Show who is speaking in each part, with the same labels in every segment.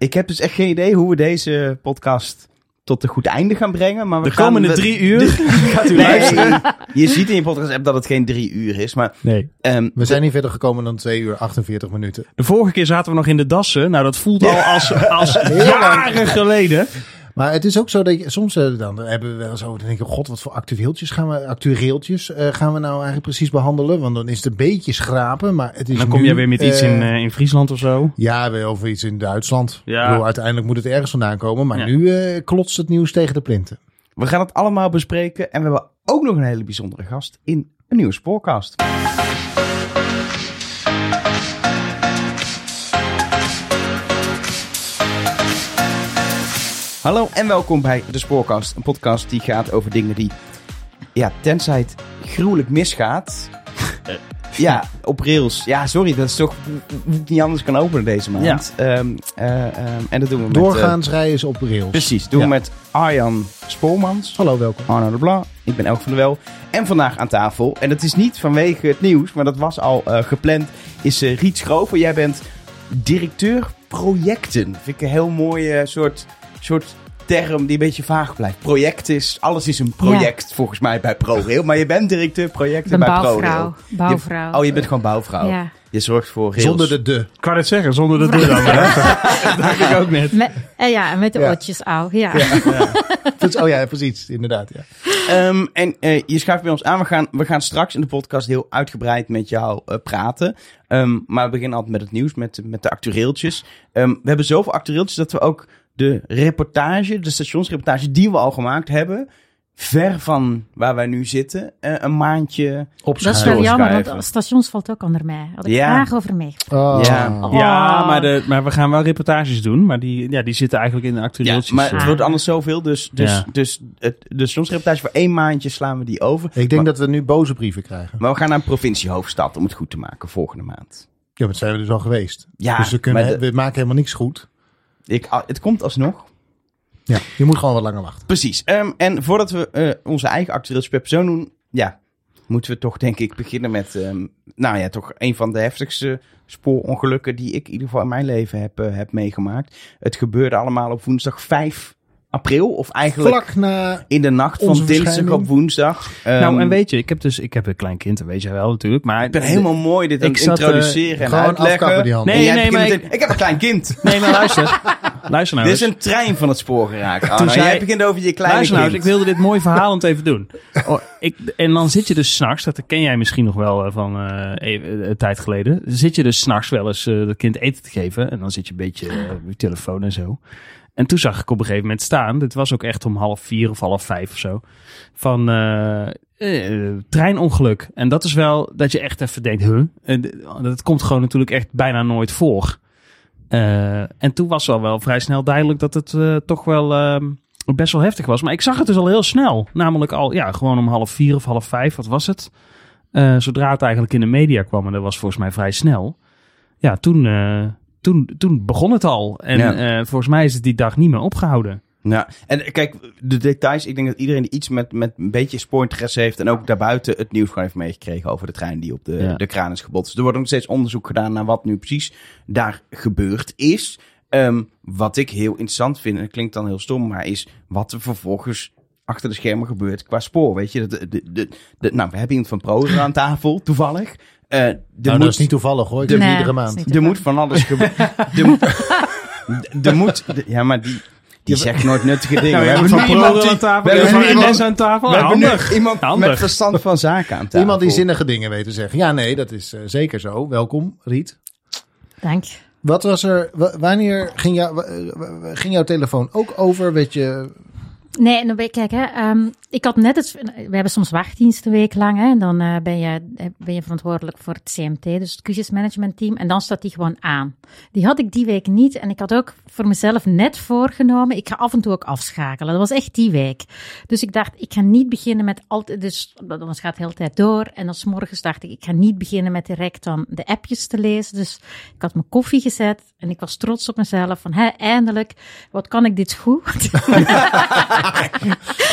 Speaker 1: Ik heb dus echt geen idee hoe we deze podcast tot een goed einde gaan brengen. Maar we
Speaker 2: De
Speaker 1: gaan-
Speaker 2: komende
Speaker 1: we-
Speaker 2: drie uur gaat u
Speaker 1: Nee,
Speaker 2: luisteren.
Speaker 1: je ziet in je podcast app dat het geen drie uur is. Maar
Speaker 2: Nee.
Speaker 1: ehm,
Speaker 3: We zijn niet verder gekomen dan 2 uur 48 minuten.
Speaker 2: De vorige keer zaten we nog in de dassen. Nou, dat voelt al als, als jaren geleden.
Speaker 3: Maar het is ook zo dat je, soms eh, dan hebben we wel eens over, dan denk je, god, wat voor actueeltjes gaan we, actueeltjes eh, gaan we nou eigenlijk precies behandelen? Want dan is het een beetje schrapen, maar het is
Speaker 2: En dan kom
Speaker 3: nu,
Speaker 2: je weer met iets in, eh, in Friesland of zo.
Speaker 3: Ja, weer over iets in Duitsland.
Speaker 2: Ja.
Speaker 3: Bedoel, uiteindelijk moet het ergens vandaan komen, maar
Speaker 2: Ja.
Speaker 3: nu eh, klotst het nieuws tegen de plinten.
Speaker 1: we gaan het allemaal bespreken. En we hebben ook nog een hele bijzondere gast in een nieuwe spoorcast. Hallo en welkom bij de Spoorkast. Een podcast die gaat over dingen die, ja, tenzij het gruwelijk misgaat.
Speaker 2: Eh.
Speaker 1: ja, op rails. Ja, sorry, dat is toch hoe niet anders kan openen deze maand. Ehm, eh, ehm, en dat doen we met... eh,
Speaker 3: Doorgaans rijden is op rails.
Speaker 1: precies, doen we
Speaker 3: Ja.
Speaker 1: met Arjan Spoormans.
Speaker 3: Hallo, welkom.
Speaker 1: Arno de Blanc, ik ben Elke van der Wel. En vandaag aan tafel, en dat is niet vanwege het nieuws, maar dat was al eh, gepland, is eh, Riet Schrover. Jij bent directeur projecten. Vind ik een heel mooie soort, soort term die een beetje vaag blijft. Project is, alles is een project volgens mij bij ProRail. Maar je bent directeur projecten
Speaker 4: ben
Speaker 1: bij
Speaker 4: bouwvrouw.
Speaker 1: ProRail.
Speaker 4: Bouwvrouw.
Speaker 1: Oh, je bent gewoon bouwvrouw.
Speaker 4: Ja.
Speaker 1: Je zorgt voor rails.
Speaker 3: Zonder de de.
Speaker 2: Ik kan het zeggen, zonder de deur dan. hè? Dat dacht ik ook net.
Speaker 4: Met, eh, ja, met de
Speaker 3: Ja.
Speaker 4: oortjes al. Ja.
Speaker 3: Oh ja, precies, inderdaad. Ja.
Speaker 1: Ehm, en eh, je schuift bij ons aan. We gaan, we gaan straks in de podcast heel uitgebreid met jou eh, praten. Ehm, maar we beginnen altijd met het nieuws, met, met de actueeltjes. Ehm, we hebben zoveel actueeltjes dat we ook de reportage, de stationsreportage die we al gemaakt hebben, ver van waar wij nu zitten, eh, een maandje
Speaker 4: Dat is wel jammer, want stations valt ook onder mij. Had ik
Speaker 1: Ja.
Speaker 4: graag over mee.
Speaker 3: Oh.
Speaker 1: Ja.
Speaker 4: Oh.
Speaker 2: Ja, maar, de, maar we gaan wel reportages doen. Maar die, ja, die zitten eigenlijk in de
Speaker 1: Ja,
Speaker 2: actueeltjes.
Speaker 1: maar het
Speaker 4: Ah.
Speaker 1: wordt anders zoveel. Dus, dus,
Speaker 2: Ja.
Speaker 1: dus het, de stationsreportage voor één maandje slaan we die over.
Speaker 3: Ik denk
Speaker 1: maar,
Speaker 3: dat we nu boze brieven krijgen.
Speaker 1: maar we gaan naar een provinciehoofdstad om het goed te maken volgende maand.
Speaker 3: Ja, maar dat zijn we dus al geweest.
Speaker 1: Ja,
Speaker 3: dus we, kunnen,
Speaker 1: de-
Speaker 3: we maken helemaal niks goed.
Speaker 1: Ik, ah, het komt alsnog.
Speaker 3: Ja, je moet gewoon wat langer wachten.
Speaker 1: Precies. Ehm, en voordat we eh, onze eigen actueeltjes per persoon doen, ja, moeten we toch denk ik beginnen met, ehm, nou ja, toch een van de heftigste spoorongelukken die ik in ieder geval in mijn leven heb, eh, heb meegemaakt. Het gebeurde allemaal op woensdag 5 april, of eigenlijk
Speaker 3: Vlak na...
Speaker 1: in de nacht van dinsdag op woensdag. Ehm,
Speaker 2: nou, en weet je, ik heb dus ik heb een klein kind, dat weet jij wel natuurlijk. Maar
Speaker 1: ik ben helemaal mooi dit aan
Speaker 2: Ik
Speaker 1: het
Speaker 2: zat, eh,
Speaker 1: introduceren en
Speaker 3: gewoon
Speaker 1: uitleggen.
Speaker 3: afkappen die handen.
Speaker 1: En
Speaker 2: Nee, nee, maar
Speaker 1: ik... heb een klein kind.
Speaker 2: Nee, maar luister. luister nou
Speaker 1: Dit is
Speaker 2: eens.
Speaker 1: een trein van het spoor geraakt.
Speaker 2: Toen zei-
Speaker 1: jij begint over je kleine
Speaker 2: Luister nou eens, ik wilde dit mooi verhalend even doen. Oh, ik, en dan zit je dus s'nachts, dat ken jij misschien nog wel eh, van eh, even, een tijd geleden. Zit je dus s'nachts wel eens eh dat kind eten te geven. En dan zit je een beetje eh, op je telefoon en zo. En toen zag ik op een gegeven moment staan, dit was ook echt om half vier of half vijf of zo, van eh, eh, treinongeluk. En dat is wel dat je echt even denkt, huh? Dat komt gewoon natuurlijk echt bijna nooit voor. Eh, en toen was al wel vrij snel duidelijk dat het toch wel ehm, best wel heftig was. Maar ik zag het dus al heel snel. Namelijk al, ja, gewoon om half vier of half vijf, wat was het? Zodra het eigenlijk in de media kwam, en dat was volgens mij vrij snel. Ja, toen, toen, toen begon het al. En
Speaker 1: Ja.
Speaker 2: eh, volgens mij is het die dag niet meer opgehouden.
Speaker 1: Ja, en kijk, de details. Ik denk dat iedereen die iets met, met een beetje spoorinteresse heeft. en ook daarbuiten het nieuws gewoon heeft meegekregen over de trein die op de,
Speaker 2: Ja.
Speaker 1: de kraan is gebotst. Er wordt nog steeds onderzoek gedaan naar wat nu precies daar gebeurd is. Ehm, wat ik heel interessant vind, en dat klinkt dan heel stom, maar is wat er vervolgens achter de schermen gebeurt qua spoor. Weet je, de, de, de, de- nou, we hebben iemand van Pro hier aan tafel, toevallig. Eh er
Speaker 3: Nou,
Speaker 1: moet-
Speaker 3: dat is niet toevallig hoor. Ik
Speaker 1: de-
Speaker 4: Nee,
Speaker 3: iedere maand.
Speaker 1: er moet van alles gebeuren. er moet, ja, maar die, die zegt nooit nuttige dingen.
Speaker 2: Nou,
Speaker 1: we
Speaker 2: ja,
Speaker 1: hebben
Speaker 2: van
Speaker 1: iemand die-
Speaker 2: aan tafel.
Speaker 1: we hebben iemand-
Speaker 2: aan tafel.
Speaker 1: we hebben
Speaker 2: Handig.
Speaker 1: nu iemand
Speaker 2: Handig.
Speaker 1: met verstand van zaken aan tafel.
Speaker 3: Iemand die zinnige dingen weet te zeggen. Ja, nee, dat is eh, zeker zo. Welkom, Riet.
Speaker 4: Dank.
Speaker 3: Wat was er, wa- wanneer ging, jou, ging jouw telefoon ook over? Weet je,
Speaker 4: Nee, nou, kijk, hè, ehm, ik had net het. We hebben soms wachtdienst een week lang. Hè, en dan eh, ben, je, eh, ben je verantwoordelijk voor het CMT, dus het crisismanagement team. En dan staat die gewoon aan. Die had ik die week niet. En ik had ook voor mezelf net voorgenomen. Ik ga af en toe ook afschakelen. Dat was echt die week. Dus ik dacht, ik ga niet beginnen met altijd. Dus dan gaat de hele tijd door. En dan 's morgens dacht ik, ik ga niet beginnen met direct dan de appjes te lezen. Dus ik had mijn koffie gezet. En ik was trots op mezelf. Van, hè, eindelijk, wat kan ik dit goed?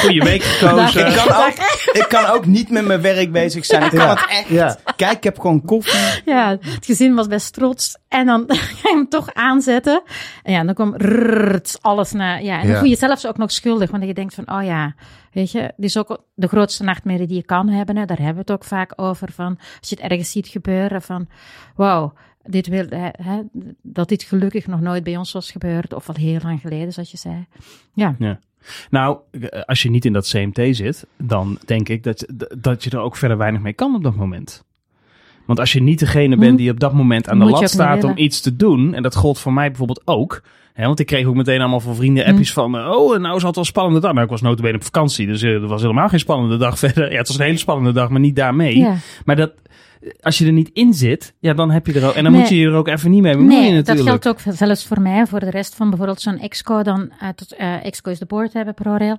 Speaker 2: Goeie week gekozen.
Speaker 1: Ik kan, ook, ik kan ook niet met mijn werk bezig zijn. Ik kan
Speaker 3: Ja.
Speaker 1: het echt.
Speaker 3: Ja.
Speaker 1: Kijk, ik heb gewoon koffie.
Speaker 4: Ja, het gezin was best trots. En dan ga je hem toch aanzetten. En ja, dan kwam rrrt, alles naar... Ja, en dan
Speaker 3: Ja.
Speaker 4: voel je jezelf ook nog schuldig. Want je denkt van, oh ja, weet je... Dit is ook de grootste nachtmerrie die je kan hebben. Hè. Daar hebben we het ook vaak over. Van, als je het ergens ziet gebeuren van... Wauw, dit wil, hè, dat dit gelukkig nog nooit bij ons was gebeurd. Of al heel lang geleden, zoals je zei. Ja,
Speaker 2: Nou, als je niet in dat CMT zit, dan denk ik dat, dat je er ook verder weinig mee kan op dat moment. Want als je niet degene bent
Speaker 4: Hm.
Speaker 2: die op dat moment aan de lat staat om iets te doen, en dat gold voor mij bijvoorbeeld ook. Hè, want ik kreeg ook meteen allemaal van vrienden
Speaker 4: Hm.
Speaker 2: appjes van, eh, oh, nou is het wel een spannende dag. Maar ik was notabene op vakantie, dus eh, er was helemaal geen spannende dag verder. Ja, het was een hele spannende dag, maar niet daarmee.
Speaker 4: ja.
Speaker 2: Maar dat, als je er niet in zit, ja, dan heb je er ook, en dan
Speaker 4: Nee.
Speaker 2: moet je je er ook even niet mee bemoeien
Speaker 4: Nee, dat
Speaker 2: natuurlijk.
Speaker 4: geldt ook zelfs voor mij. Voor de rest van bijvoorbeeld zo'n exco, dan uit eh exco is de board hebben, ProRail.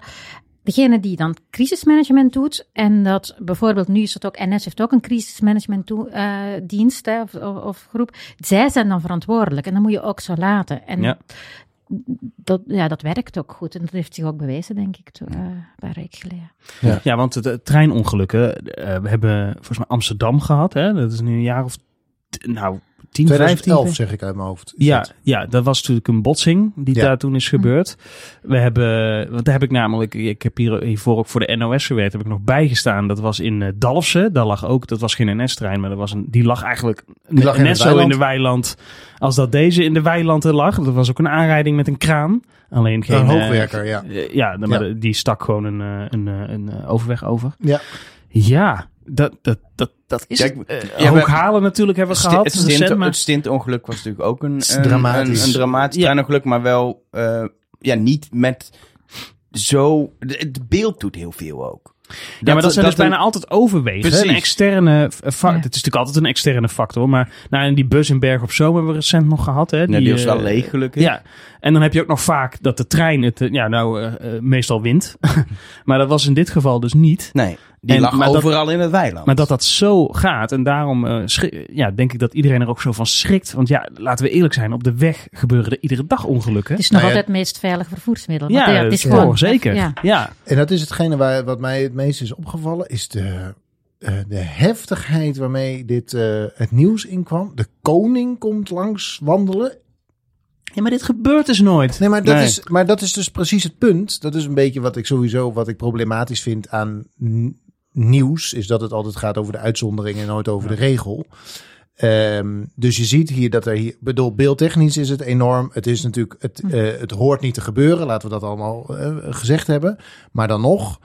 Speaker 4: Degene die dan crisismanagement doet, en dat bijvoorbeeld nu is het ook, NS heeft ook een crisismanagement toe- eh, dienst hè, of, of, of groep, zij zijn dan verantwoordelijk en dat moet je ook zo laten. En
Speaker 2: Ja.
Speaker 4: Dat, ja, dat werkt ook goed en dat heeft zich ook bewezen, denk ik, toen, eh, een paar weken geleden.
Speaker 2: Ja, want de treinongelukken, eh, we hebben volgens mij Amsterdam gehad, hè? dat is nu een jaar of, nou, 10, 15.
Speaker 3: 2011 zeg ik uit mijn hoofd.
Speaker 2: Ja,
Speaker 3: dat.
Speaker 2: ja, dat was natuurlijk een botsing die
Speaker 3: Ja.
Speaker 2: daar toen is gebeurd. We hebben, want daar heb ik namelijk, ik heb hier, hiervoor ook voor de NOS gewerkt, heb ik nog bijgestaan. Dat was in eh, Dalfsen, daar lag ook, dat was geen NS-trein, maar dat was een, die lag eigenlijk
Speaker 3: Die lag
Speaker 2: net zo
Speaker 3: weiland.
Speaker 2: in de weiland als dat deze in de weiland er lag. Dat was ook een aanrijding met een kraan. Alleen geen...
Speaker 3: Een
Speaker 2: eh,
Speaker 3: hoogwerker, ja.
Speaker 2: eh, ja, maar
Speaker 3: Ja.
Speaker 2: die stak gewoon een, een, een, overweg over.
Speaker 3: Ja.
Speaker 2: Ja, dat, dat, dat, dat is
Speaker 1: Kijk,
Speaker 2: het. Eh,
Speaker 1: we-
Speaker 2: halen natuurlijk hebben we gehad.
Speaker 1: het,
Speaker 2: recent,
Speaker 1: stint,
Speaker 2: maar-
Speaker 1: het stintongeluk was natuurlijk ook een, een,
Speaker 3: dramatisch.
Speaker 1: een, een dramatisch
Speaker 2: Ja.
Speaker 1: treinongeluk, maar wel eh, ja, niet met zo... Het beeld doet heel veel ook.
Speaker 2: Ja, maar dat zijn dus
Speaker 1: een-
Speaker 2: bijna altijd overwegen.
Speaker 1: Precies.
Speaker 2: Een externe factor.
Speaker 4: Ja.
Speaker 2: Het is natuurlijk altijd een externe factor. Maar nou, die bus in Berg op Zoom hebben we recent nog gehad. Hè?
Speaker 1: Ja, die was
Speaker 2: eh,
Speaker 1: wel leeg gelukkig.
Speaker 2: Ja, en dan heb je ook nog vaak dat de trein het, eh, ja, nou, eh, eh, meestal wint. maar dat was in dit geval dus niet.
Speaker 1: Nee, die
Speaker 2: En-
Speaker 1: lag
Speaker 2: maar dat-
Speaker 1: overal in het weiland.
Speaker 2: Maar dat dat zo gaat en daarom eh, ja, denk ik dat iedereen er ook zo van schrikt. Want ja, laten we eerlijk zijn, op de weg gebeuren er iedere dag ongelukken.
Speaker 4: Het is nog
Speaker 3: Nou ja,
Speaker 4: altijd het meest veilige vervoersmiddel.
Speaker 2: ja,
Speaker 4: het is gewoon...
Speaker 2: zeker.
Speaker 4: Ja.
Speaker 2: Ja.
Speaker 3: En dat is hetgene waar, wat mij het meest is opgevallen, is de, eh, de heftigheid waarmee dit eh, het nieuws inkwam. De koning komt langs wandelen.
Speaker 2: ja, maar dit gebeurt dus nooit.
Speaker 3: Nee, maar dat,
Speaker 1: Nee.
Speaker 3: Is, maar dat is dus precies het punt. Dat is een beetje wat ik sowieso wat ik problematisch vind aan nieuws. Is dat het altijd gaat over de uitzondering en nooit over de regel. Ehm, dus je ziet hier dat er hier, bedoel, beeldtechnisch is het enorm. Het is natuurlijk, het, eh, het hoort niet te gebeuren. Laten we dat allemaal eh, gezegd hebben. Maar dan nog,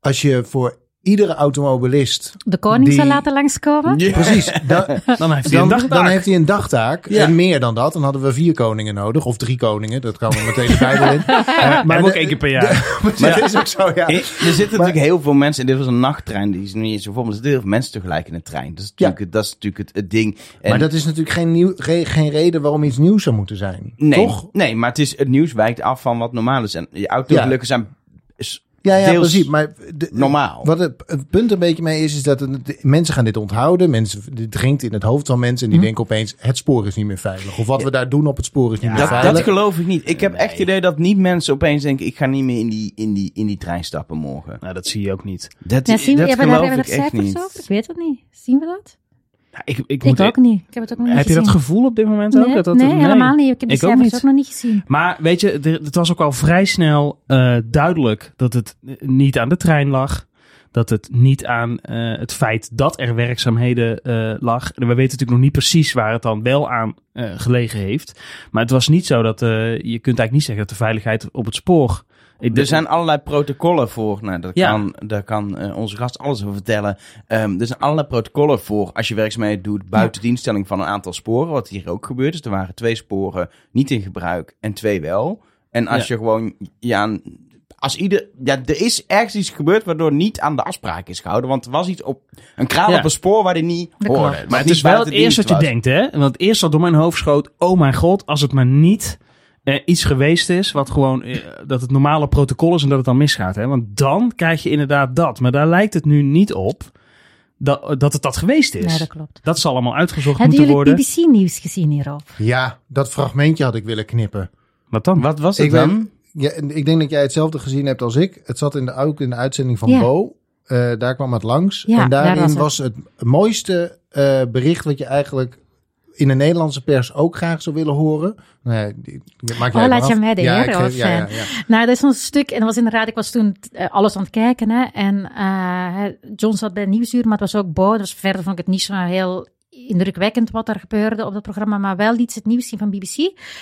Speaker 3: als je voor iedere automobilist,
Speaker 4: De koning
Speaker 3: Die-
Speaker 4: zou laten langskomen.
Speaker 1: Ja.
Speaker 3: precies, dan,
Speaker 2: Dan heeft hij
Speaker 3: dan,
Speaker 2: een dagtaak.
Speaker 3: dan heeft hij een dagtaak.
Speaker 2: Ja.
Speaker 3: En meer dan dat. Dan hadden we vier koningen nodig. Of drie koningen. Dat kan we meteen de Bijbel in.
Speaker 2: maar
Speaker 3: maar
Speaker 2: ook één keer per jaar.
Speaker 3: Maar dat is ook zo, ja.
Speaker 1: Eh, Er zitten natuurlijk heel veel mensen, en dit was een nachttrein, die is niet eens zo vol, maar er zitten heel veel mensen tegelijk in de trein. Dat is natuurlijk, het- dat is natuurlijk het, het ding. En
Speaker 3: Maar dat is natuurlijk geen, nieuw, re- geen reden waarom iets nieuws zou moeten zijn.
Speaker 1: nee,
Speaker 3: Toch?
Speaker 1: Nee, maar het, is, het nieuws wijkt af van wat normaal is. En je autogelukken zijn is
Speaker 3: Ja, ja,
Speaker 1: deels
Speaker 3: precies. Maar de-
Speaker 1: normaal.
Speaker 3: Wat het, het punt een beetje mee is, is dat het- de- mensen gaan dit onthouden. Mensen, dit dringt in het hoofd van mensen en die
Speaker 4: Hm.
Speaker 3: denken opeens, het spoor is niet meer veilig. Of wat we daar doen op het spoor is niet meer
Speaker 1: dat,
Speaker 3: veilig.
Speaker 1: dat geloof ik niet. Ik heb echt het idee dat niet mensen opeens denken, ik ga niet meer in die, in die, in die trein stappen morgen.
Speaker 2: Nou, dat zie je ook niet.
Speaker 1: Dat,
Speaker 4: Ja, zien
Speaker 1: dat geloof
Speaker 4: we
Speaker 1: ik echt niet.
Speaker 4: over? Ik weet het niet. Zien we dat?
Speaker 2: Ik, ik
Speaker 4: Ik
Speaker 2: moet,
Speaker 4: ook niet. Ik heb het ook nog niet
Speaker 2: heb je dat gevoel op dit moment ook?
Speaker 4: Nee,
Speaker 2: Dat dat,
Speaker 4: nee, helemaal niet. Ik heb
Speaker 2: Ik ook
Speaker 4: cijfers
Speaker 2: niet.
Speaker 4: ook nog niet gezien.
Speaker 2: Maar weet je, het was ook al vrij snel eh, duidelijk dat het niet aan de trein lag. Dat het niet aan eh, het feit dat er werkzaamheden eh, lag. En we weten natuurlijk nog niet precies waar het dan wel aan eh, gelegen heeft. Maar het was niet zo dat eh, je kunt eigenlijk niet zeggen dat de veiligheid op het spoor. Ik,
Speaker 1: Er zijn allerlei protocollen voor. Nou, daar
Speaker 2: Ja.
Speaker 1: kan, daar kan eh, onze gast alles over vertellen. Ehm, er zijn allerlei protocollen voor als je werkzaamheden doet buiten dienststelling van een aantal sporen. Wat hier ook gebeurt. Dus er waren twee sporen niet in gebruik en twee wel. En als
Speaker 2: Ja.
Speaker 1: je gewoon, ja, als ieder, ja, er is ergens iets gebeurd waardoor niet aan de afspraak is gehouden. Want er was iets op, een kraan
Speaker 2: Ja.
Speaker 1: op een spoor waar die niet hoorde.
Speaker 2: Maar het is wel het eerste wat je denkt, hè? Want het eerste wat door mijn hoofd schoot, oh mijn god, als het maar niet eh, iets geweest is, wat gewoon, eh, dat het normale protocol is en dat het dan misgaat, hè? Want dan krijg je inderdaad dat. Maar daar lijkt het nu niet op dat, dat het dat geweest is.
Speaker 4: Nee, dat klopt.
Speaker 2: Dat zal allemaal uitgezocht
Speaker 4: Hebben
Speaker 2: moeten
Speaker 4: jullie
Speaker 2: worden.
Speaker 4: BBC-nieuws gezien hierop?
Speaker 3: Ja, dat fragmentje had ik willen knippen.
Speaker 2: Wat dan?
Speaker 1: Wat was het
Speaker 3: Ik
Speaker 1: dan?
Speaker 3: ben- ja, en ik denk dat jij hetzelfde gezien hebt als ik. Het zat in de, ook in de uitzending van
Speaker 4: Ja.
Speaker 3: Bo. Eh, daar kwam het langs.
Speaker 4: Ja,
Speaker 3: en
Speaker 4: daar
Speaker 3: daarin
Speaker 4: was
Speaker 3: was
Speaker 4: het.
Speaker 3: het, mooiste eh, bericht wat je eigenlijk in de Nederlandse pers ook graag zou willen horen. Ja, die, die maak
Speaker 4: Oh, laat je mij de
Speaker 3: ja, ik ja, ja, ja.
Speaker 4: Nou, dat is zo'n stuk, en dat was inderdaad, ik was toen eh, alles aan het kijken, hè, en eh, John zat bij Nieuwsuur, maar het was ook Bo, dus verder vond ik het niet zo heel indrukwekkend wat er gebeurde op dat programma, maar wel iets het nieuws zien van BBC.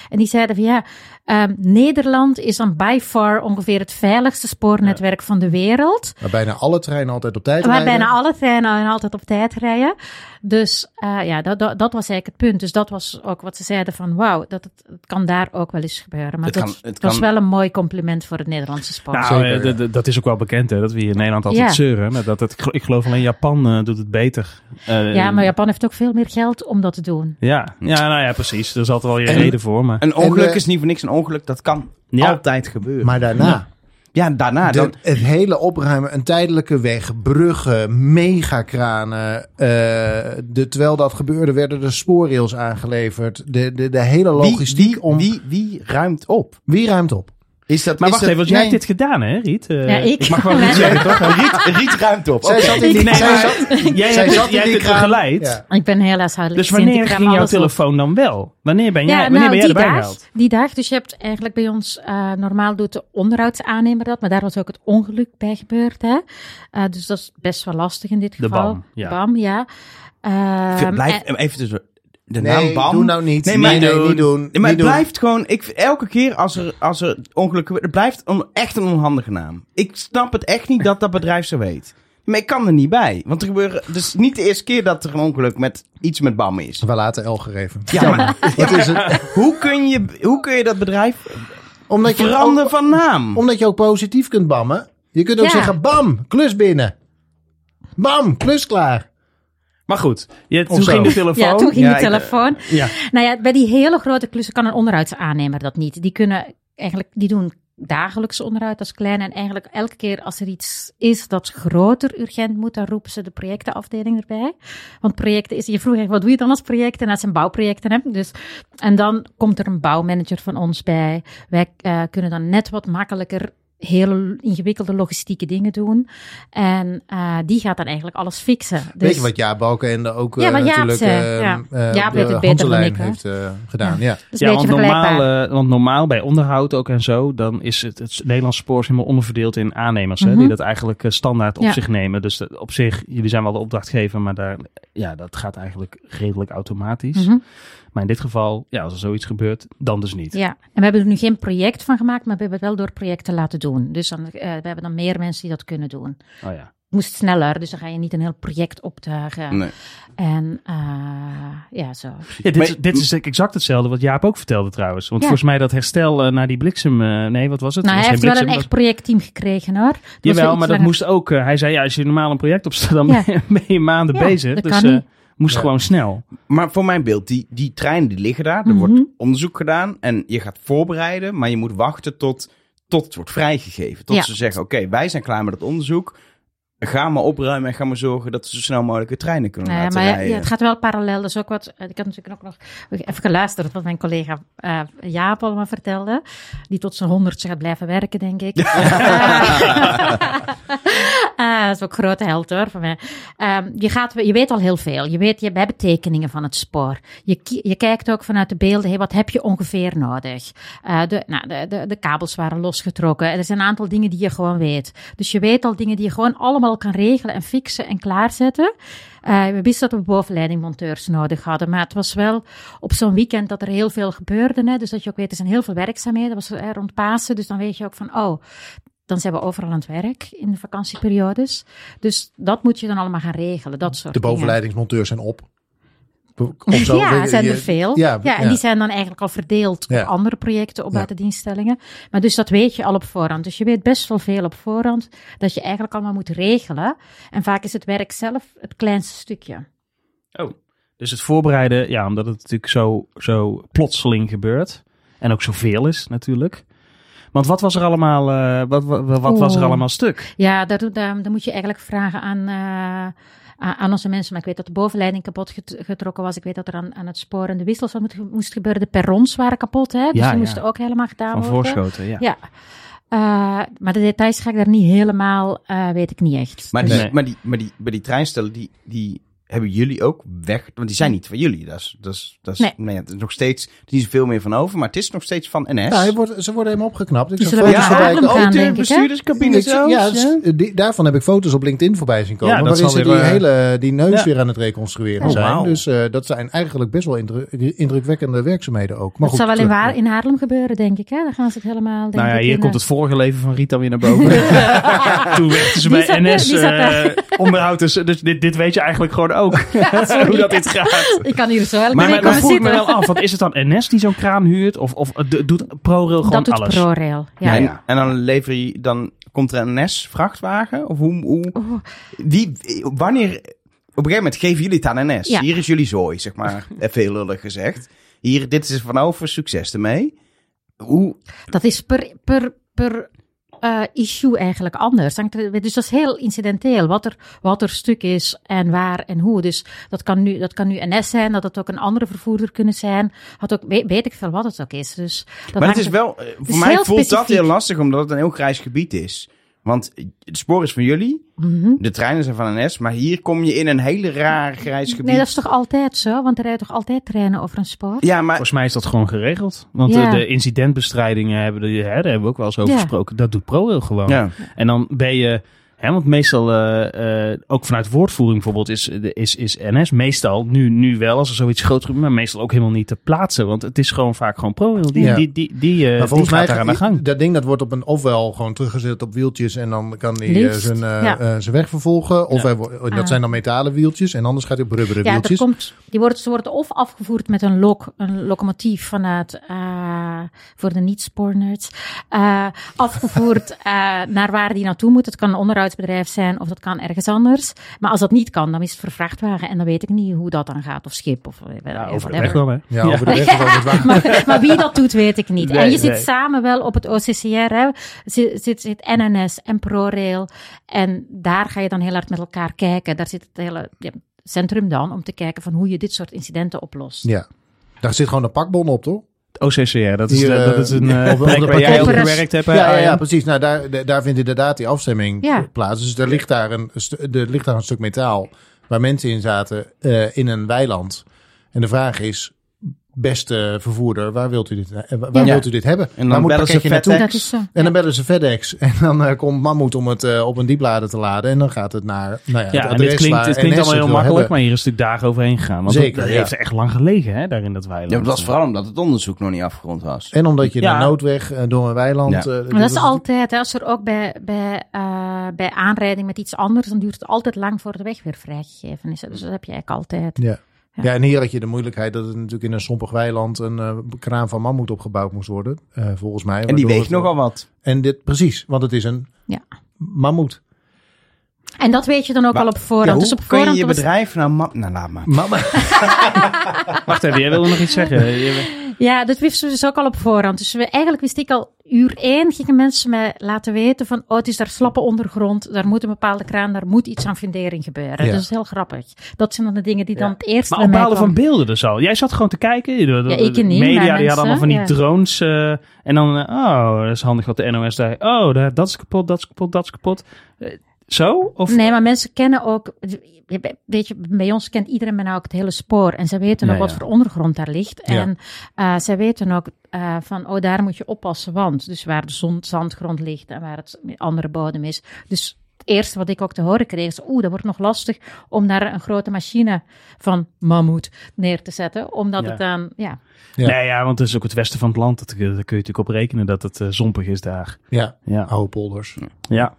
Speaker 4: En die zeiden van ja, ehm, Nederland is dan by far ongeveer het veiligste spoornetwerk van de wereld.
Speaker 3: Waar bijna alle treinen altijd op tijd
Speaker 4: Waar
Speaker 3: rijden.
Speaker 4: bijna alle treinen altijd op tijd rijden. Dus eh, ja, dat, dat, dat was eigenlijk het punt. Dus dat was ook wat ze zeiden van wauw, dat het, het kan daar ook wel eens gebeuren. Maar
Speaker 1: Het
Speaker 4: dat
Speaker 1: kan- het
Speaker 4: was
Speaker 1: kan-
Speaker 4: wel een mooi compliment voor het Nederlandse sport.
Speaker 2: Nou,
Speaker 3: Zeker,
Speaker 2: eh, dat is ook wel bekend, hè, dat we hier in Nederland altijd
Speaker 4: Ja.
Speaker 2: zeuren. Maar dat het, ik geloof alleen Japan eh, doet het beter. Eh,
Speaker 4: ja, maar Japan heeft ook veel meer geld om dat te doen.
Speaker 2: Ja, ja, nou ja, precies. Er altijd wel je
Speaker 3: En-
Speaker 2: reden voor. Maar
Speaker 1: Een ongeluk
Speaker 3: En, eh,
Speaker 1: is niet voor niks een ongeluk. Dat kan
Speaker 2: Ja.
Speaker 1: altijd gebeuren.
Speaker 3: Maar daarna,
Speaker 1: ja, daarna.
Speaker 3: de-
Speaker 1: Dan,
Speaker 3: het hele opruimen, een tijdelijke weg, bruggen, megakranen. eh, de, terwijl dat gebeurde, werden de spoorrails aangeleverd. De, de, de hele
Speaker 1: wie,
Speaker 3: logistiek
Speaker 1: wie,
Speaker 3: om...
Speaker 1: wie, wie ruimt op?
Speaker 3: Wie ruimt op?
Speaker 1: Is dat,
Speaker 2: maar
Speaker 1: is
Speaker 2: wacht
Speaker 1: dat-
Speaker 2: even, want jij
Speaker 1: nee.
Speaker 2: hebt dit gedaan, hè, Riet? Eh,
Speaker 4: Ja, ik.
Speaker 2: mag wel niet zeggen, toch?
Speaker 1: Riet, Riet ruimt op.
Speaker 3: Zij
Speaker 1: Oké.
Speaker 3: zat in die,
Speaker 2: Nee,
Speaker 3: zij
Speaker 2: maar-
Speaker 3: zat,
Speaker 2: Jij
Speaker 3: zij
Speaker 2: hebt
Speaker 3: zat
Speaker 2: het,
Speaker 3: in
Speaker 2: jij
Speaker 3: die
Speaker 2: hebt het
Speaker 3: kraan.
Speaker 2: begeleid.
Speaker 3: Ja.
Speaker 4: Ik ben heel huishoudelijk.
Speaker 2: Dus wanneer
Speaker 4: Ik
Speaker 2: ging jouw
Speaker 4: op.
Speaker 2: telefoon dan wel? Wanneer ben jij,
Speaker 4: Ja,
Speaker 2: wanneer
Speaker 4: nou,
Speaker 2: ben jij
Speaker 4: die
Speaker 2: erbij
Speaker 4: dag,
Speaker 2: gehaald?
Speaker 4: die dag. Dus je hebt eigenlijk bij ons, eh, normaal doet de onderhoudsaannemer dat, maar daar was ook het ongeluk bij gebeurd. Hè? Eh, dus dat is best wel lastig in dit
Speaker 2: De
Speaker 4: geval.
Speaker 2: BAM, ja.
Speaker 4: BAM, ja. Ehm,
Speaker 1: Blijf,
Speaker 4: en-
Speaker 1: even tussen. De
Speaker 3: Nee,
Speaker 1: naam Bam.
Speaker 3: doe nou niet.
Speaker 1: Nee,
Speaker 3: Nee,
Speaker 1: maar-
Speaker 3: nee, niet doen.
Speaker 1: Nee, maar
Speaker 3: niet
Speaker 1: het
Speaker 3: doen.
Speaker 1: blijft gewoon, ik, elke keer als er, als er ongeluk gebeurt, het blijft een, echt een onhandige naam. Ik snap het echt niet dat dat bedrijf zo weet. Maar ik kan er niet bij. Want er gebeuren, het is niet de eerste keer dat er een ongeluk met iets met BAM is.
Speaker 3: We laten L gegeven.
Speaker 1: Ja, maar
Speaker 3: Wat is het?
Speaker 1: hoe kun je, hoe kun je dat bedrijf
Speaker 3: Omdat je,
Speaker 1: veranderen
Speaker 3: ook,
Speaker 1: van naam?
Speaker 3: omdat je ook positief kunt bammen. Je kunt ook
Speaker 4: Ja.
Speaker 3: zeggen, bam, klus binnen. Bam, klus klaar.
Speaker 2: Maar goed, je, toen ging de telefoon.
Speaker 4: ja, toen ging
Speaker 1: Ja,
Speaker 4: de
Speaker 1: ik-
Speaker 4: telefoon.
Speaker 2: Ja.
Speaker 4: Nou ja, bij die hele grote klussen kan een onderhoudsaannemer dat niet. Die kunnen eigenlijk, die doen dagelijks onderhoud als klein. En eigenlijk elke keer als er iets is dat groter urgent moet, dan roepen ze de projectenafdeling erbij. Want projecten is, je vroeg echt, wat doe je dan als project? En dat zijn bouwprojecten. Hè? Dus, en dan komt er een bouwmanager van ons bij. Wij eh, kunnen dan net wat makkelijker hele ingewikkelde logistieke dingen doen. En eh, die gaat dan eigenlijk alles fixen. Dus,
Speaker 3: Weet je wat Jaap Balkenende ook
Speaker 4: Ja,
Speaker 3: eh, natuurlijk eh,
Speaker 4: ja.
Speaker 3: eh, de
Speaker 4: het beter dan
Speaker 3: Hanselijn
Speaker 4: ik, hè?
Speaker 3: heeft gedaan. Ja.
Speaker 4: Dat is
Speaker 2: Ja,
Speaker 4: een
Speaker 2: want normaal, want normaal bij onderhoud ook en zo, dan is het, het Nederlandse spoor is helemaal onderverdeeld in aannemers, hè,
Speaker 4: Mhm.
Speaker 2: die dat eigenlijk standaard op
Speaker 4: Ja.
Speaker 2: zich nemen. Dus dat- op zich, jullie zijn wel de opdrachtgever, maar daar, ja, dat gaat eigenlijk redelijk automatisch.
Speaker 4: Mhm.
Speaker 2: Maar in dit geval, ja, als er zoiets gebeurt, dan dus niet.
Speaker 4: Ja, en we hebben er nu geen project van gemaakt, maar we hebben het wel door projecten laten doen. Dus dan, eh, we hebben dan meer mensen die dat kunnen doen.
Speaker 2: Oh ja.
Speaker 4: Het moest sneller, dus dan ga je niet een heel project optuigen.
Speaker 1: Nee.
Speaker 4: En eh, ja, zo.
Speaker 2: Ja, dit,
Speaker 1: Maar-
Speaker 2: is, dit is exact hetzelfde wat Jaap ook vertelde trouwens. Want
Speaker 4: Ja.
Speaker 2: volgens mij dat herstel eh, naar die bliksem... eh, nee, wat was het?
Speaker 4: Nou, hij heeft wel een echt projectteam gekregen hoor.
Speaker 2: Jawel, maar dat
Speaker 4: langer.
Speaker 2: moest ook... hij zei, ja, als je normaal een project opstelt, dan
Speaker 4: Ja.
Speaker 2: ben je- maanden
Speaker 4: Ja,
Speaker 2: bezig.
Speaker 4: dat
Speaker 2: Dus
Speaker 4: kan
Speaker 2: eh,
Speaker 4: niet.
Speaker 2: Moest
Speaker 3: Ja.
Speaker 2: gewoon snel.
Speaker 1: Maar voor mijn beeld, die, die treinen die liggen daar. Er
Speaker 4: Mhm.
Speaker 1: wordt onderzoek gedaan en je gaat voorbereiden. Maar je moet wachten tot, tot het wordt vrijgegeven. Tot
Speaker 4: Ja.
Speaker 1: ze zeggen, oké, wij zijn klaar met het onderzoek. Ga maar opruimen en ga maar zorgen dat we zo snel mogelijk de treinen kunnen
Speaker 4: Nou ja,
Speaker 1: laten
Speaker 4: maar
Speaker 1: rijden.
Speaker 4: ja, het gaat wel parallel. Is ook wat. eh, Ik had natuurlijk ook nog even geluisterd wat mijn collega eh Jaap allemaal vertelde. Die tot zijn honderdste gaat blijven werken, denk ik. Ah, dat is ook een grote held hoor voor mij. Ehm, je, gaat, je weet al heel veel. Je weet, je, we hebben tekeningen van het spoor. Je, je kijkt ook vanuit de beelden, hey, wat heb je ongeveer nodig? Eh, de, nou, de, de, de kabels waren losgetrokken. Er zijn een aantal dingen die je gewoon weet. Dus je weet al dingen die je gewoon allemaal kan regelen en fixen en klaarzetten. Eh, we wisten dat we bovenleidingmonteurs nodig hadden, maar het was wel op zo'n weekend dat er heel veel gebeurde. Hè? Dus dat je ook weet, er zijn heel veel werkzaamheden. Dat was eh, rond Pasen, dus dan weet je ook van, oh, dan zijn we overal aan het werk in de vakantieperiodes. Dus dat moet je dan allemaal gaan regelen, dat soort
Speaker 3: De
Speaker 4: dingen.
Speaker 3: bovenleidingsmonteurs zijn op. Of zo,
Speaker 4: ja, zijn er veel.
Speaker 3: Ja,
Speaker 4: Ja, en
Speaker 3: ja.
Speaker 4: die zijn dan eigenlijk al verdeeld
Speaker 3: Ja.
Speaker 4: op andere projecten, op
Speaker 3: Ja.
Speaker 4: buitendienstellingen. Maar dus dat weet je al op voorhand. Dus je weet best wel veel op voorhand dat je eigenlijk allemaal moet regelen. En vaak is het werk zelf het kleinste stukje.
Speaker 2: Oh. Dus het voorbereiden, ja, omdat het natuurlijk zo, zo plotseling gebeurt. En ook zoveel is natuurlijk. Want wat was er allemaal, eh, wat, wat, wat was er allemaal stuk?
Speaker 4: Ja, daar, daar, daar moet je eigenlijk vragen aan, eh, aan, onze mensen. Maar ik weet dat de bovenleiding kapot get- getrokken was. Ik weet dat er aan, aan het spoor en de wissels wat moet, moest gebeuren. De perrons waren kapot, hè? Dus
Speaker 2: Ja,
Speaker 4: die
Speaker 2: ja.
Speaker 4: moesten ook helemaal gedaan
Speaker 2: Van
Speaker 4: worden.
Speaker 2: voorschoten, ja.
Speaker 4: Ja. Eh, maar de details ga ik daar niet helemaal, eh, weet ik niet echt.
Speaker 1: Maar,
Speaker 4: Dus-
Speaker 2: Nee.
Speaker 1: maar, die, maar die, bij die treinstellen, die, die hebben jullie ook weg. Want die zijn niet van jullie. Dat is, dat is, dat is,
Speaker 4: Nee.
Speaker 1: nee. het is nog steeds, er is niet zoveel meer van over. Maar het is nog steeds van NS.
Speaker 3: Ja, hij wordt, ze worden helemaal opgeknapt. Ik zag foto's voorbij komen.
Speaker 4: hè?
Speaker 1: bestuurderscabine
Speaker 3: ja, het is- die, daarvan heb ik foto's op LinkedIn voorbij zien komen.
Speaker 2: Ja, dat
Speaker 3: waarin
Speaker 2: zal
Speaker 3: ze
Speaker 2: weer,
Speaker 3: die
Speaker 2: eh,
Speaker 3: hele die neus
Speaker 2: ja.
Speaker 3: weer aan het reconstrueren
Speaker 1: Oh,
Speaker 3: zijn. Dus eh, dat zijn eigenlijk best wel indru- indrukwekkende werkzaamheden ook. Maar
Speaker 4: dat
Speaker 3: goed,
Speaker 4: zal wel in. Waar, in Haarlem gebeuren, denk ik. Hè? Dan gaan ze het helemaal. Denk
Speaker 2: Nou ja,
Speaker 4: ik,
Speaker 2: hier
Speaker 4: in,
Speaker 2: komt
Speaker 4: eh,
Speaker 2: het vorige leven van Rita weer naar boven. Toen werkte ze bij NS onderhoud. Dus, dus dit, dit weet je eigenlijk gewoon ook. hoe dat dit gaat.
Speaker 4: Ik kan hier zo elke
Speaker 2: Maar, maar dan vroeg ik me wel af. Want is het dan NS die zo'n kraan huurt? Of, of doet ProRail gewoon
Speaker 4: Dat doet
Speaker 2: alles?
Speaker 4: ProRail. Ja.
Speaker 1: En, en dan lever je, dan komt er een NS-vrachtwagen? Of hoe, hoe
Speaker 4: Oh,
Speaker 1: wie, wanneer, op een gegeven moment geven jullie het aan NS.
Speaker 4: Ja.
Speaker 1: Hier is jullie zooi, zeg maar, even heel lullig gezegd. Hier, dit is er van over, succes ermee. Hoe,
Speaker 4: dat is per, per, per eh, issue eigenlijk anders. Er- Dus dat is heel incidenteel, wat er, wat er stuk is en waar en hoe. Dus dat kan nu, dat kan nu NS zijn, dat het ook een andere vervoerder kunnen zijn. Had ook, weet, weet ik veel wat het ook is. Dus dat
Speaker 1: maar het is wel, eh, voor mij voelt dat heel lastig, omdat het een heel grijs gebied is. Want het spoor is van jullie,
Speaker 4: Mhm.
Speaker 1: de treinen zijn van NS, maar hier kom je in een hele raar grijs gebied.
Speaker 4: Nee, dat is toch altijd zo? Want er rijden toch altijd treinen over een spoor?
Speaker 1: Ja, maar
Speaker 2: Volgens mij is dat gewoon geregeld. Want
Speaker 4: Ja.
Speaker 2: de, de incidentbestrijdingen hebben, de, hè, daar hebben we ook wel eens over
Speaker 4: Ja.
Speaker 2: gesproken. Dat doet ProRail gewoon.
Speaker 1: ja.
Speaker 2: En dan ben je, hè, want meestal, eh, eh, ook vanuit woordvoering bijvoorbeeld, is, is, is NS meestal, nu, nu wel als er zoiets groots gebeurt, maar meestal ook helemaal niet te plaatsen. Want het is gewoon vaak gewoon ProRail. Die,
Speaker 3: Ja.
Speaker 2: die, die, die, eh,
Speaker 3: Maar
Speaker 2: die
Speaker 3: volgens
Speaker 2: gaat
Speaker 3: mij
Speaker 2: daar aan de gang.
Speaker 3: dat ding dat wordt op een ofwel gewoon teruggezet op wieltjes en dan kan hij eh, zijn, eh,
Speaker 4: ja.
Speaker 3: eh, zijn weg vervolgen. Of
Speaker 2: Ja.
Speaker 3: hij wo- dat
Speaker 4: Ah.
Speaker 3: zijn dan metalen wieltjes en anders gaat hij op rubberen
Speaker 4: Ja, dat
Speaker 3: wieltjes.
Speaker 4: komt, die worden, ze worden of afgevoerd met een lok, een locomotief vanuit, eh, voor de niet-spoornerds, eh, afgevoerd eh, naar waar die naartoe moet. Het kan een onderhoudsbedrijf zijn of dat kan ergens anders. Maar als dat niet kan, dan is het voor vrachtwagen en dan weet ik niet hoe dat dan gaat. Of schip of eh,
Speaker 2: Ja, over de weg dan, hè?
Speaker 3: Ja, over de weg of over het wagen.
Speaker 4: maar, maar wie dat doet, weet ik niet.
Speaker 2: Nee,
Speaker 4: en je zit samen wel op het OCCR, hè. Zit, zit, zit NNS en ProRail. En daar ga je dan heel hard met elkaar kijken. Daar zit het hele ja, centrum dan om te kijken van hoe je dit soort incidenten oplost.
Speaker 3: Ja. Daar zit gewoon een pakbon op, toch?
Speaker 2: OCCR, dat is,
Speaker 3: Hier,
Speaker 2: de- dat is een eh,
Speaker 3: op de-
Speaker 2: plek waar jij ook gewerkt hebt.
Speaker 3: Ja, ja, ja,
Speaker 2: Arjen?
Speaker 3: precies. Nou, daar, daar vindt inderdaad die afstemming
Speaker 4: Ja.
Speaker 3: plaats. Dus er ligt daar een, er ligt daar een stuk metaal waar mensen in zaten eh, in een weiland. En de vraag is, beste vervoerder, waar wilt u dit, eh, waar
Speaker 4: Ja.
Speaker 3: wilt u dit hebben?
Speaker 1: En dan
Speaker 3: moet
Speaker 1: bellen ze
Speaker 3: naartoe?
Speaker 1: FedEx.
Speaker 3: En dan bellen ze FedEx. En dan eh, komt Mammoet om het eh, op een dieplader te laden. En dan gaat het naar nou ja,
Speaker 2: Ja,
Speaker 3: het adres
Speaker 2: dit klinkt,
Speaker 3: waar
Speaker 2: het klinkt
Speaker 3: NS
Speaker 2: allemaal heel makkelijk,
Speaker 3: hebben.
Speaker 2: maar hier is natuurlijk dagen overheen gegaan. Want
Speaker 3: Zeker,
Speaker 2: dat, dat
Speaker 3: ja.
Speaker 2: heeft echt lang gelegen, hè, daar in dat weiland.
Speaker 1: Ja, dat was vooral omdat het onderzoek nog niet afgerond was.
Speaker 3: En omdat je
Speaker 2: Ja.
Speaker 3: een noodweg door een weiland...
Speaker 1: Ja.
Speaker 4: Maar dat is altijd, hè, als er ook bij, bij, eh, bij aanrijding met iets anders, dan duurt het altijd lang voor de weg weer vrijgegeven is. Dus dat heb je eigenlijk altijd.
Speaker 3: Ja.
Speaker 4: Ja.
Speaker 3: Ja. en hier had je de moeilijkheid dat het natuurlijk in een sompig weiland een eh, kraan van mammoet opgebouwd moest worden, eh, volgens mij.
Speaker 1: En die weegt
Speaker 3: het-
Speaker 1: nogal wat.
Speaker 3: En dit, precies, want het is een
Speaker 4: Ja.
Speaker 3: mammoet.
Speaker 4: En dat weet je dan ook
Speaker 1: Maar-
Speaker 4: al op voorhand.
Speaker 1: Ja, hoe
Speaker 4: dus op
Speaker 1: kun je
Speaker 4: voorhand
Speaker 1: je bedrijf nou... ma- Nou, laat maar.
Speaker 3: Mama.
Speaker 2: Wacht even, jij wilde nog iets zeggen.
Speaker 4: Ja, dat wisten we dus ook al op voorhand. Dus we, eigenlijk wist ik al uur één, gingen mensen mij laten weten van, oh, het is daar slappe ondergrond, daar moet een bepaalde kraan, daar moet iets aan fundering gebeuren.
Speaker 3: Ja.
Speaker 4: Dat is heel grappig. Dat zijn dan de dingen die dan het eerst
Speaker 2: Maar
Speaker 4: bij
Speaker 2: op
Speaker 4: mij
Speaker 2: basis van beelden dus al. Jij zat gewoon te kijken. De, de-
Speaker 4: Ja, ik niet,
Speaker 2: media die hadden allemaal van die drones. eh, en dan, eh, oh, dat is handig wat de NOS zei. Oh, dat is kapot, dat is kapot, dat is kapot. Eh, zo? Of,
Speaker 4: Nee, maar mensen kennen ook, weet je, bij ons kent iedereen bijna ook het hele spoor. En ze weten
Speaker 2: Ja,
Speaker 4: ook wat voor ondergrond daar ligt.
Speaker 3: Ja.
Speaker 4: En eh zij weten ook eh, van, oh, daar moet je oppassen, want. Dus waar de zon, zandgrond ligt en waar het andere bodem is. Dus het eerste wat ik ook te horen kreeg is, oeh, dat wordt nog lastig om daar een grote machine van mammoet neer te zetten. Omdat
Speaker 2: Ja.
Speaker 4: het dan, ja.
Speaker 3: Ja.
Speaker 2: Nee, ja, want het is ook het westen van het land. Dat, daar kun je natuurlijk op rekenen dat het eh, zompig is daar.
Speaker 3: Ja,
Speaker 2: Ja.
Speaker 3: oude polders.
Speaker 2: ja.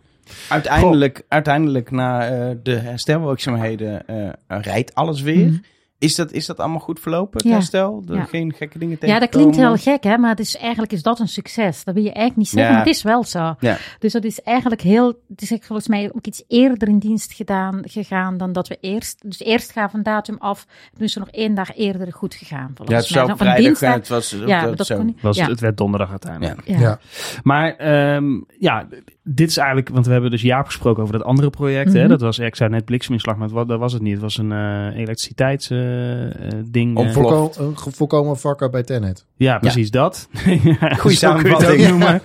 Speaker 1: Uiteindelijk, uiteindelijk na eh, de herstelwerkzaamheden eh, rijdt alles weer.
Speaker 4: Mhm.
Speaker 1: Is, dat, is dat allemaal goed verlopen, het
Speaker 4: Ja.
Speaker 1: herstel? Er
Speaker 4: Ja.
Speaker 1: Geen gekke dingen
Speaker 4: Ja, dat klinkt heel gek, hè, maar het is, eigenlijk is dat een succes. Dat wil je eigenlijk niet zeggen,
Speaker 1: Ja.
Speaker 4: maar het is wel zo.
Speaker 1: Ja.
Speaker 4: Dus dat is eigenlijk heel, het is eigenlijk volgens mij ook iets eerder in dienst gedaan, gegaan dan dat we eerst, dus eerst gaven een datum af, toen is er nog één dag eerder goed gegaan.
Speaker 1: Ja,
Speaker 4: Volgens
Speaker 1: het zou
Speaker 4: mij.
Speaker 1: op
Speaker 4: Van
Speaker 1: vrijdag
Speaker 4: dinsdag-
Speaker 1: het was
Speaker 4: ja,
Speaker 1: dat,
Speaker 4: maar dat
Speaker 1: zo.
Speaker 4: kon niet.
Speaker 2: Was. Het werd donderdag uiteindelijk.
Speaker 1: Ja.
Speaker 4: Ja.
Speaker 3: Ja.
Speaker 2: Maar ehm, ja, dit is eigenlijk, want we hebben dus Jaap gesproken over dat andere project. hè?
Speaker 4: Mhm.
Speaker 2: Dat was, ik zei net blikseminslag, maar wat- dat was het niet. Het was een eh elektriciteitsding.
Speaker 1: Om
Speaker 2: eh.
Speaker 3: Voorko een ge- voorkomen vakker bij Tenet.
Speaker 2: ja, precies dat.
Speaker 1: Goeie samenvatting.
Speaker 2: ook noemen.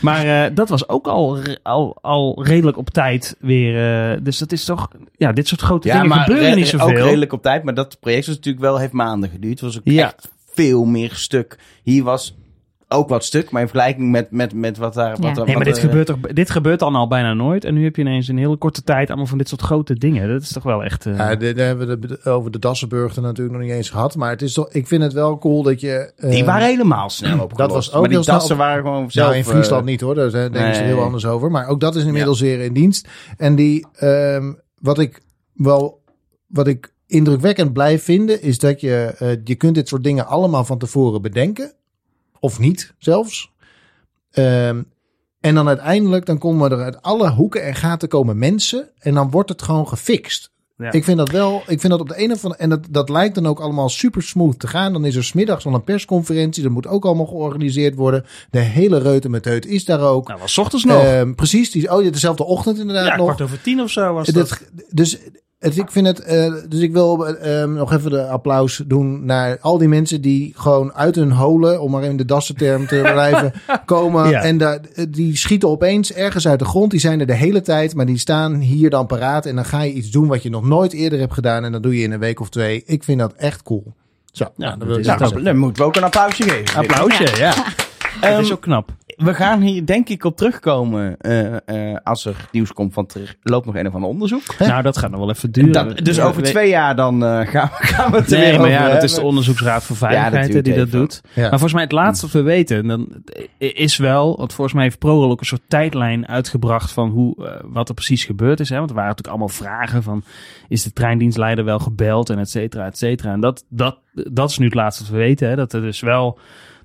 Speaker 2: Maar eh, dat was ook al, al, al redelijk op tijd weer. eh, dus dat is toch, ja, dit soort grote dingen gebeuren
Speaker 1: re-
Speaker 2: niet
Speaker 1: ook
Speaker 2: zoveel.
Speaker 1: redelijk op tijd. Maar dat project was natuurlijk wel, heeft maanden geduurd. Het was ook
Speaker 2: Ja.
Speaker 1: echt veel meer stuk. Hier was ook wat stuk, maar in vergelijking met, met, met wat daar... Wat,
Speaker 4: Ja.
Speaker 1: wat,
Speaker 2: Nee, maar dit
Speaker 1: eh,
Speaker 2: gebeurt, toch, dit gebeurt dan al bijna nooit. En nu heb je ineens in een hele korte tijd allemaal van dit soort grote dingen. Dat is toch wel echt... eh,
Speaker 3: Ja, de- daar hebben we het over de Dassenburg er natuurlijk nog niet eens gehad. Maar het is toch, ik vind het wel cool dat je... eh,
Speaker 1: Die waren helemaal snel opgelost.
Speaker 3: dat was ook
Speaker 1: maar die dassen
Speaker 3: op-
Speaker 1: waren gewoon zelf...
Speaker 3: Nou, in Friesland
Speaker 1: eh,
Speaker 3: niet hoor, daar zijn- denken ze heel anders over. Maar ook dat is inmiddels weer in dienst. En die, ehm, wat ik wel, wat ik indrukwekkend blijf vinden, is dat je, eh, je kunt dit soort dingen allemaal van tevoren bedenken. Of niet zelfs. Ehm, en dan uiteindelijk, dan komen er uit alle hoeken en gaten komen mensen. En dan wordt het gewoon gefixt.
Speaker 2: Ja.
Speaker 3: Ik vind dat wel, ik vind dat op de een of andere, en dat, dat lijkt dan ook allemaal super smooth te gaan. Dan is er smiddags al een persconferentie, dat moet ook allemaal georganiseerd worden. De hele reute met heut is daar ook.
Speaker 2: nou, was 's ochtends nog.
Speaker 3: Ehm, precies, die, oh, dezelfde ochtend inderdaad
Speaker 2: ja,
Speaker 3: nog.
Speaker 2: kwart over tien of zo was dat.
Speaker 3: Dat, dus, het, ik vind het, eh, dus ik wil ehm, nog even de applaus doen naar al die mensen die gewoon uit hun holen, om maar in de dassenterm te blijven, komen.
Speaker 2: Ja.
Speaker 3: En da, die schieten opeens ergens uit de grond. Die zijn er de hele tijd, maar die staan hier dan paraat. En dan ga je iets doen wat je nog nooit eerder hebt gedaan. En dat doe je in een week of twee. Ik vind dat echt cool. Zo, nou,
Speaker 2: dat
Speaker 3: dan zeggen.
Speaker 1: Dan moeten we ook een applausje geven.
Speaker 2: Applausje, ja.
Speaker 1: Ehm,
Speaker 2: dat is ook knap.
Speaker 1: We gaan hier denk ik op terugkomen eh, eh, als er nieuws komt van terug. loopt nog een of ander onderzoek.
Speaker 2: Nou, dat gaat nog wel even duren.
Speaker 1: Dat, dus
Speaker 2: Ja,
Speaker 1: over
Speaker 2: we-
Speaker 1: twee jaar dan eh, gaan, we- gaan we het er
Speaker 2: Nee,
Speaker 1: weer
Speaker 2: maar
Speaker 1: over
Speaker 2: ja, dat is de. Onderzoeksraad voor
Speaker 1: Ja, dat
Speaker 2: Veiligheid die dat doet.
Speaker 3: Ja.
Speaker 2: Maar volgens mij het laatste wat we weten, dan is wel, want volgens mij heeft ProRail ook een soort tijdlijn uitgebracht van hoe, wat er precies gebeurd is. Hè? Want er waren natuurlijk allemaal vragen van, is de treindienstleider wel gebeld en et cetera, et cetera. En dat, dat, dat is nu het laatste wat we weten. Hè? Dat er dus wel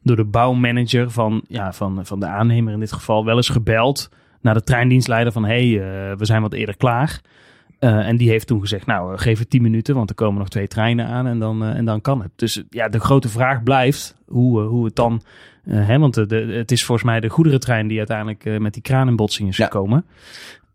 Speaker 2: door de bouwmanager van, ja, van, van de aannemer in dit geval wel eens gebeld naar de treindienstleider van, hé, hey, eh, we zijn wat eerder klaar. Eh, en die heeft toen gezegd, nou, eh, geef het 10 minuten, want er komen nog twee treinen aan en dan, en dan kan het. Dus ja, de grote vraag blijft hoe, hoe het dan... hè, want de, de, het is volgens mij de goederentrein die uiteindelijk met die kraan in botsing is
Speaker 1: Ja.
Speaker 2: gekomen.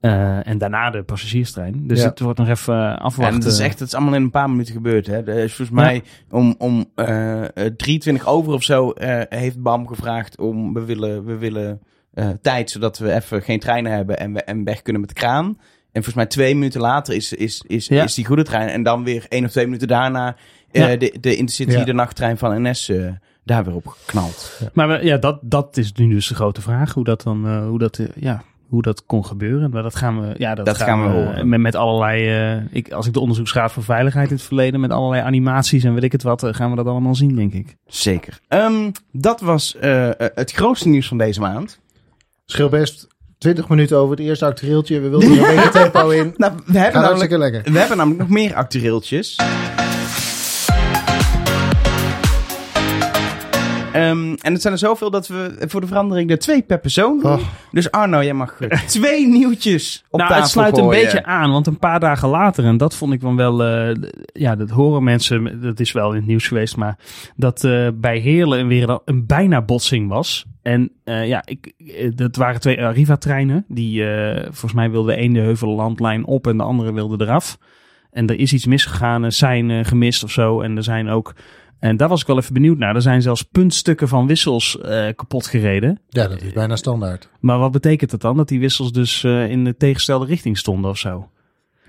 Speaker 2: Eh, en daarna de passagierstrein. Dus
Speaker 3: Ja.
Speaker 2: het wordt nog even eh, afwachten.
Speaker 1: En het is echt, het is allemaal in een paar minuten gebeurd. Hè. Er is volgens mij om, om eh, eh, 23 over of zo eh, heeft BAM gevraagd om, we willen, we willen eh, tijd, zodat we even geen treinen hebben en, we, en weg kunnen met de kraan. En volgens mij twee minuten later is, is, is,
Speaker 2: Ja.
Speaker 1: is die goede trein. En dan weer één of twee minuten daarna eh,
Speaker 2: Ja.
Speaker 1: de, de Intercity,
Speaker 3: Ja.
Speaker 1: de nachttrein van NS, eh, daar weer op geknald.
Speaker 2: Maar we- ja, dat, dat is nu dus de grote vraag. Hoe dat dan, eh, hoe dat, ja, hoe dat kon gebeuren. Maar dat gaan we, ja, dat,
Speaker 1: Dat gaan we
Speaker 2: eh,
Speaker 1: horen.
Speaker 2: Met, met allerlei, eh, ik, als ik de onderzoeksraad voor veiligheid in het verleden, met allerlei animaties en weet ik het wat, eh, gaan we dat allemaal zien, denk ik.
Speaker 1: Zeker. Ehm, dat was het grootste nieuws van deze maand.
Speaker 3: Schil best 20 minuten over het eerste actueeltje. We wilden er een beetje tempo in.
Speaker 1: Nou, we hebben namelijk
Speaker 3: lekker.
Speaker 1: We hebben namelijk nog meer actueeltjes. Ehm, en het zijn er zoveel dat we voor de verandering er twee per persoon doen.
Speaker 3: Oh.
Speaker 1: Dus Arno, jij mag twee nieuwtjes op
Speaker 2: nou,
Speaker 1: tafel
Speaker 2: het sluit een beetje aan, want een paar dagen later, en dat vond ik dan wel, eh, ja, dat horen mensen, dat is wel in het nieuws geweest, maar dat eh, bij Heerlen weer een, een bijna botsing was. En eh, ja, ik, dat waren twee Arriva-treinen, die eh, volgens mij wilde de ene Heuvellandlijn op en de andere wilde eraf. En er is iets misgegaan, er zijn gemist of zo, en er zijn ook... En daar was ik wel even benieuwd naar. Er zijn zelfs puntstukken van wissels eh, kapot gereden.
Speaker 3: Ja, dat is bijna standaard.
Speaker 2: Maar wat betekent dat dan? Dat die wissels dus eh, in de tegengestelde richting stonden of zo?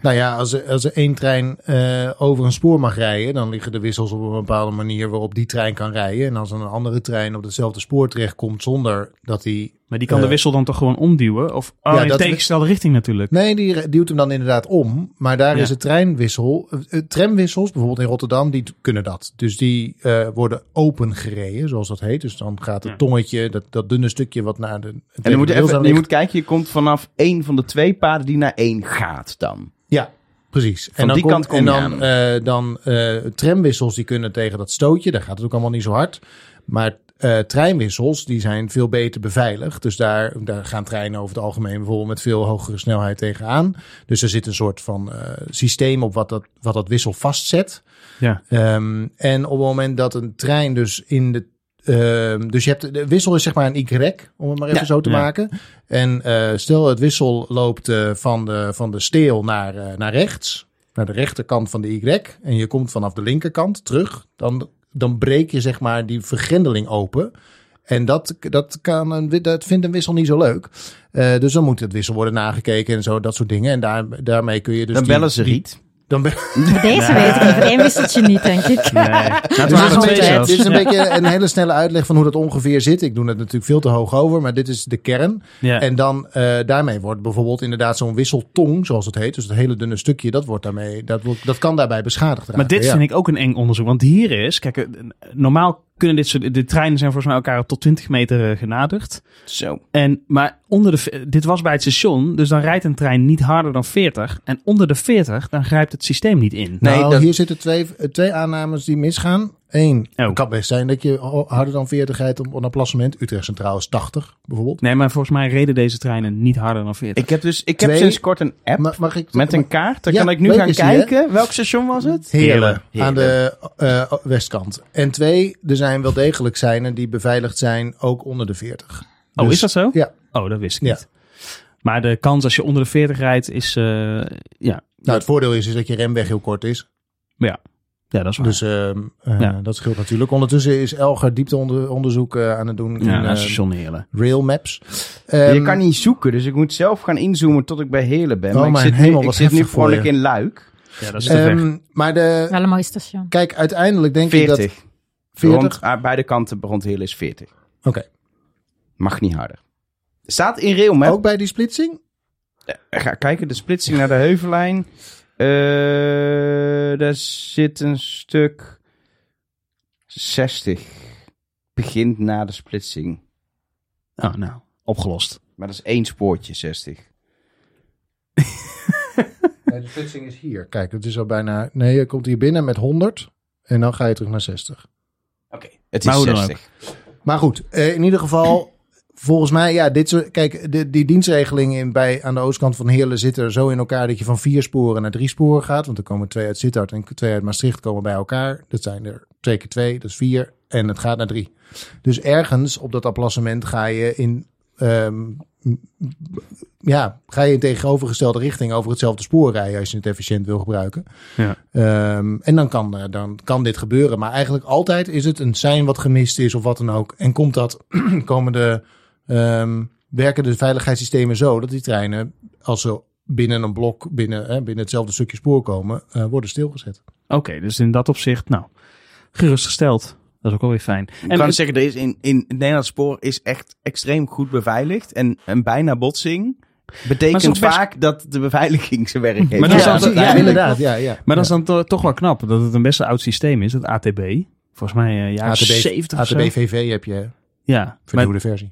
Speaker 3: Nou ja, als er, als er één trein eh, over een spoor mag rijden, dan liggen de wissels op een bepaalde manier waarop die trein kan rijden. En als een andere trein op hetzelfde spoor terechtkomt zonder dat die...
Speaker 2: Maar die kan
Speaker 3: Eh,
Speaker 2: de wissel dan toch gewoon omduwen? Of oh,
Speaker 3: ja,
Speaker 2: in tegengestelde richting natuurlijk.
Speaker 3: Nee, die duwt hem dan inderdaad om. Maar daar
Speaker 2: Ja.
Speaker 3: is de treinwissel... eh, eh, tramwissels, bijvoorbeeld in Rotterdam, die kunnen dat. Dus die eh, worden open gereden, zoals dat heet. Dus dan gaat het
Speaker 2: Ja.
Speaker 3: tongetje, dat, dat dunne stukje wat naar de...
Speaker 1: En je moet, even, je moet kijken, je komt vanaf één van de twee paden die naar één gaat dan.
Speaker 3: Ja, precies.
Speaker 1: Van die kant kom
Speaker 3: en
Speaker 1: je
Speaker 3: dan, eh, dan eh, tramwissels die kunnen tegen dat stootje. Daar gaat het ook allemaal niet zo hard. Maar eh, treinwissels die zijn veel beter beveiligd. Dus daar, daar gaan treinen over het algemeen bijvoorbeeld met veel hogere snelheid tegenaan. Dus er zit een soort van eh, systeem op wat dat, wat dat wissel vastzet.
Speaker 2: Ja.
Speaker 3: Ehm, en op het moment dat een trein dus in de ehm, dus je hebt de wissel is zeg maar een Y, om het maar even
Speaker 1: Ja.
Speaker 3: zo te
Speaker 2: Ja.
Speaker 3: maken. En eh, stel het wissel loopt van, de, van de steel naar, naar rechts, naar de rechterkant van de Y. En je komt vanaf de linkerkant terug. Dan, dan breek je zeg maar die vergrendeling open. En dat, dat, kan een, dat vindt een wissel niet zo leuk. Eh, dus dan moet het wissel worden nagekeken en zo, dat soort dingen. En daar, daarmee kun je dus.
Speaker 1: Dan
Speaker 3: die-
Speaker 1: bellen ze Riet.
Speaker 3: Dan ben,
Speaker 4: deze weet ik niet. Één wisseltje niet, denk ik.
Speaker 2: Nee. Het waren
Speaker 3: dit is een
Speaker 2: twee
Speaker 3: beetje,
Speaker 2: zelfs.
Speaker 3: dit is een
Speaker 2: Ja.
Speaker 3: beetje een hele snelle uitleg van hoe dat ongeveer zit. Ik doe het natuurlijk veel te hoog over, maar dit is de kern.
Speaker 2: Ja.
Speaker 3: En dan eh, daarmee wordt bijvoorbeeld inderdaad zo'n wisseltong, zoals het heet. Dus het hele dunne stukje, dat, wordt daarmee, dat, wordt, dat kan daarbij beschadigd raken.
Speaker 2: Maar dit
Speaker 3: ja.
Speaker 2: vind ik ook een eng onderzoek. Want hier is, kijk, eh, normaal kunnen dit soort, de treinen zijn volgens mij elkaar tot 20 meter eh, genaderd.
Speaker 1: Zo.
Speaker 2: En, maar onder de, dit was bij het station, dus dan rijdt een trein niet harder dan 40. En onder de 40, dan grijpt het systeem niet in.
Speaker 1: Nee,
Speaker 3: nou,
Speaker 1: dat-
Speaker 3: hier zitten twee, eh, twee aannames die misgaan. Eén,
Speaker 2: Oh.
Speaker 3: het kan best zijn dat je harder dan 40 rijdt op een applassement. Utrecht Centraal is 80 bijvoorbeeld.
Speaker 2: Nee, maar volgens mij reden deze treinen niet harder dan 40.
Speaker 1: Ik heb dus ik heb
Speaker 3: Twee-
Speaker 1: sinds kort een app
Speaker 3: Ma- mag ik,
Speaker 1: met een kaart. Dan
Speaker 3: Ja,
Speaker 1: kan ik nu gaan
Speaker 3: die,
Speaker 1: kijken. Welk station was het?
Speaker 3: Heerlen,
Speaker 1: Heerlen.
Speaker 3: aan de eh, westkant. En twee, er zijn wel degelijk seinen die beveiligd zijn, ook onder de 40.
Speaker 2: oh,
Speaker 3: Dus-
Speaker 2: is dat zo?
Speaker 3: Ja.
Speaker 2: Oh, dat wist ik
Speaker 3: Ja.
Speaker 2: niet. Maar de kans als je onder de 40 rijdt is, eh, ja.
Speaker 3: Nou, het voordeel is, is dat je remweg heel kort is.
Speaker 2: ja, dat is waar.
Speaker 3: Dus ehm, eh,
Speaker 2: Ja.
Speaker 3: dat scheelt natuurlijk. Ondertussen is Elger diepteonderzoek eh aan het doen in
Speaker 2: ja,
Speaker 3: eh,
Speaker 2: station Heerlen.
Speaker 3: Rail Maps.
Speaker 1: je
Speaker 3: Ehm,
Speaker 1: kan niet zoeken, dus ik moet zelf gaan inzoomen tot ik bij Heerlen ben.
Speaker 3: Oh,
Speaker 1: maar ik zit nu, ik zit nu vrolijk in Luik.
Speaker 2: Ja, dat is
Speaker 3: ehm, maar de,
Speaker 4: Wel een mooi station.
Speaker 3: kijk, uiteindelijk denk ik dat...
Speaker 1: 40.
Speaker 3: 40?
Speaker 1: Rond, aan beide kanten rond Heerlen is 40.
Speaker 3: Oké.
Speaker 1: Mag niet harder. Staat in Railmap.
Speaker 3: Ook bij die splitsing?
Speaker 1: Ga kijken, de splitsing naar de Heuvelijn. Eh daar zit een stuk 60. Begint na de splitsing.
Speaker 2: Oh, nou, opgelost.
Speaker 1: Maar dat is één spoortje, 60.
Speaker 3: Nee, de splitsing is hier. Kijk, het is al bijna... Nee, je komt hier binnen met 100 en dan ga je terug naar 60.
Speaker 1: Oké. Het is
Speaker 2: hoe dan
Speaker 1: 60.
Speaker 3: Maar goed, eh, in ieder geval, volgens mij, ja, dit soort, kijk, de, die dienstregeling in, bij, aan de oostkant van Heerlen zit er zo in elkaar dat je van vier sporen naar drie sporen gaat. Want er komen twee uit Sittard en twee uit Maastricht komen bij elkaar. Dat zijn er twee keer twee, dat is vier. En het gaat naar drie. Dus ergens op dat applassement ga je in, ehm, ja, ga je in tegenovergestelde richting over hetzelfde spoor rijden als je het efficiënt wil gebruiken.
Speaker 2: Ja.
Speaker 3: Ehm, en dan kan, eh, dan kan dit gebeuren. Maar eigenlijk altijd is het een sein wat gemist is of wat dan ook. En komt dat, komen de, ehm, werken de veiligheidssystemen zo dat die treinen, als ze binnen een blok, binnen, hè, binnen hetzelfde stukje spoor komen, eh, worden stilgezet.
Speaker 2: Oké, dus in dat opzicht, nou, gerustgesteld. Dat is ook wel weer fijn.
Speaker 1: Ik kan zeggen, er is in, in het Nederlands spoor is echt extreem goed beveiligd. En een bijna botsing betekent
Speaker 2: is best-
Speaker 1: vaak dat de beveiliging zijn werk heeft.
Speaker 2: Maar dat is
Speaker 3: ja, ja,
Speaker 2: ja,
Speaker 3: inderdaad. Ja, ja.
Speaker 2: Maar dat is dan to- toch wel knap dat het een best wel oud systeem is, het ATB. Volgens mij eh jaren
Speaker 3: ATB,
Speaker 2: 70 of zo.
Speaker 3: ATB-VV heb je, hè?
Speaker 2: Ja,
Speaker 3: vernieuwde versie.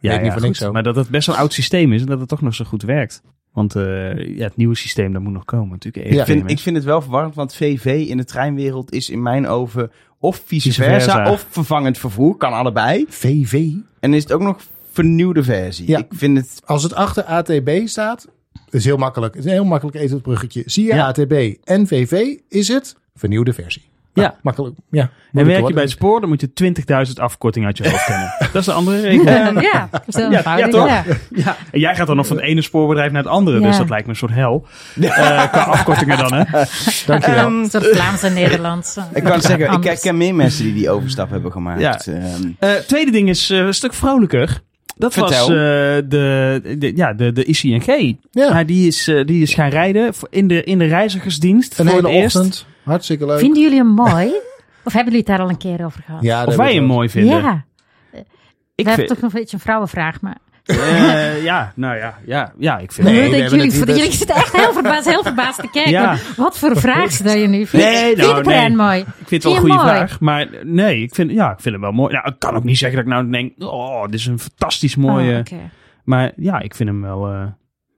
Speaker 2: Ja,
Speaker 3: niet
Speaker 2: ja,
Speaker 3: voor niks
Speaker 2: goed.
Speaker 3: zo.
Speaker 2: maar dat het best wel een oud systeem is en dat het toch nog zo goed werkt. Want eh, ja, het nieuwe systeem, dat moet nog komen natuurlijk.
Speaker 3: Ja.
Speaker 1: Ik vind, ik vind het wel verwarrend, want VV in de treinwereld is in mijn ogen of vice,
Speaker 2: Vice
Speaker 1: versa,
Speaker 2: versa.
Speaker 1: of vervangend vervoer. Kan allebei.
Speaker 3: VV.
Speaker 1: En is het ook nog vernieuwde versie.
Speaker 3: Ja.
Speaker 1: Ik vind het...
Speaker 3: Als het achter ATB staat, is heel makkelijk. Het is een heel makkelijk etentbruggetje. Zie je
Speaker 2: Ja.
Speaker 3: ATB en VV, is het vernieuwde versie.
Speaker 2: Ja.
Speaker 3: Nou, makkelijk. Ja.
Speaker 2: En werk je bij het spoor, dan moet je 20.000 afkorting uit je hoofd kennen. dat is de andere regel.
Speaker 4: ja, zo
Speaker 2: ja,
Speaker 4: eenvoudig,
Speaker 2: toch?
Speaker 4: ja.
Speaker 2: Ja. En jij gaat dan nog van het ene spoorbedrijf naar het andere,
Speaker 4: Ja.
Speaker 2: dus dat lijkt me een soort hel. Eh, qua afkortingen dan, hè?
Speaker 3: Dankjewel.
Speaker 1: Ehm,
Speaker 4: Een soort Vlaams en Nederlands.
Speaker 1: ik kan zeggen, ik ken meer mensen die die overstap hebben gemaakt.
Speaker 2: Ja.
Speaker 1: Ehm,
Speaker 2: Eh, tweede ding is eh, een stuk vrolijker. Dat
Speaker 1: Vertel.
Speaker 2: was eh, de, de, ja, de, de ICNG.
Speaker 3: Ja.
Speaker 2: Ja, die, is, die is gaan rijden in de, in de reizigersdienst.
Speaker 3: Een
Speaker 2: voor
Speaker 3: hele
Speaker 2: het eerst.
Speaker 3: Hartstikke leuk.
Speaker 4: Vinden jullie hem mooi? Of hebben jullie het daar al een keer over gehad?
Speaker 3: Ja,
Speaker 2: Of wij hem
Speaker 3: we-
Speaker 2: mooi vinden.
Speaker 4: Ja,
Speaker 2: Ik
Speaker 4: dat
Speaker 2: vind,
Speaker 4: toch nog een beetje een vrouwenvraag, maar...
Speaker 2: eh, ja, nou ja, ja, ja ik vind
Speaker 3: Nee,
Speaker 4: Nee,
Speaker 3: we
Speaker 4: denk
Speaker 3: hebben
Speaker 4: jullie,
Speaker 3: het niet-
Speaker 4: jullie zitten echt heel verbaasd, heel verbaasd te kijken.
Speaker 2: Ja.
Speaker 4: Wat voor vraag stel je nu? Vind,
Speaker 2: Nee,
Speaker 4: vind
Speaker 2: nou,
Speaker 4: je Brian
Speaker 2: nee.
Speaker 4: mooi?
Speaker 2: Ik vind het wel een goede
Speaker 4: mooi?
Speaker 2: vraag. Maar nee, ik vind, ja, ik vind hem wel mooi. Nou, ik kan ook niet zeggen dat ik nou denk, oh, dit is een fantastisch mooie.
Speaker 4: Oh.
Speaker 2: Maar ja, ik vind hem wel... eh,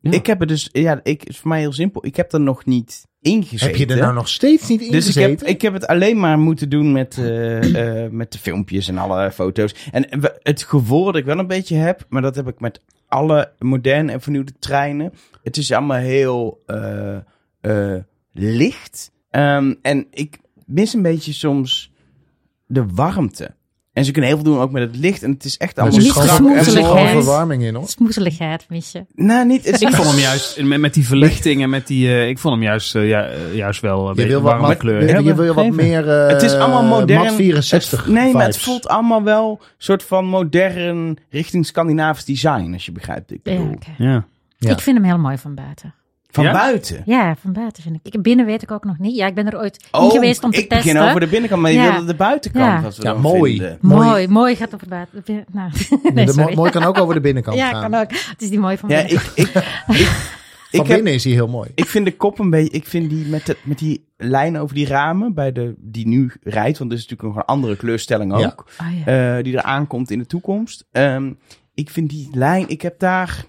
Speaker 2: ja.
Speaker 1: Ik heb het dus, ja, ik, het is voor mij heel simpel. Ik heb er nog niet ingezeten.
Speaker 3: Heb je er nou nog steeds niet in
Speaker 1: Dus ik heb, ik heb het alleen maar moeten doen met, eh, eh, met de filmpjes en alle foto's. En het gevoel dat ik wel een beetje heb, maar dat heb ik met alle moderne en vernieuwde treinen. Het is allemaal heel eh, licht. Ehm, en ik mis een beetje soms de warmte. En ze kunnen heel veel doen ook met het licht. En het is echt allemaal
Speaker 3: er
Speaker 1: strak.
Speaker 3: er zit gewoon verwarming in hoor.
Speaker 4: Smoezeligheid mis je.
Speaker 1: Nou, niet. Het is
Speaker 2: Ik vond hem juist, met, met die verlichting en met die, eh, ik vond hem juist, eh, ja, eh, juist wel een
Speaker 3: Je
Speaker 2: beetje
Speaker 3: wil wat,
Speaker 2: warme
Speaker 3: mat-
Speaker 2: kleur
Speaker 3: je, je wil wat meer
Speaker 1: Het is allemaal modern.
Speaker 3: Mat 64
Speaker 1: Het- nee, maar het voelt allemaal wel soort van modern richting Scandinavisch design, als je begrijpt wat ik
Speaker 4: Ja,
Speaker 1: bedoel.
Speaker 2: Ja.
Speaker 3: Ja.
Speaker 4: Ik vind hem heel mooi van buiten.
Speaker 1: Van
Speaker 2: Ja?
Speaker 1: buiten.
Speaker 4: Ja, van buiten vind ik. ik. Binnen weet ik ook nog niet. Ja, ik ben er ooit in
Speaker 1: Oh,
Speaker 4: geweest om te
Speaker 1: ik
Speaker 4: testen.
Speaker 1: begin over de binnenkant, maar je
Speaker 4: Ja.
Speaker 1: wilde de buitenkant.
Speaker 4: Ja.
Speaker 1: Wat we
Speaker 3: Ja, mooi.
Speaker 1: vinden.
Speaker 4: Mooi, mooi, gaat over buiten. de bin- Nou, nee,
Speaker 3: de mo-
Speaker 4: sorry.
Speaker 3: mooi kan ook over de binnenkant
Speaker 4: ja,
Speaker 3: gaan.
Speaker 4: kan ook. Het is die mooi van
Speaker 1: Ja,
Speaker 4: binnen.
Speaker 1: ik, ik, ik,
Speaker 3: Van
Speaker 1: ik, heb,
Speaker 3: binnen is hij heel mooi.
Speaker 1: ik vind de kop een beetje. Ik vind die met, de, met die lijnen over die ramen bij de, die nu rijdt, want dat is natuurlijk nog een andere kleurstelling ook.
Speaker 3: Ja.
Speaker 4: Oh, ja.
Speaker 1: eh, die er aankomt in de toekomst. Ehm, ik vind die lijn, ik heb daar.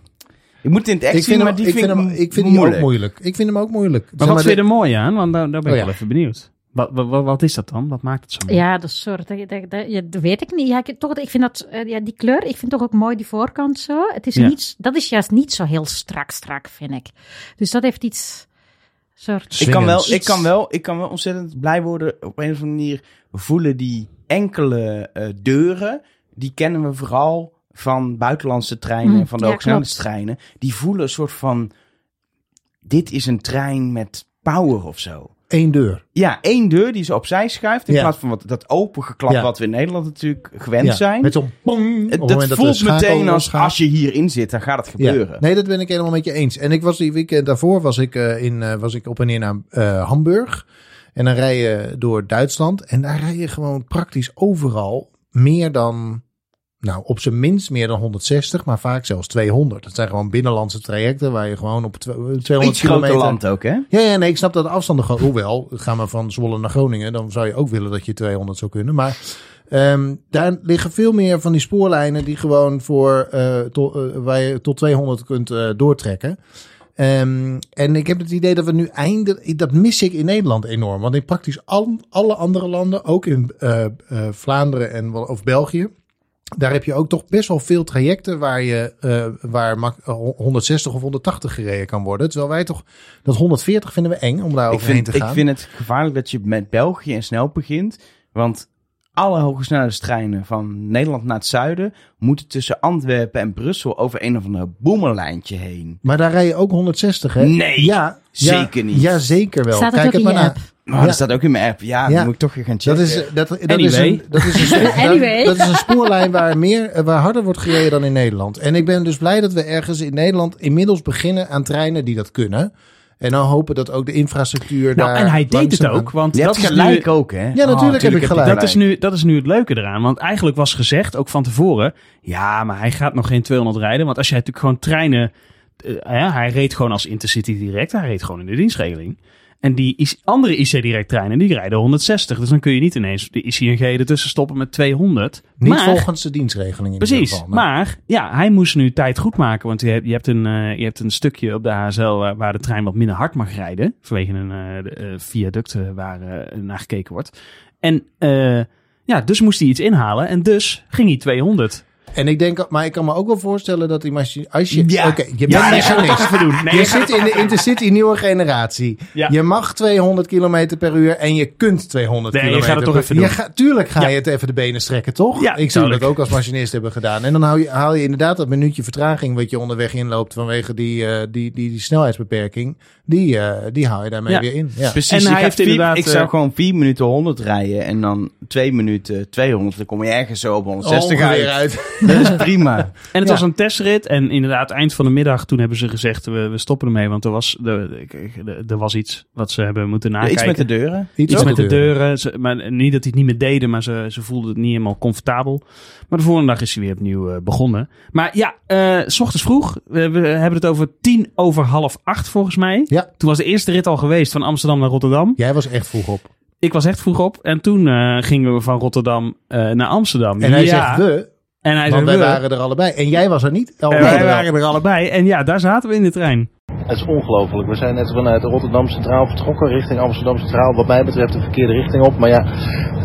Speaker 1: Ik moet het in het echt
Speaker 3: Ik
Speaker 1: zien,
Speaker 3: vind,
Speaker 1: maar
Speaker 3: hem,
Speaker 1: die
Speaker 3: ik vind hem,
Speaker 1: ik
Speaker 3: vind die ook moeilijk. Ik vind hem ook moeilijk.
Speaker 2: Maar
Speaker 3: Zeg
Speaker 2: wat
Speaker 3: maar,
Speaker 2: vind je er mooi aan? Want daar, daar ben ik
Speaker 3: Oh, ja.
Speaker 2: wel even benieuwd. Wat, wat, wat, is dat dan? Wat maakt het zo mooi?
Speaker 4: Ja, dat soort. Dat, dat, dat, ja, dat weet ik niet. Ja, ik, toch, ik vind dat, eh, ja, die kleur, ik vind toch ook mooi die voorkant zo. Het is
Speaker 2: Ja.
Speaker 4: niet, dat is juist niet zo heel strak, strak, vind ik. Dus dat heeft iets soort.
Speaker 1: Ik kan, wel, ik, kan wel, ik kan wel ontzettend blij worden. Op een of andere manier voelen die enkele eh, deuren. Die kennen we vooral van buitenlandse treinen.
Speaker 4: Hm,
Speaker 1: van de
Speaker 4: ja,
Speaker 1: hogesnelheidstreinen. Die voelen een soort van. Dit is een trein met power of zo.
Speaker 3: één deur.
Speaker 1: Ja, één deur die ze opzij schuift. In
Speaker 3: Ja.
Speaker 1: plaats van wat, dat opengeklap
Speaker 3: Ja.
Speaker 1: wat we in Nederland natuurlijk gewend
Speaker 3: Ja,
Speaker 1: zijn.
Speaker 3: Met zo'n pong.
Speaker 1: dat voelt meteen als als je hierin zit, dan gaat het gebeuren.
Speaker 3: Ja. Nee, dat ben ik helemaal met je eens. En ik was die weekend daarvoor was ik, eh, in, eh, was ik op en neer naar eh, Hamburg. En dan rij je door Duitsland. En daar rij je gewoon praktisch overal meer dan, nou op zijn minst meer dan 160, maar vaak zelfs 200. Dat zijn gewoon binnenlandse trajecten waar je gewoon op tw- 200
Speaker 1: Iets groter
Speaker 3: kilometer...
Speaker 1: land ook, hè?
Speaker 3: Ja, ja, nee, ik snap dat de afstanden gewoon. Hoewel, gaan we van Zwolle naar Groningen, dan zou je ook willen dat je 200 zou kunnen. Maar ehm, daar liggen veel meer van die spoorlijnen die gewoon voor eh, eh, waar je tot 200 kunt eh, doortrekken. Ehm, en ik heb het idee dat we nu eindelijk, dat mis ik in Nederland enorm. Want in praktisch al, alle andere landen, ook in eh, eh, Vlaanderen en of België, daar heb je ook toch best wel veel trajecten waar je eh, waar mak- eh, 160 of 180 gereden kan worden. Terwijl wij toch dat 140 vinden we eng om daar
Speaker 1: Ik
Speaker 3: overheen
Speaker 1: vind,
Speaker 3: te
Speaker 1: ik
Speaker 3: gaan.
Speaker 1: vind het gevaarlijk dat je met België en snel begint. Want alle hogesnelheidstreinen van Nederland naar het zuiden moeten tussen Antwerpen en Brussel over een of andere boemerlijntje heen.
Speaker 3: Maar daar rij je ook 160, hè?
Speaker 1: Nee,
Speaker 3: ja,
Speaker 1: zeker
Speaker 3: ja,
Speaker 1: niet.
Speaker 3: Ja, zeker wel.
Speaker 4: Staat het
Speaker 3: Kijk
Speaker 4: ook
Speaker 3: het
Speaker 4: in
Speaker 3: maar
Speaker 4: je
Speaker 3: na.
Speaker 1: Maar
Speaker 3: Ja.
Speaker 1: dat staat ook in mijn app. Ja,
Speaker 3: Ja.
Speaker 1: dan moet ik toch weer gaan checken.
Speaker 3: Dat is, dat, dat, is
Speaker 2: Anyway.
Speaker 3: een, dat, is een, spoor-
Speaker 4: Anyway.
Speaker 3: dat is een spoorlijn waar, meer, eh, waar harder wordt gereden dan in Nederland. En ik ben dus blij dat we ergens in Nederland inmiddels beginnen aan treinen die dat kunnen. En dan hopen dat ook de infrastructuur
Speaker 2: Nou,
Speaker 3: daar
Speaker 2: en hij deed het ook, want
Speaker 1: je
Speaker 2: dat
Speaker 1: hebt
Speaker 2: is nu-
Speaker 1: gelijk ook, hè?
Speaker 3: Ja, natuurlijk heb ik gelijk.
Speaker 2: Dat is, nu, dat is nu het leuke eraan. Want eigenlijk was gezegd, ook van tevoren... ja, maar hij gaat nog geen 200 rijden. Want als jij natuurlijk gewoon treinen... eh, ja, hij reed gewoon als Intercity Direct. Hij reed gewoon in de dienstregeling. En die andere IC Direct treinen, die rijden 160. Dus dan kun je niet ineens de ICNG ertussen stoppen met 200.
Speaker 3: Niet
Speaker 2: maar,
Speaker 3: volgens de dienstregeling in ieder
Speaker 2: Precies.
Speaker 3: geval. Nou,
Speaker 2: Maar ja, hij moest nu tijd goed maken. Want je hebt, je hebt, een, eh, je hebt een stukje op de HSL waar, waar de trein wat minder hard mag rijden. Vanwege een eh, eh, viaduct eh, waar eh, naar gekeken wordt. En eh, ja, dus moest hij iets inhalen. En dus ging hij 200.
Speaker 3: En ik denk, maar ik kan me ook wel voorstellen dat die machine... Als je,
Speaker 1: Ja.
Speaker 3: Oké, je bent
Speaker 2: Ja, je
Speaker 3: machinist.
Speaker 2: toch even doen. Nee,
Speaker 3: je
Speaker 2: je
Speaker 3: zit in de Intercity nieuwe generatie.
Speaker 2: Ja.
Speaker 3: Je mag 200 km per uur en je kunt 200
Speaker 2: Nee, je
Speaker 3: km
Speaker 2: gaat het toch even
Speaker 3: Je
Speaker 2: doen.
Speaker 3: tuurlijk ga
Speaker 2: Ja.
Speaker 3: je het even de benen strekken, toch?
Speaker 2: Ja,
Speaker 3: ik zou dat ook als machinist hebben gedaan. En dan haal je, haal je inderdaad dat minuutje vertraging wat je onderweg inloopt vanwege die, eh, die, die, die snelheidsbeperking. Die, eh, die haal je daarmee
Speaker 2: Ja.
Speaker 3: weer in. Ja.
Speaker 1: Precies,
Speaker 2: En
Speaker 1: je
Speaker 2: hij heeft
Speaker 1: vier-
Speaker 2: inderdaad,
Speaker 1: Ik zou
Speaker 2: eh,
Speaker 1: gewoon 4 minuten 100 rijden en dan 2 minuten 200. Dan kom je ergens zo op 160
Speaker 3: Ongeveer
Speaker 1: uit. Dat is prima.
Speaker 2: En het
Speaker 3: Ja.
Speaker 2: was een testrit. En inderdaad, eind van de middag, toen hebben ze gezegd, we, we stoppen ermee. Want er was, er, er was iets wat ze hebben moeten
Speaker 1: Ja,
Speaker 2: nakijken.
Speaker 1: iets met de deuren.
Speaker 2: Iets met de deuren. Ze, maar niet dat hij het niet meer deden, maar ze, ze voelden het niet helemaal comfortabel. Maar de volgende dag is hij weer opnieuw eh, begonnen. Maar ja, eh, s ochtends vroeg. We, we hebben het over tien over half acht volgens mij.
Speaker 3: Ja.
Speaker 2: Toen was de eerste rit al geweest van Amsterdam naar Rotterdam.
Speaker 3: Jij was echt vroeg op.
Speaker 2: Ik was echt vroeg op. En toen eh, gingen we van Rotterdam eh, naar Amsterdam.
Speaker 3: En hij
Speaker 2: ja.
Speaker 3: zegt we,
Speaker 2: En hij
Speaker 3: want wij waren er allebei. En jij was er niet.
Speaker 2: En wij waren er allebei. En ja, daar zaten we in de trein.
Speaker 3: Het is ongelooflijk. We zijn net vanuit Rotterdam Centraal vertrokken richting Amsterdam Centraal. Wat mij betreft de verkeerde richting op. Maar ja,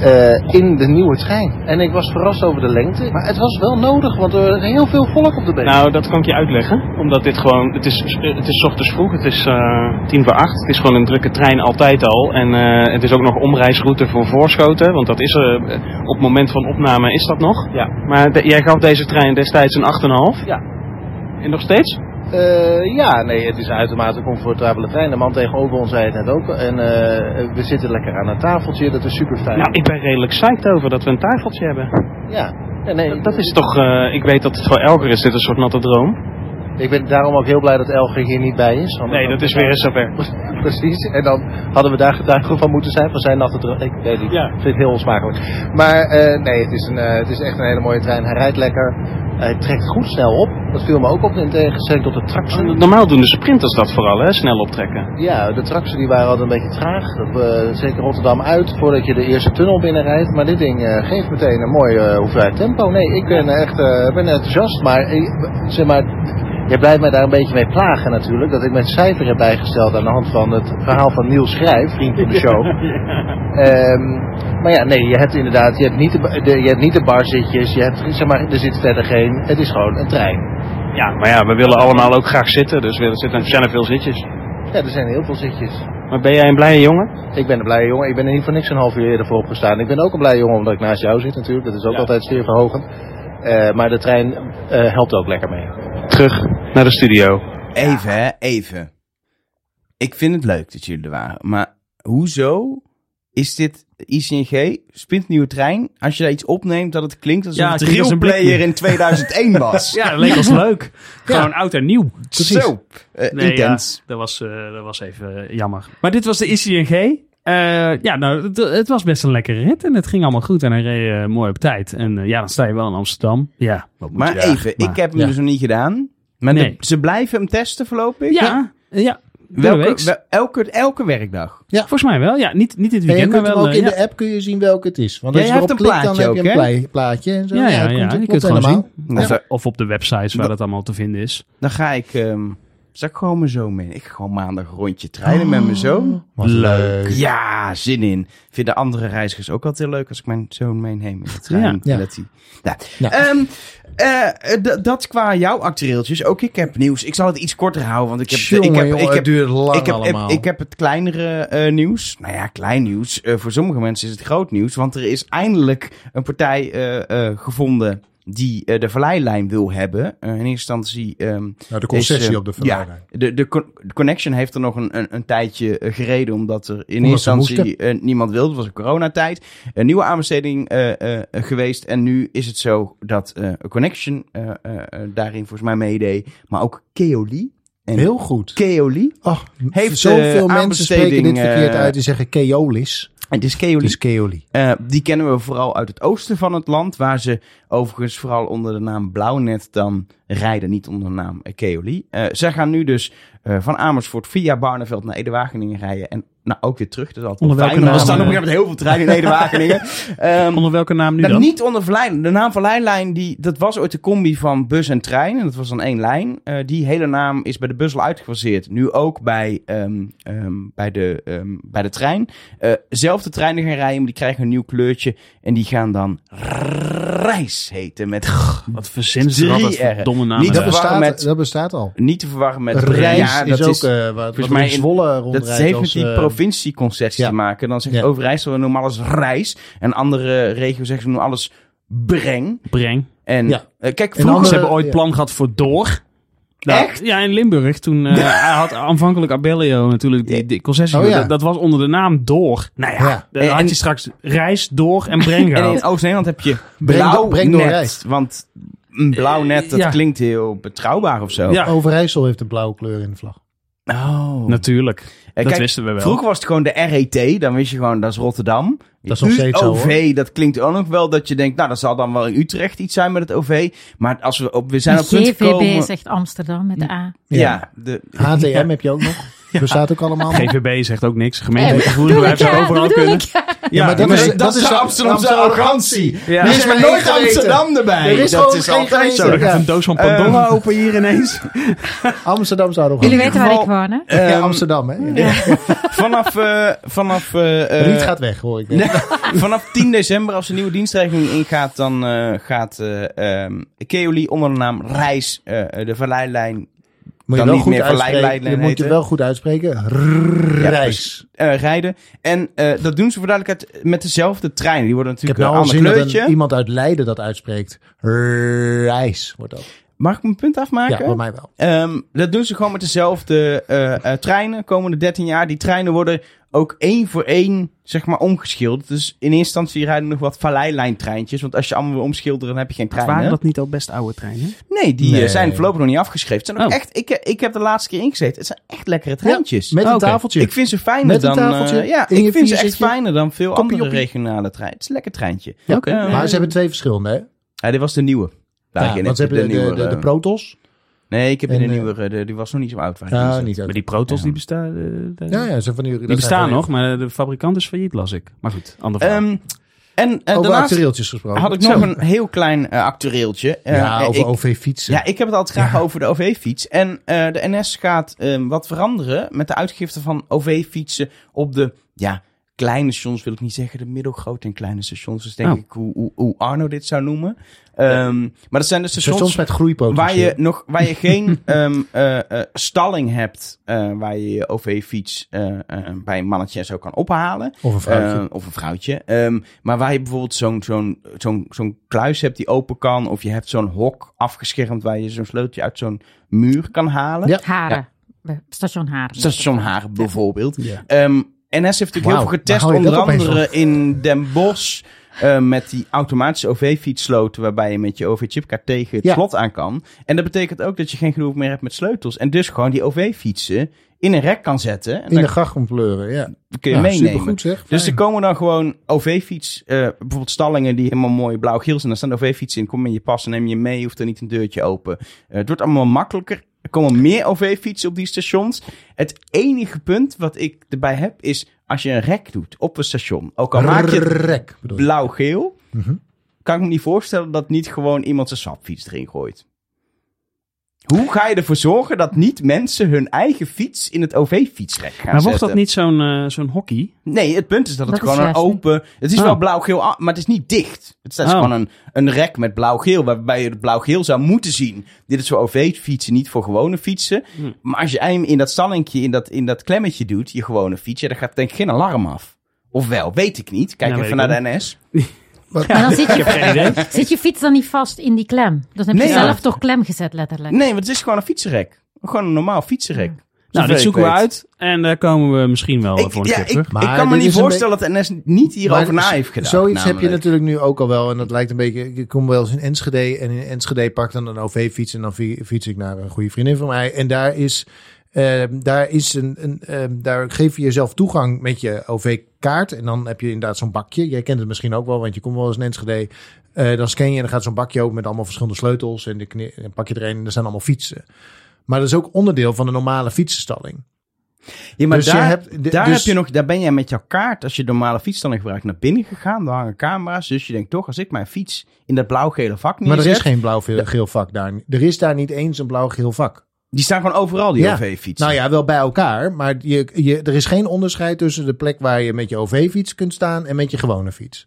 Speaker 3: eh, in de nieuwe trein. En ik was verrast over de lengte. Maar het was wel nodig, want er was heel veel volk op de been.
Speaker 5: Nou, dat kan ik je uitleggen. Omdat dit gewoon, het is, het is ochtends vroeg, het is eh, tien voor acht. Het is gewoon een drukke trein altijd al. En eh, het is ook nog omreisroute voor Voorschoten. Want dat is er, eh, op het moment van opname is dat nog.
Speaker 3: Ja.
Speaker 5: Maar de- jij gaf deze trein destijds een 8,5.
Speaker 3: Ja.
Speaker 5: En nog steeds?
Speaker 3: Eh, ja, nee, het is een uitermate comfortabele trein. De man tegenover ons zei het net ook. En eh, we zitten lekker aan een tafeltje, dat is super fijn.
Speaker 5: Nou, ik ben redelijk psyched over dat we een tafeltje hebben.
Speaker 3: Ja, ja nee,
Speaker 5: Dat, dat is toch, eh, ik weet dat het voor Elger is dit een soort natte droom.
Speaker 3: Ik ben daarom ook heel blij dat Elger hier niet bij is.
Speaker 5: Nee, dat is weer eens zover.
Speaker 3: Precies, en dan hadden we daar getuige van moeten zijn, van zijn natte droom. Ik weet niet,
Speaker 5: Ja.
Speaker 3: ik vind het heel onsmakelijk. Maar eh, nee, het is, een, eh, het is echt een hele mooie trein. Hij rijdt lekker, hij trekt goed snel op. Dat viel me ook op in tegenstelling tot de traction.
Speaker 5: Normaal doen de sprinters dat vooral, hè? Snel optrekken.
Speaker 3: Ja, de traction die waren altijd een beetje traag. Dat, eh, zeker Rotterdam uit, voordat je de eerste tunnel binnenrijdt. Maar dit ding eh, geeft meteen een mooie eh, hoeveelheid tempo. Nee, ik ben echt eh, ben enthousiast. Maar, eh, zeg maar, je blijft mij daar een beetje mee plagen natuurlijk. Dat ik mijn cijfer heb bijgesteld aan de hand van het verhaal van Niels Schrijf, vriend van de show. Ehm, maar ja, nee, je hebt inderdaad, je hebt niet de, je hebt niet de barzitjes. Je hebt, zeg maar, er zit verder geen, het is gewoon een trein.
Speaker 5: Ja, maar ja, we willen allemaal ook graag zitten, dus er zitten- zijn er veel zitjes.
Speaker 3: Ja, er zijn heel veel zitjes.
Speaker 5: Maar ben jij een blije jongen?
Speaker 3: Ik ben een blije jongen. Ik ben er niet voor niks een half uur eerder voor opgestaan. Ik ben ook een blije jongen omdat ik naast jou zit natuurlijk. Dat is ook
Speaker 5: Ja.
Speaker 3: altijd sfeerverhogend. Eh maar de trein eh, helpt ook lekker mee.
Speaker 5: Terug naar de studio.
Speaker 1: Even, hè, even. Ik vind het leuk dat jullie er waren. Maar hoezo is dit ICNG, spintnieuwe trein? Als je daar iets opneemt, dat het klinkt alsof
Speaker 2: Ja,
Speaker 1: het
Speaker 2: een
Speaker 1: Player in 2001 was.
Speaker 2: Ja, dat leek ons leuk. Gewoon oud en nieuw.
Speaker 1: Zo, eh,
Speaker 2: Nee,
Speaker 1: intens.
Speaker 2: ja, dat, was, eh, dat was even jammer. Maar dit was de ICNG. Eh, ja, nou, het, het was best een lekkere rit en het ging allemaal goed en hij reed eh, mooi op tijd. En eh, ja, dan sta je wel in Amsterdam. Ja, wat moet
Speaker 1: Maar
Speaker 2: je
Speaker 1: even,
Speaker 2: Maar-
Speaker 1: ik heb hem
Speaker 6: ja.
Speaker 1: dus nog niet gedaan. Maar de-
Speaker 2: Nee.
Speaker 1: ze blijven hem testen voorlopig?
Speaker 2: Ja, ja.
Speaker 1: Welke,
Speaker 2: Welke,
Speaker 1: wel- elke, elke werkdag?
Speaker 2: Volgens mij wel, ja. Niet, niet dit
Speaker 6: En je
Speaker 2: weekend,
Speaker 6: kunt
Speaker 2: maar
Speaker 6: hem
Speaker 2: wel...
Speaker 6: ook in
Speaker 2: ja.
Speaker 6: de app kun je zien welke het is. Want
Speaker 1: Ja,
Speaker 6: als je
Speaker 1: jij
Speaker 6: erop
Speaker 1: hebt een
Speaker 6: klikt, dan heb je een plaatje. En zo.
Speaker 2: Ja, ja,
Speaker 6: het
Speaker 2: ja,
Speaker 6: komt-
Speaker 2: die
Speaker 6: het
Speaker 2: je gewoon zien.
Speaker 1: Ja.
Speaker 2: Of, of op de websites waar dat allemaal te vinden is.
Speaker 1: Dan ga ik, ehm ik gewoon mijn zoon mee. Ik ga gewoon maandag een rondje trainen met mijn zoon.
Speaker 6: Wat leuk.
Speaker 1: Ja, zin in. Vinden andere reizigers ook altijd heel leuk als ik mijn zoon meeneem in de trein.
Speaker 2: Ja.
Speaker 1: En
Speaker 6: Ja.
Speaker 1: Dat, hij, ja.
Speaker 6: Ja.
Speaker 1: Ehm, eh, d- dat qua jouw actueeltjes. Ook ik heb nieuws. Ik zal het iets korter houden, want ik heb,
Speaker 6: Jongen,
Speaker 1: ik heb,
Speaker 6: jongen,
Speaker 1: ik
Speaker 6: het
Speaker 1: heb,
Speaker 6: duurt lang
Speaker 1: ik heb,
Speaker 6: allemaal.
Speaker 1: ik heb het kleinere eh, nieuws. Nou ja, klein nieuws. Eh, voor sommige mensen is het groot nieuws. Want er is eindelijk een partij gevonden die eh, de verleilijn wil hebben. Eh, in eerste instantie...
Speaker 6: Nou, de concessie
Speaker 1: is, eh,
Speaker 6: op de verleiding.
Speaker 1: de, de, con- de Connection heeft er nog een, een, een tijdje gereden, omdat er in
Speaker 6: Omdat
Speaker 1: eerste instantie niemand wilde. Het was een coronatijd. Een nieuwe aanbesteding geweest. En nu is het zo dat Connection daarin volgens mij meedeed. Maar ook Keoli. En
Speaker 6: Heel goed.
Speaker 1: Keoli.
Speaker 6: Oh,
Speaker 1: Heeft,
Speaker 6: zoveel mensen spreken dit verkeerd uit. Die zeggen Keolis.
Speaker 1: Het is
Speaker 6: Het
Speaker 1: Keoli.
Speaker 6: is Keoli.
Speaker 1: Eh, die kennen we vooral uit het oosten van het land, waar ze overigens vooral onder de naam Blauwnet dan rijden, niet onder de naam Keoli. Eh zij gaan nu dus eh, van Amersfoort via Barneveld naar Ede-Wageningen rijden en nou ook weer terug. Is altijd
Speaker 2: Onder
Speaker 1: wel
Speaker 2: welke
Speaker 1: fijn. Er
Speaker 2: naam,
Speaker 1: staan op een gegeven moment heel veel treinen in Ede-Wageningen. Ehm,
Speaker 2: Onder welke naam nu
Speaker 1: nou,
Speaker 2: dan?
Speaker 1: niet onder verleiding. De naam verleidlijn, die, dat was ooit de combi van bus en trein. En dat was dan één lijn. Eh, die hele naam is bij de bus al uitgefaseerd. Nu ook bij, ehm, ehm, bij, de, bij de trein. Eh zelfde treinen gaan rijden, maar die krijgen een nieuw kleurtje. En die gaan dan reis heten. Met
Speaker 2: Wat verzinnen ze er
Speaker 1: Drie
Speaker 2: altijd voor
Speaker 1: R'en.
Speaker 2: domme namen.
Speaker 1: Niet
Speaker 6: Dat
Speaker 1: te verwarren
Speaker 6: bestaat,
Speaker 1: met-
Speaker 6: dat bestaat al.
Speaker 1: niet te verwarren met
Speaker 6: Reis
Speaker 1: ja,
Speaker 6: is
Speaker 1: dat
Speaker 6: ook
Speaker 1: is,
Speaker 6: eh, wat,
Speaker 1: volgens
Speaker 6: wat
Speaker 1: mij
Speaker 6: in
Speaker 1: dat heeft met die
Speaker 6: eh, ja.
Speaker 1: te maken. Dan zegt
Speaker 6: Ja.
Speaker 1: Overijssel, we noemen alles reis. En andere regio's zeggen ze noemen alles breng.
Speaker 2: Breng.
Speaker 1: En
Speaker 6: Ja.
Speaker 1: eh, kijk,
Speaker 6: En
Speaker 1: vroeger...
Speaker 2: Ze hebben ooit
Speaker 6: ja.
Speaker 2: plan gehad voor door. Nou,
Speaker 1: Echt?
Speaker 2: Ja, in Limburg. Toen eh, hij had aanvankelijk Abellio natuurlijk die, die concessie.
Speaker 6: Oh, ja.
Speaker 2: dat, dat was onder de naam Door. Nou ja,
Speaker 6: Ja.
Speaker 2: dan
Speaker 1: En-
Speaker 2: had je straks Reis, Door en Breng
Speaker 1: En in Oost-Nederland heb je
Speaker 6: Breng
Speaker 1: blauw
Speaker 6: door- breng door
Speaker 1: net.
Speaker 6: reis.
Speaker 1: Want een blauw net, dat
Speaker 2: Ja.
Speaker 1: klinkt heel betrouwbaar of zo.
Speaker 2: Ja.
Speaker 6: Overijssel heeft een blauwe kleur in de vlag.
Speaker 1: Oh.
Speaker 2: Natuurlijk.
Speaker 1: Eh,
Speaker 2: dat
Speaker 1: kijk,
Speaker 2: wisten we wel.
Speaker 1: Vroeger was het gewoon de RET. Dan wist je gewoon, dat is Rotterdam.
Speaker 6: Dat is nog steeds zo,
Speaker 1: OV, dat klinkt ook nog wel dat je denkt, nou, dat zal dan wel in Utrecht iets zijn met het OV. Maar als we op, we zijn op punt
Speaker 4: GVB
Speaker 1: gekomen...
Speaker 4: zegt Amsterdam met de A.
Speaker 1: Ja, de,
Speaker 6: HTM heb je ook nog. Bestaat ook allemaal.
Speaker 2: GVB zegt ook niks.
Speaker 4: Eh,
Speaker 2: Gemeentelijke
Speaker 4: ik,
Speaker 2: zou
Speaker 4: ja,
Speaker 2: overal kunnen.
Speaker 4: ik, ja.
Speaker 3: Ja, maar dat
Speaker 1: Maar
Speaker 3: is,
Speaker 1: dat,
Speaker 3: dat
Speaker 1: is de Amsterdamse arrogantie.
Speaker 2: Ja.
Speaker 1: Er
Speaker 3: Er
Speaker 1: is maar nooit. Amsterdam erbij.
Speaker 3: Er is
Speaker 1: dat
Speaker 3: gewoon
Speaker 1: is
Speaker 3: geen
Speaker 1: altijd zo.
Speaker 3: Ja.
Speaker 2: gaat een doos van Pandora
Speaker 1: Ehm,
Speaker 2: open hier ineens.
Speaker 3: Amsterdamse arrogantie.
Speaker 4: Jullie weten waar ik woon, hè?
Speaker 3: Ja,
Speaker 1: Ehm,
Speaker 3: Amsterdam, hè? Ja.
Speaker 1: Vanaf, eh, vanaf, eh, eh,
Speaker 3: Riet gaat weg, hoor ik.
Speaker 1: Nee, vanaf 10 december, als de nieuwe dienstregeling ingaat, dan eh, gaat eh ehm Keoli onder de naam Reis eh, de Valleilijn
Speaker 3: Moet je
Speaker 1: Dan
Speaker 3: wel
Speaker 1: niet
Speaker 3: goed
Speaker 1: meer
Speaker 3: uitspreken.
Speaker 1: verleidlijn
Speaker 3: Je moet je wel goed uitspreken.
Speaker 1: Ja,
Speaker 3: Reis.
Speaker 1: eh, rijden. En eh, dat doen ze voor duidelijkheid met dezelfde treinen. Die worden
Speaker 3: Ik heb
Speaker 1: natuurlijk
Speaker 3: nou
Speaker 1: een ander kleurtje.
Speaker 3: een, iemand uit Leiden dat uitspreekt. Reis wordt dat.
Speaker 1: Mag ik mijn punt afmaken?
Speaker 3: Ja, voor mij wel.
Speaker 1: Ehm, dat doen ze gewoon met dezelfde eh, eh, treinen. Komende 13 jaar. Die treinen worden ook één voor één, zeg maar, omgeschilderd. Dus in eerste instantie rijden nog wat valleilijntreintjes. Want als je allemaal wil omschilderen, dan heb je geen treinen.
Speaker 2: Waren dat niet al best oude treinen?
Speaker 1: Nee, die eh,
Speaker 3: Nee.
Speaker 1: zijn voorlopig nog niet afgeschreven. Het zijn ook
Speaker 2: Oh.
Speaker 1: echt, ik, ik heb de laatste keer ingezeten. Het zijn echt lekkere treintjes.
Speaker 3: Met een
Speaker 2: Oké.
Speaker 3: tafeltje.
Speaker 1: Ik vind ze fijner
Speaker 3: Met een
Speaker 1: dan. eh,
Speaker 3: tafeltje
Speaker 1: ja, ik vind ze echt fijner dan veel
Speaker 3: Koppie
Speaker 1: andere
Speaker 3: joppie.
Speaker 1: regionale treinen. Het is een lekker treintje.
Speaker 3: Ja.
Speaker 1: Eh,
Speaker 3: maar ze hebben twee verschillende, hè?
Speaker 1: Ja, dit was de nieuwe.
Speaker 3: Ja, want ze hebben de, de, de,
Speaker 1: nieuwere.
Speaker 3: de Protos.
Speaker 1: Nee, ik heb in
Speaker 3: en,
Speaker 1: de
Speaker 3: eh,
Speaker 1: nieuwe. De, die was nog niet zo oud. waar zat.
Speaker 3: niet
Speaker 2: Maar die Protos
Speaker 1: Ja.
Speaker 2: die bestaan. eh, de-
Speaker 3: Ja, ja, ze van die,
Speaker 2: Die bestaan nog, maar de fabrikant is failliet, las ik. Maar goed, ander verhaal.
Speaker 1: Ehm, en eh,
Speaker 3: Over actueeltjes gesproken.
Speaker 1: had ik nog een heel klein eh actueeltje. Eh,
Speaker 3: ja,
Speaker 1: eh,
Speaker 3: over OV-fietsen.
Speaker 1: Ja, ik heb het altijd graag over de OV-fiets. En eh, de NS gaat eh, wat veranderen met de uitgifte van OV-fietsen op de ja, kleine stations, wil ik niet zeggen, de middelgrote en kleine stations. Dus denk
Speaker 2: Oh.
Speaker 1: ik hoe, hoe, hoe Arno dit zou noemen. Ehm, maar dat zijn de stations,
Speaker 3: Stations met groeipotentieel.
Speaker 1: waar je, nog, waar je geen ehm, eh, eh, stalling hebt, eh, waar je je OV-fiets eh, eh, bij een mannetje en zo kan ophalen.
Speaker 3: Of een vrouwtje.
Speaker 1: Eh, of een vrouwtje. Ehm, maar waar je bijvoorbeeld zo'n zo'n zo'n zo'n kluis hebt die open kan. Of je hebt zo'n hok afgeschermd waar je zo'n sleuteltje uit zo'n muur kan halen.
Speaker 3: Ja.
Speaker 4: Haren. Station Haren.
Speaker 1: Station Haren bijvoorbeeld.
Speaker 3: ja.
Speaker 1: Ehm, NS heeft natuurlijk heel veel getest. Onder andere in Den Bosch. eh, met die automatische OV-fietssloten. Waarbij je met je OV-chipkaart tegen het
Speaker 3: Ja.
Speaker 1: slot aan kan. En dat betekent ook dat je geen genoeg meer hebt met sleutels. En dus gewoon die OV-fietsen in een rek kan zetten. En
Speaker 3: In
Speaker 1: dan
Speaker 3: de gracht om pleuren, ja.
Speaker 1: kun je
Speaker 3: ja,
Speaker 1: meenemen.
Speaker 3: Supergoed zeg.
Speaker 1: Dus er komen dan gewoon OV-fiets, eh, bijvoorbeeld stallingen die helemaal mooi blauw-geel zijn. Daar staan OV-fietsen in, kom in je pas en neem je mee, hoeft er niet een deurtje open. Eh, het wordt allemaal makkelijker. Er komen meer OV-fietsen op die stations. Het enige punt wat ik erbij heb is, als je een rek doet op een station, ook al maak je
Speaker 3: Rek,
Speaker 1: blauw-geel,
Speaker 3: Mhm.
Speaker 1: kan ik me niet voorstellen dat niet gewoon iemand zijn swapfiets erin gooit. Hoe ga je ervoor zorgen dat niet mensen hun eigen fiets in het OV-fietsrek gaan
Speaker 2: maar wordt
Speaker 1: zetten?
Speaker 2: dat niet zo'n eh, zo'n hockey?
Speaker 1: Nee, het punt is dat het
Speaker 4: is
Speaker 1: gewoon een open... Het is
Speaker 2: Oh.
Speaker 1: wel blauw-geel, ah, maar het is niet dicht. Het is
Speaker 2: Oh.
Speaker 1: gewoon een, een rek met blauw-geel, waarbij je het blauw-geel zou moeten zien. Dit is voor OV-fietsen, niet voor gewone fietsen.
Speaker 2: Hm.
Speaker 1: Maar als je hem in dat stallingje, in dat, in dat klemmetje doet, je gewone fiets, ja, dan gaat denk ik geen alarm af. Of wel, weet ik niet. Kijk even naar de NS.
Speaker 4: Maar dan zit je, zit je fiets dan niet vast in die klem. Dus dan heb je
Speaker 1: Nee,
Speaker 4: zelf
Speaker 1: ja.
Speaker 4: toch klem gezet, letterlijk.
Speaker 1: Nee, want het is gewoon een fietsenrek. Gewoon een normaal fietsenrek.
Speaker 2: Nou,
Speaker 1: Zover
Speaker 2: dit
Speaker 1: ik
Speaker 2: zoeken we uit. En daar komen we misschien wel
Speaker 1: Ik,
Speaker 2: voor een
Speaker 1: ja,
Speaker 2: keer
Speaker 1: ik,
Speaker 2: terug.
Speaker 3: Maar
Speaker 1: ik kan me niet voorstellen dat NS niet hierover
Speaker 3: Maar
Speaker 1: na heeft gedacht.
Speaker 3: Zoiets heb je natuurlijk nu ook al wel. En dat lijkt een beetje... Ik kom wel eens in Enschede. En in Enschede pak dan een OV-fiets. En dan fi- fiets ik naar een goede vriendin van mij. En daar is... eh, daar, is een, een, eh, daar geef je jezelf toegang met je OV-kaart. En dan heb je inderdaad zo'n bakje. Jij kent het misschien ook wel, want je komt wel eens in Enschede. Eh, dan scan je en dan gaat zo'n bakje open met allemaal verschillende sleutels. En, en pak je er een en er zijn allemaal fietsen. Maar dat is ook onderdeel van de normale fietsenstalling.
Speaker 1: Ja, maar
Speaker 3: Dus
Speaker 1: daar,
Speaker 3: hebt- de-
Speaker 1: daar,
Speaker 3: dus-
Speaker 1: heb je nog, daar ben jij met jouw kaart, als je de normale fietsstelling gebruikt, naar binnen gegaan. Daar hangen camera's. Dus je denkt toch, als ik mijn fiets in dat blauw-gele vak
Speaker 3: Maar
Speaker 1: neerzet...
Speaker 3: er is geen blauw-geel vak daar. Er is daar niet eens een blauw-geel vak.
Speaker 1: Die staan gewoon overal, die
Speaker 3: Ja.
Speaker 1: OV-fietsen.
Speaker 3: Nou ja, wel bij elkaar. Maar je, je, er is geen onderscheid tussen de plek waar je met je OV-fiets kunt staan en met je gewone fiets.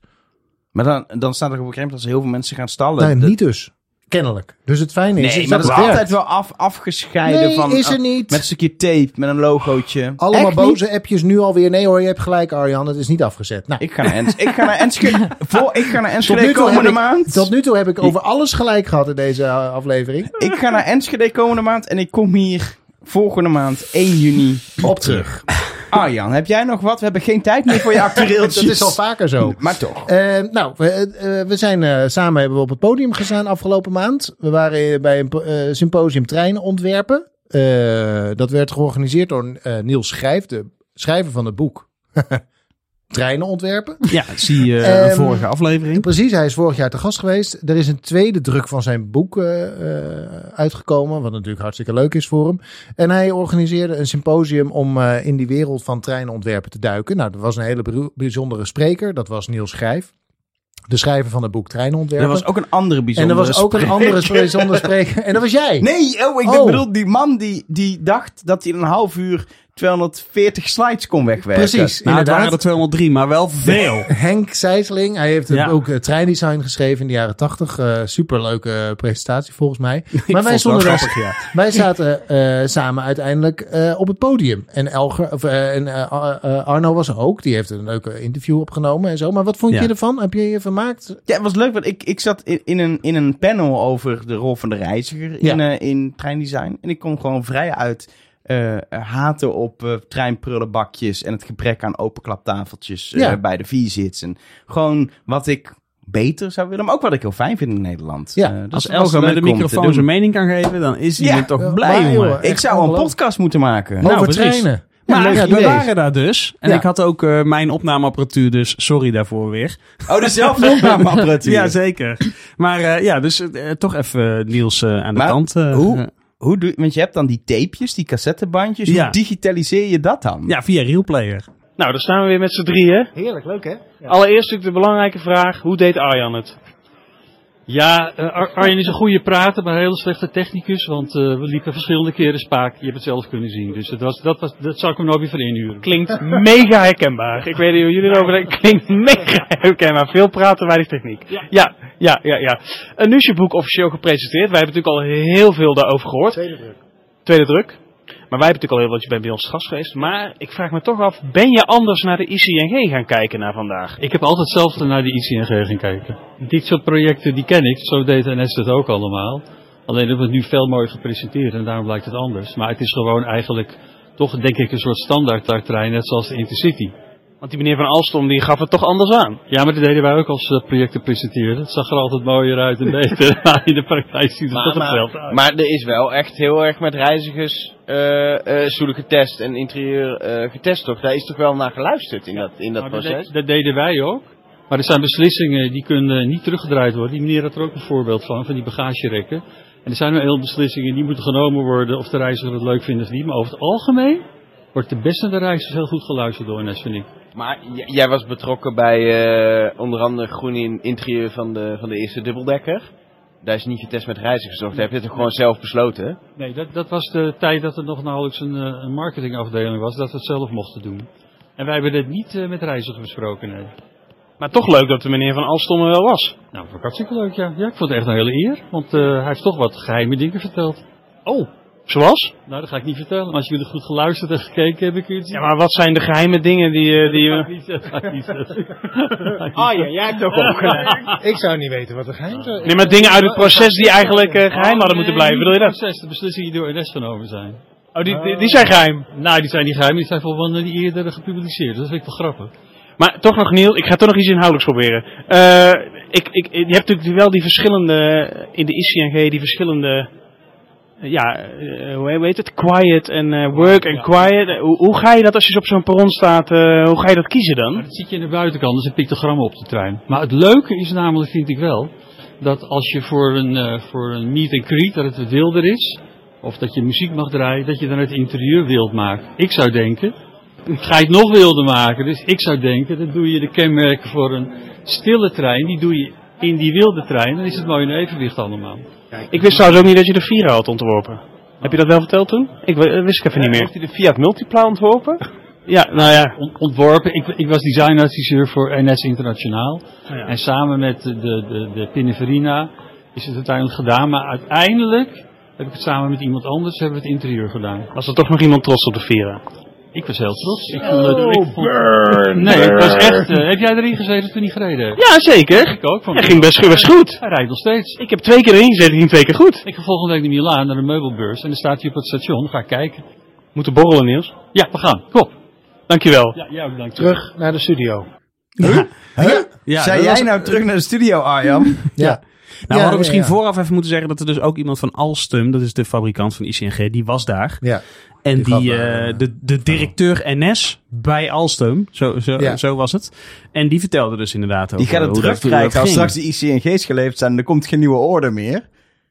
Speaker 1: Maar dan, dan staat er op een gegeven moment dat ze heel veel mensen gaan stallen.
Speaker 3: Nee, niet dus. Kennelijk. Dus het fijne is,
Speaker 1: Nee,
Speaker 3: is
Speaker 1: maar
Speaker 3: dat
Speaker 1: is altijd wel af, afgescheiden
Speaker 3: Nee,
Speaker 1: van...
Speaker 3: is er niet.
Speaker 1: Met een stukje tape, met een logootje.
Speaker 3: Allemaal
Speaker 1: Echt
Speaker 3: boze appjes nu alweer. Nee hoor, je hebt gelijk Arjan. Het is niet afgezet. Nou,
Speaker 1: Ik ga naar Enschede. ik ga naar Enschede. Voor, ik ga naar Enschede komende
Speaker 3: ik,
Speaker 1: maand.
Speaker 3: tot nu toe heb ik over alles gelijk gehad in deze uh, aflevering.
Speaker 1: Ik ga naar Enschede komende maand en ik kom hier volgende maand 1 juni op terug. Arjan, heb jij nog wat? We hebben geen tijd meer voor je actueeltjes.
Speaker 3: Dat is al vaker zo.
Speaker 1: Maar toch.
Speaker 3: Eh, nou, we, eh, we zijn eh, samen hebben we op het podium gestaan afgelopen maand. We waren bij een po- symposium treinen ontwerpen. Dat werd georganiseerd door Niels Schrijf, de schrijver van het boek. treinen ontwerpen.
Speaker 2: Ja, zie je uh,
Speaker 3: Ehm,
Speaker 2: vorige aflevering.
Speaker 3: Precies, hij is vorig jaar te gast geweest. Er is een tweede druk van zijn boek eh, eh, uitgekomen, wat natuurlijk hartstikke leuk is voor hem. En hij organiseerde een symposium om eh, in die wereld van treinenontwerpen te duiken. Nou, dat was een hele bijzondere spreker, dat was Niels Grijf. De schrijver van het boek
Speaker 1: Er
Speaker 3: Treinenontwerpen.
Speaker 1: was ook een andere
Speaker 3: en
Speaker 1: bijzondere
Speaker 3: er was ook een andere bijzondere spreker. En dat was jij.
Speaker 1: Nee, oh, ik
Speaker 3: Oh.
Speaker 1: bedoel die man die, die dacht dat hij in een half uur 240 slides kon wegwerken.
Speaker 3: Precies,
Speaker 2: Nou, het waren er 203, maar wel veel.
Speaker 3: Henk Sijsling, hij heeft
Speaker 2: Ja.
Speaker 3: ook uh, treindesign geschreven in de jaren tachtig. Uh, superleuke presentatie volgens mij. Maar wij, stonden
Speaker 2: wel
Speaker 3: daar,
Speaker 2: grappig, ja.
Speaker 3: wij zaten eh, samen uiteindelijk eh, op het podium. En, Elger, of, eh, en eh, Ar- eh, Arno was er ook. Die heeft een leuke interview opgenomen en zo. Maar wat vond
Speaker 2: Ja.
Speaker 3: je ervan? Heb je je vermaakt?
Speaker 1: Ja, het was leuk, want ik, ik zat in, in, een, in een panel over de rol van de reiziger in, eh, in treindesign. En ik kon gewoon vrij uit eh, haten op eh, treinprullenbakjes en het gebrek aan openklaptafeltjes eh,
Speaker 3: Ja.
Speaker 1: bij de V-zits. En gewoon wat ik beter zou willen, maar ook wat ik heel fijn vind in Nederland.
Speaker 3: Ja,
Speaker 1: dus
Speaker 2: Als Elger met
Speaker 1: te
Speaker 2: microfoon zijn mening kan geven, dan is hij
Speaker 1: Ja,
Speaker 2: er toch
Speaker 3: ja,
Speaker 2: blij, jongen.
Speaker 1: Ik
Speaker 3: echt
Speaker 1: zou een podcast moeten maken.
Speaker 2: Nou,
Speaker 3: Over treinen.
Speaker 2: Maar we waren daar dus. En
Speaker 3: Ja.
Speaker 2: ik had ook eh, mijn opnameapparatuur, dus sorry daarvoor weer.
Speaker 1: Oh, dezelfde opnameapparatuur.
Speaker 2: Ja, zeker. Maar eh, ja, dus toch even Niels eh, aan de
Speaker 1: Maar
Speaker 2: kant.
Speaker 1: hoe-
Speaker 2: eh,
Speaker 1: Hoe doe, want je hebt dan die tapejes, die cassettebandjes.
Speaker 2: Ja.
Speaker 1: Hoe digitaliseer je dat dan?
Speaker 2: ja, via Realplayer.
Speaker 5: Nou, daar staan we weer met z'n drieën.
Speaker 3: Heerlijk, leuk hè?
Speaker 5: Allereerst natuurlijk de belangrijke vraag, hoe deed Arjan het?
Speaker 7: Ja, eh, Ar- Arjen is een goede prater, maar een hele slechte technicus. Want eh, we liepen verschillende keren spaak. Je hebt het zelf kunnen zien. Dus dat, was, dat, was, dat zou ik hem nooit weer voor inhuren.
Speaker 5: Klinkt mega herkenbaar. Ik weet niet hoe jullie erover denken. Klinkt mega herkenbaar. Veel praten, weinig techniek.
Speaker 7: Ja.
Speaker 5: ja, ja, ja. ja. Een nieuwsboek officieel gepresenteerd. Wij hebben natuurlijk al heel veel daarover gehoord.
Speaker 3: Tweede druk.
Speaker 5: Tweede druk. Maar wij hebben natuurlijk al heel wat, je bent bij ons gast geweest. Maar ik vraag me toch af, ben je anders naar de ICNG gaan kijken naar vandaag?
Speaker 7: Ik heb altijd zelf naar de ICNG gaan kijken. Dit soort projecten, die ken ik. Zo deed NS dat ook allemaal. Alleen hebben het nu veel mooier gepresenteerd en daarom blijkt het anders. Maar het is gewoon eigenlijk toch denk ik een soort standaard net zoals de Intercity.
Speaker 5: Want die meneer Van Alstom die gaf het toch anders aan.
Speaker 7: Ja, maar dat deden wij ook als projecten presenteerden. Het zag er altijd mooier uit en beter. maar in de praktijk ziet het toch hetzelfde uit.
Speaker 8: maar er is wel echt heel erg met reizigers eh eh stoelen getest en interieur eh, getest toch? Daar is toch wel naar geluisterd in dat, in dat
Speaker 7: Nou, dat,
Speaker 8: proces?
Speaker 7: de- dat deden wij ook. Maar er zijn beslissingen die kunnen niet teruggedraaid worden. Die meneer had er ook een voorbeeld van, van die bagagerekken. En er zijn wel heel beslissingen die moeten genomen worden of de reiziger het leuk vindt of niet. Maar over het algemeen wordt de beste de reizigers heel goed geluisterd door NS, vind ik.
Speaker 8: Maar jij was betrokken bij eh, onder andere groen in interieur van de, van de eerste dubbeldekker. Daar is niet getest met reizigers, toch? Daar heb je toch gewoon zelf besloten?
Speaker 7: Nee, dat, dat was de tijd dat er nog nauwelijks een, eh, een marketingafdeling was, dat we het zelf mochten doen. En wij hebben dit niet eh, met reizigers besproken, nee.
Speaker 5: Maar toch leuk dat de meneer Van Alstom er wel was.
Speaker 7: Nou, vond ik hartstikke leuk, ja. Ja, ik vond het echt een hele eer. Want eh, hij heeft toch wat geheime dingen verteld.
Speaker 5: Oh, zoals?
Speaker 7: Nou, dat ga ik niet vertellen. Maar als jullie goed geluisterd en gekeken hebben, kun je het zien.
Speaker 5: Ja, maar wat zijn de geheime dingen die, eh, die
Speaker 7: Dat ga ik niet zeggen.
Speaker 8: Ah ja, jij hebt ook opgeleid.
Speaker 3: Ik zou niet weten wat er geheim zou
Speaker 5: Nee, maar dingen uit het proces die eigenlijk eh, geheim hadden moeten blijven, bedoel je dat?
Speaker 7: Proces, de beslissingen die door NS genomen zijn.
Speaker 5: Oh, die, die, die zijn geheim.
Speaker 7: Nou, die zijn niet geheim, die zijn van die eerder gepubliceerd. Dat vind ik wel grappig.
Speaker 5: Maar toch nog, Niel, ik ga toch nog iets inhoudelijks proberen. Eh, ik, ik, je hebt natuurlijk wel die verschillende, in de ICNG, die verschillende, ja, eh, hoe heet het, quiet en eh, work en quiet. Eh, Hoe, hoe ga je dat als je op zo'n perron staat, hoe ga je dat kiezen
Speaker 7: Maar
Speaker 5: dan?
Speaker 7: dat zit je aan de buitenkant, dat is een pictogram op de trein. Maar het leuke is namelijk, vind ik wel, dat als je voor een, voor een meet and greet, dat het wilder is, of dat je muziek mag draaien, dat je dan het interieur wild maakt. Ik zou denken, ga je het nog wilder maken, dus ik zou denken, dan doe je de kenmerken voor een stille trein, die doe je in die wilde trein, dan is het mooi in evenwicht allemaal.
Speaker 5: Ik wist trouwens ook niet dat je de Vira had ontworpen. Heb je dat wel verteld toen? Ik eh, wist ik even niet meer.
Speaker 8: Heeft hij de Fiat Multipla ontworpen?
Speaker 5: Ja, nou ja.
Speaker 7: On- ontworpen. Ik, ik was designadviseur voor NS Internationaal.
Speaker 5: Oh ja.
Speaker 7: En samen met de, de, de Pininfarina is het uiteindelijk gedaan. Maar uiteindelijk heb ik het samen met iemand anders hebben we het interieur gedaan.
Speaker 5: Was er toch nog iemand trots op de Vira?
Speaker 7: Ik was heel trots. Ik vond het, ik vond- nee, het was echt. eh, heb jij erin gezeten toen niet gereden?
Speaker 5: Ja, zeker.
Speaker 7: Ik ook. Vond
Speaker 5: Hij ging best, best goed.
Speaker 7: Hij rijdt nog steeds.
Speaker 5: Ik heb twee keer erin gezeten, ging twee keer goed.
Speaker 7: Ik ga volgende week naar Milaan, naar de meubelbeurs. En dan staat hij op het station. Ga ik kijken.
Speaker 5: Moeten borrelen, Niels.
Speaker 7: Ja, we gaan. Kom.
Speaker 5: Dankjewel.
Speaker 7: Ja, jou bedankt.
Speaker 3: Terug naar de studio.
Speaker 2: Ja,
Speaker 1: Zei
Speaker 2: dat
Speaker 1: jij
Speaker 2: was-
Speaker 1: nou terug naar de studio, Arjan?
Speaker 3: Ja.
Speaker 2: We hadden misschien
Speaker 3: ja.
Speaker 2: vooraf even moeten zeggen dat er dus ook iemand van Alstom, dat is de fabrikant van ICNG, die was daar.
Speaker 3: Ja.
Speaker 2: En
Speaker 3: Die
Speaker 2: die, eh,
Speaker 3: eh,
Speaker 2: de, de directeur NS bij Alstom, zo, zo,
Speaker 3: Ja.
Speaker 2: zo was het. En die vertelde dus inderdaad
Speaker 1: Die
Speaker 2: over
Speaker 1: gaat het
Speaker 2: hoe
Speaker 1: druk krijgen als straks de ICNG's geleverd zijn. Dan komt geen nieuwe order meer.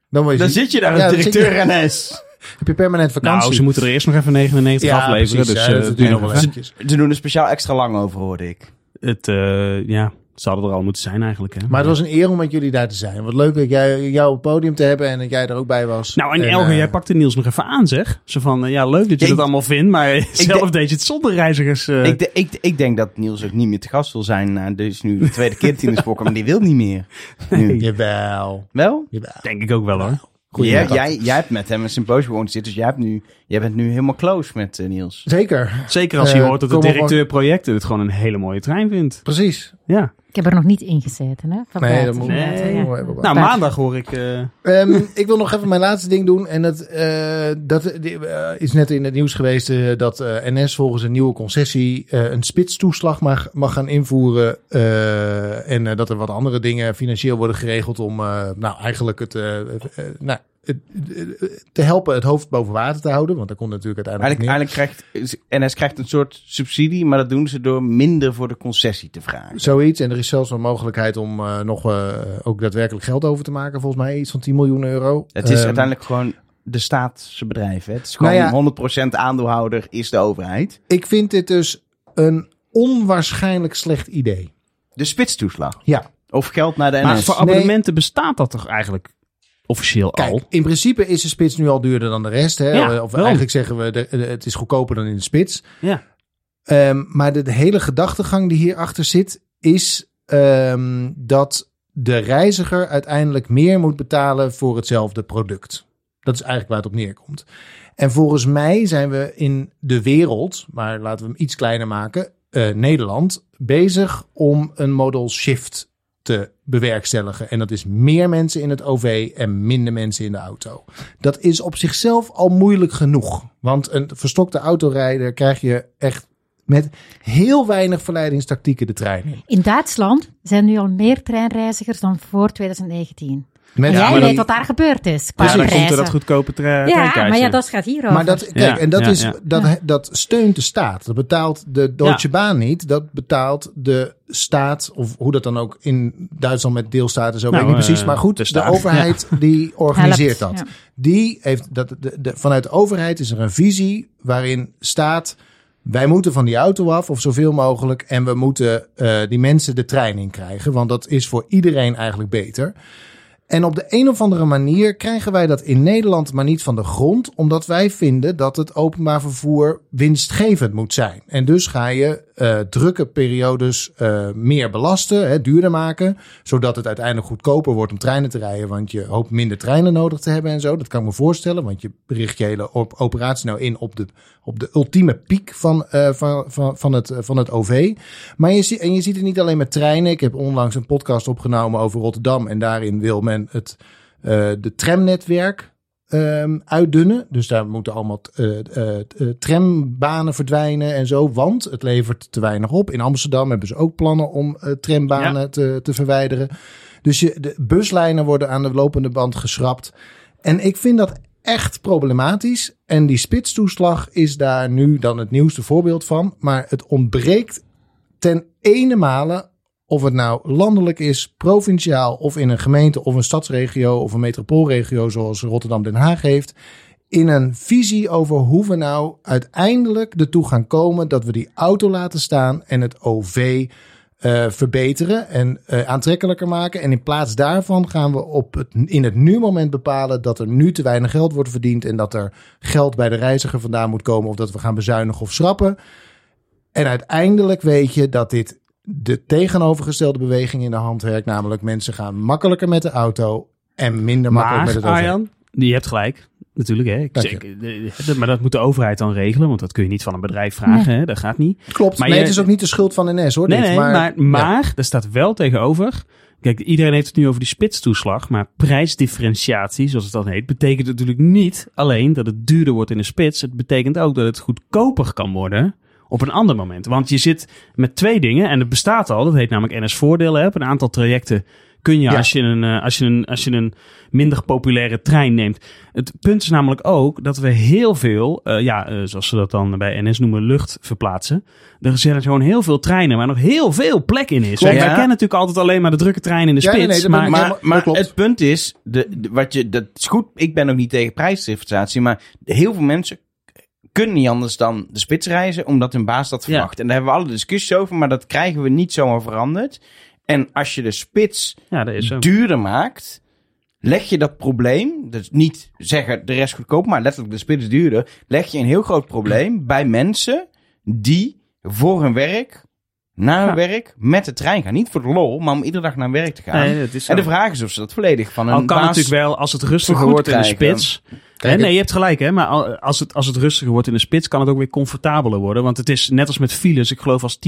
Speaker 3: Dan,
Speaker 1: zit je daar
Speaker 3: Ja,
Speaker 1: als directeur
Speaker 3: je-
Speaker 1: NS.
Speaker 3: Heb je permanent vakantie?
Speaker 2: Nou, ze moeten er eerst nog even 99
Speaker 3: ja,
Speaker 2: afleveren.
Speaker 3: precies,
Speaker 2: dus
Speaker 3: ja,
Speaker 2: eh,
Speaker 3: dat duurt nog wel
Speaker 2: het,
Speaker 3: eventjes.
Speaker 1: Ze doen er speciaal extra lang over, hoorde ik.
Speaker 2: het, eh, ja, ze hadden er al moeten zijn eigenlijk. Hè.
Speaker 3: Maar het was een eer om met jullie daar te zijn. Wat leuk dat jij jou op het podium te hebben en dat jij er ook bij was.
Speaker 2: Nou, en
Speaker 3: En,
Speaker 2: Elge,
Speaker 3: eh,
Speaker 2: jij pakte Niels nog even aan, zeg. Zo van, eh, ja, leuk dat je
Speaker 1: Ik-
Speaker 2: dat allemaal vindt, maar zelf deed je het zonder reizigers. eh.
Speaker 1: Ik, de- ik, ik denk dat Niels ook niet meer te gast wil zijn. Nou, dus nu de tweede keer dat hij in de spoor maar die wil niet meer. Nu.
Speaker 3: Jawel.
Speaker 1: Wel?
Speaker 3: Jawel.
Speaker 2: Denk ik ook wel, hoor.
Speaker 3: Goeie
Speaker 1: Jij, jij, jij hebt met hem een symposium gewoon zitten, dus jij, hebt nu, jij bent nu helemaal close met Niels.
Speaker 3: Zeker.
Speaker 2: Zeker als je hoort dat de directeur projecten het gewoon een hele mooie trein vindt.
Speaker 3: Precies.
Speaker 2: Ja.
Speaker 4: Ik heb er nog niet in gezeten, hè? Van
Speaker 3: Nee, dat moet
Speaker 2: Nee.
Speaker 4: Ja.
Speaker 2: Nou, maandag hoor ik... eh,
Speaker 3: Ehm, ik wil nog even mijn laatste ding doen. En dat, eh, dat eh, is net in het nieuws geweest dat eh, NS volgens een nieuwe concessie eh, een spitstoeslag mag, mag gaan invoeren. eh, en dat er wat andere dingen financieel worden geregeld om eh, nou, eigenlijk het, nou, te helpen het hoofd boven water te houden. Want daar komt natuurlijk uiteindelijk
Speaker 1: Eigenlijk, eigenlijk krijgt NS krijgt een soort subsidie, maar dat doen ze door minder voor de concessie te vragen.
Speaker 3: Zoiets. En er is zelfs een mogelijkheid om eh, nog eh, ook daadwerkelijk geld over te maken. Volgens mij iets van 10 miljoen euro.
Speaker 1: Het is
Speaker 3: Ehm,
Speaker 1: uiteindelijk gewoon de staatse bedrijf. Hè? Het is gewoon
Speaker 3: Nou ja.
Speaker 1: 100% aandeelhouder is de overheid.
Speaker 3: Ik vind dit dus een onwaarschijnlijk slecht idee.
Speaker 1: De spitstoeslag.
Speaker 3: Ja.
Speaker 1: Of geld naar de
Speaker 2: maar
Speaker 1: NS.
Speaker 2: voor abonnementen bestaat dat toch eigenlijk officieel
Speaker 3: Kijk,
Speaker 2: al?
Speaker 3: in principe is de spits nu al duurder dan de rest. Hè?
Speaker 2: Ja,
Speaker 3: of
Speaker 2: wel.
Speaker 3: eigenlijk zeggen we, de, de- het is goedkoper dan in de spits.
Speaker 2: Ja.
Speaker 3: Ehm, maar de, de hele gedachtegang die hierachter zit, is ehm, dat de reiziger uiteindelijk meer moet betalen voor hetzelfde product. Dat is eigenlijk waar het op neerkomt. En volgens mij zijn we in de wereld, maar laten we hem iets kleiner maken, eh, Nederland, bezig om een model shift te bewerkstelligen. En dat is meer mensen in het OV en minder mensen in de auto. Dat is op zichzelf al moeilijk genoeg. Want een verstokte autorijder krijg je echt met heel weinig verleidingstactieken de trein in.
Speaker 4: In Duitsland zijn nu al meer treinreizigers dan voor 2019.
Speaker 3: Met
Speaker 4: En jij weet
Speaker 2: dan-
Speaker 4: wat daar gebeurd is. Qua
Speaker 2: Ja, dan komt er dat goedkope tre-
Speaker 4: Ja, maar ja, dat gaat hierover.
Speaker 3: Maar dat, kijk,
Speaker 2: Ja,
Speaker 3: en dat,
Speaker 2: ja,
Speaker 3: is,
Speaker 2: ja.
Speaker 3: Dat, dat steunt de staat. Dat betaalt de Deutsche Bahn niet. Dat betaalt de staat, of hoe dat dan ook in Duitsland met deelstaten zo,
Speaker 2: Nou,
Speaker 3: weet ik niet precies.
Speaker 2: eh,
Speaker 3: Maar goed,
Speaker 2: de
Speaker 3: de, overheid die organiseert
Speaker 4: Helpt,
Speaker 3: dat.
Speaker 4: ja.
Speaker 3: Die heeft dat, de, de, vanuit de overheid is er een visie waarin staat. Wij moeten van die auto af, of zoveel mogelijk. En we moeten eh, die mensen de trein in krijgen. Want dat is voor iedereen eigenlijk beter. En op de een of andere manier krijgen wij dat in Nederland maar niet van de grond, omdat wij vinden dat het openbaar vervoer winstgevend moet zijn. En dus ga je eh, drukke periodes eh, meer belasten, hè, duurder maken, zodat het uiteindelijk goedkoper wordt om treinen te rijden, want je hoopt minder treinen nodig te hebben en zo. Dat kan ik me voorstellen, want je richt je hele op- operatie nou in op de, op de ultieme piek van, eh, van, van, van, het, van het OV. Maar je, ziet en je ziet het niet alleen met treinen. Ik heb onlangs een podcast opgenomen over Rotterdam en daarin wil men het de tramnetwerk ehm, uitdunnen. Dus daar moeten allemaal eh, trambanen verdwijnen en zo, want het levert te weinig op. In Amsterdam hebben ze ook plannen om trambanen te, te verwijderen. Dus je, de buslijnen worden aan de lopende band geschrapt. En ik vind dat echt problematisch. En die spitstoeslag is daar nu dan het nieuwste voorbeeld van. Maar het ontbreekt ten ene male of het nou landelijk is, provinciaal of in een gemeente of een stadsregio of een metropoolregio zoals Rotterdam-Den Haag heeft. In een visie over hoe we nou uiteindelijk ertoe gaan komen dat we die auto laten staan en het OV eh, verbeteren en eh, aantrekkelijker maken. En in plaats daarvan gaan we op het, in het nu moment bepalen dat er nu te weinig geld wordt verdiend en dat er geld bij de reiziger vandaan moet komen of dat we gaan bezuinigen of schrappen. En uiteindelijk weet je dat dit de tegenovergestelde beweging in de hand werkt. Namelijk mensen gaan makkelijker met de auto en minder makkelijk met
Speaker 2: Maar,
Speaker 3: het OV.
Speaker 2: Arjan, je hebt gelijk. Natuurlijk, hè. Ik
Speaker 3: Dank
Speaker 2: zeg, maar dat moet de overheid dan regelen, want dat kun je niet van een bedrijf vragen. Hè? Dat gaat niet.
Speaker 3: Klopt,
Speaker 2: Maar
Speaker 3: nee,
Speaker 2: je-
Speaker 3: het is ook niet de schuld van NS hoor.
Speaker 2: Nee,
Speaker 3: dit,
Speaker 2: nee,
Speaker 3: maar,
Speaker 2: maar, maar, er staat wel tegenover. Kijk, iedereen heeft het nu over die spitstoeslag, maar prijsdifferentiatie, zoals het dan heet, betekent natuurlijk niet alleen dat het duurder wordt in de spits. Het betekent ook dat het goedkoper kan worden op een ander moment. Want je zit met twee dingen en het bestaat al. Dat heet namelijk NS Voordelen. hè. Op een aantal trajecten kun je,
Speaker 3: Ja.
Speaker 2: als, je een, eh, als, je een, als je een minder populaire trein neemt. Het punt is namelijk ook dat we heel veel, eh, ja, eh, zoals ze dat dan bij NS noemen, lucht verplaatsen. Er zijn gewoon heel veel treinen waar nog heel veel plek in is.
Speaker 1: Klopt.
Speaker 2: Wij, wij
Speaker 1: Ja.
Speaker 2: kennen natuurlijk altijd alleen maar de drukke trein in de
Speaker 3: Ja,
Speaker 2: spits.
Speaker 3: nee, nee,
Speaker 2: maar,
Speaker 1: Maar,
Speaker 3: helemaal-
Speaker 1: het punt is, de, de- wat je, dat is goed, ik ben ook niet tegen prijsdifferentiatie, maar heel veel mensen kunnen niet anders dan de spits reizen, omdat hun baas dat
Speaker 2: Ja.
Speaker 1: verwacht. En daar hebben we alle discussies over, maar dat krijgen we niet zomaar veranderd. En als je de spits
Speaker 2: ja,
Speaker 1: duurder maakt, leg je dat probleem, dus niet zeggen de rest goedkoop, maar letterlijk de spits duurder, leg je een heel groot probleem bij mensen die voor hun werk, naar hun
Speaker 2: Ja.
Speaker 1: werk, met de trein gaan. Niet voor de lol, maar om iedere dag naar werk te gaan.
Speaker 2: Nee.
Speaker 1: En de vraag is of ze dat volledig van hun
Speaker 2: Al kan
Speaker 1: baas...
Speaker 2: natuurlijk wel, als het rustiger wordt in de spits.
Speaker 3: Kijk,
Speaker 2: nee, je hebt gelijk, hè? Maar al- als het, als het rustiger wordt in de spits, kan het ook weer comfortabeler worden. Want het is net als met files. Ik geloof als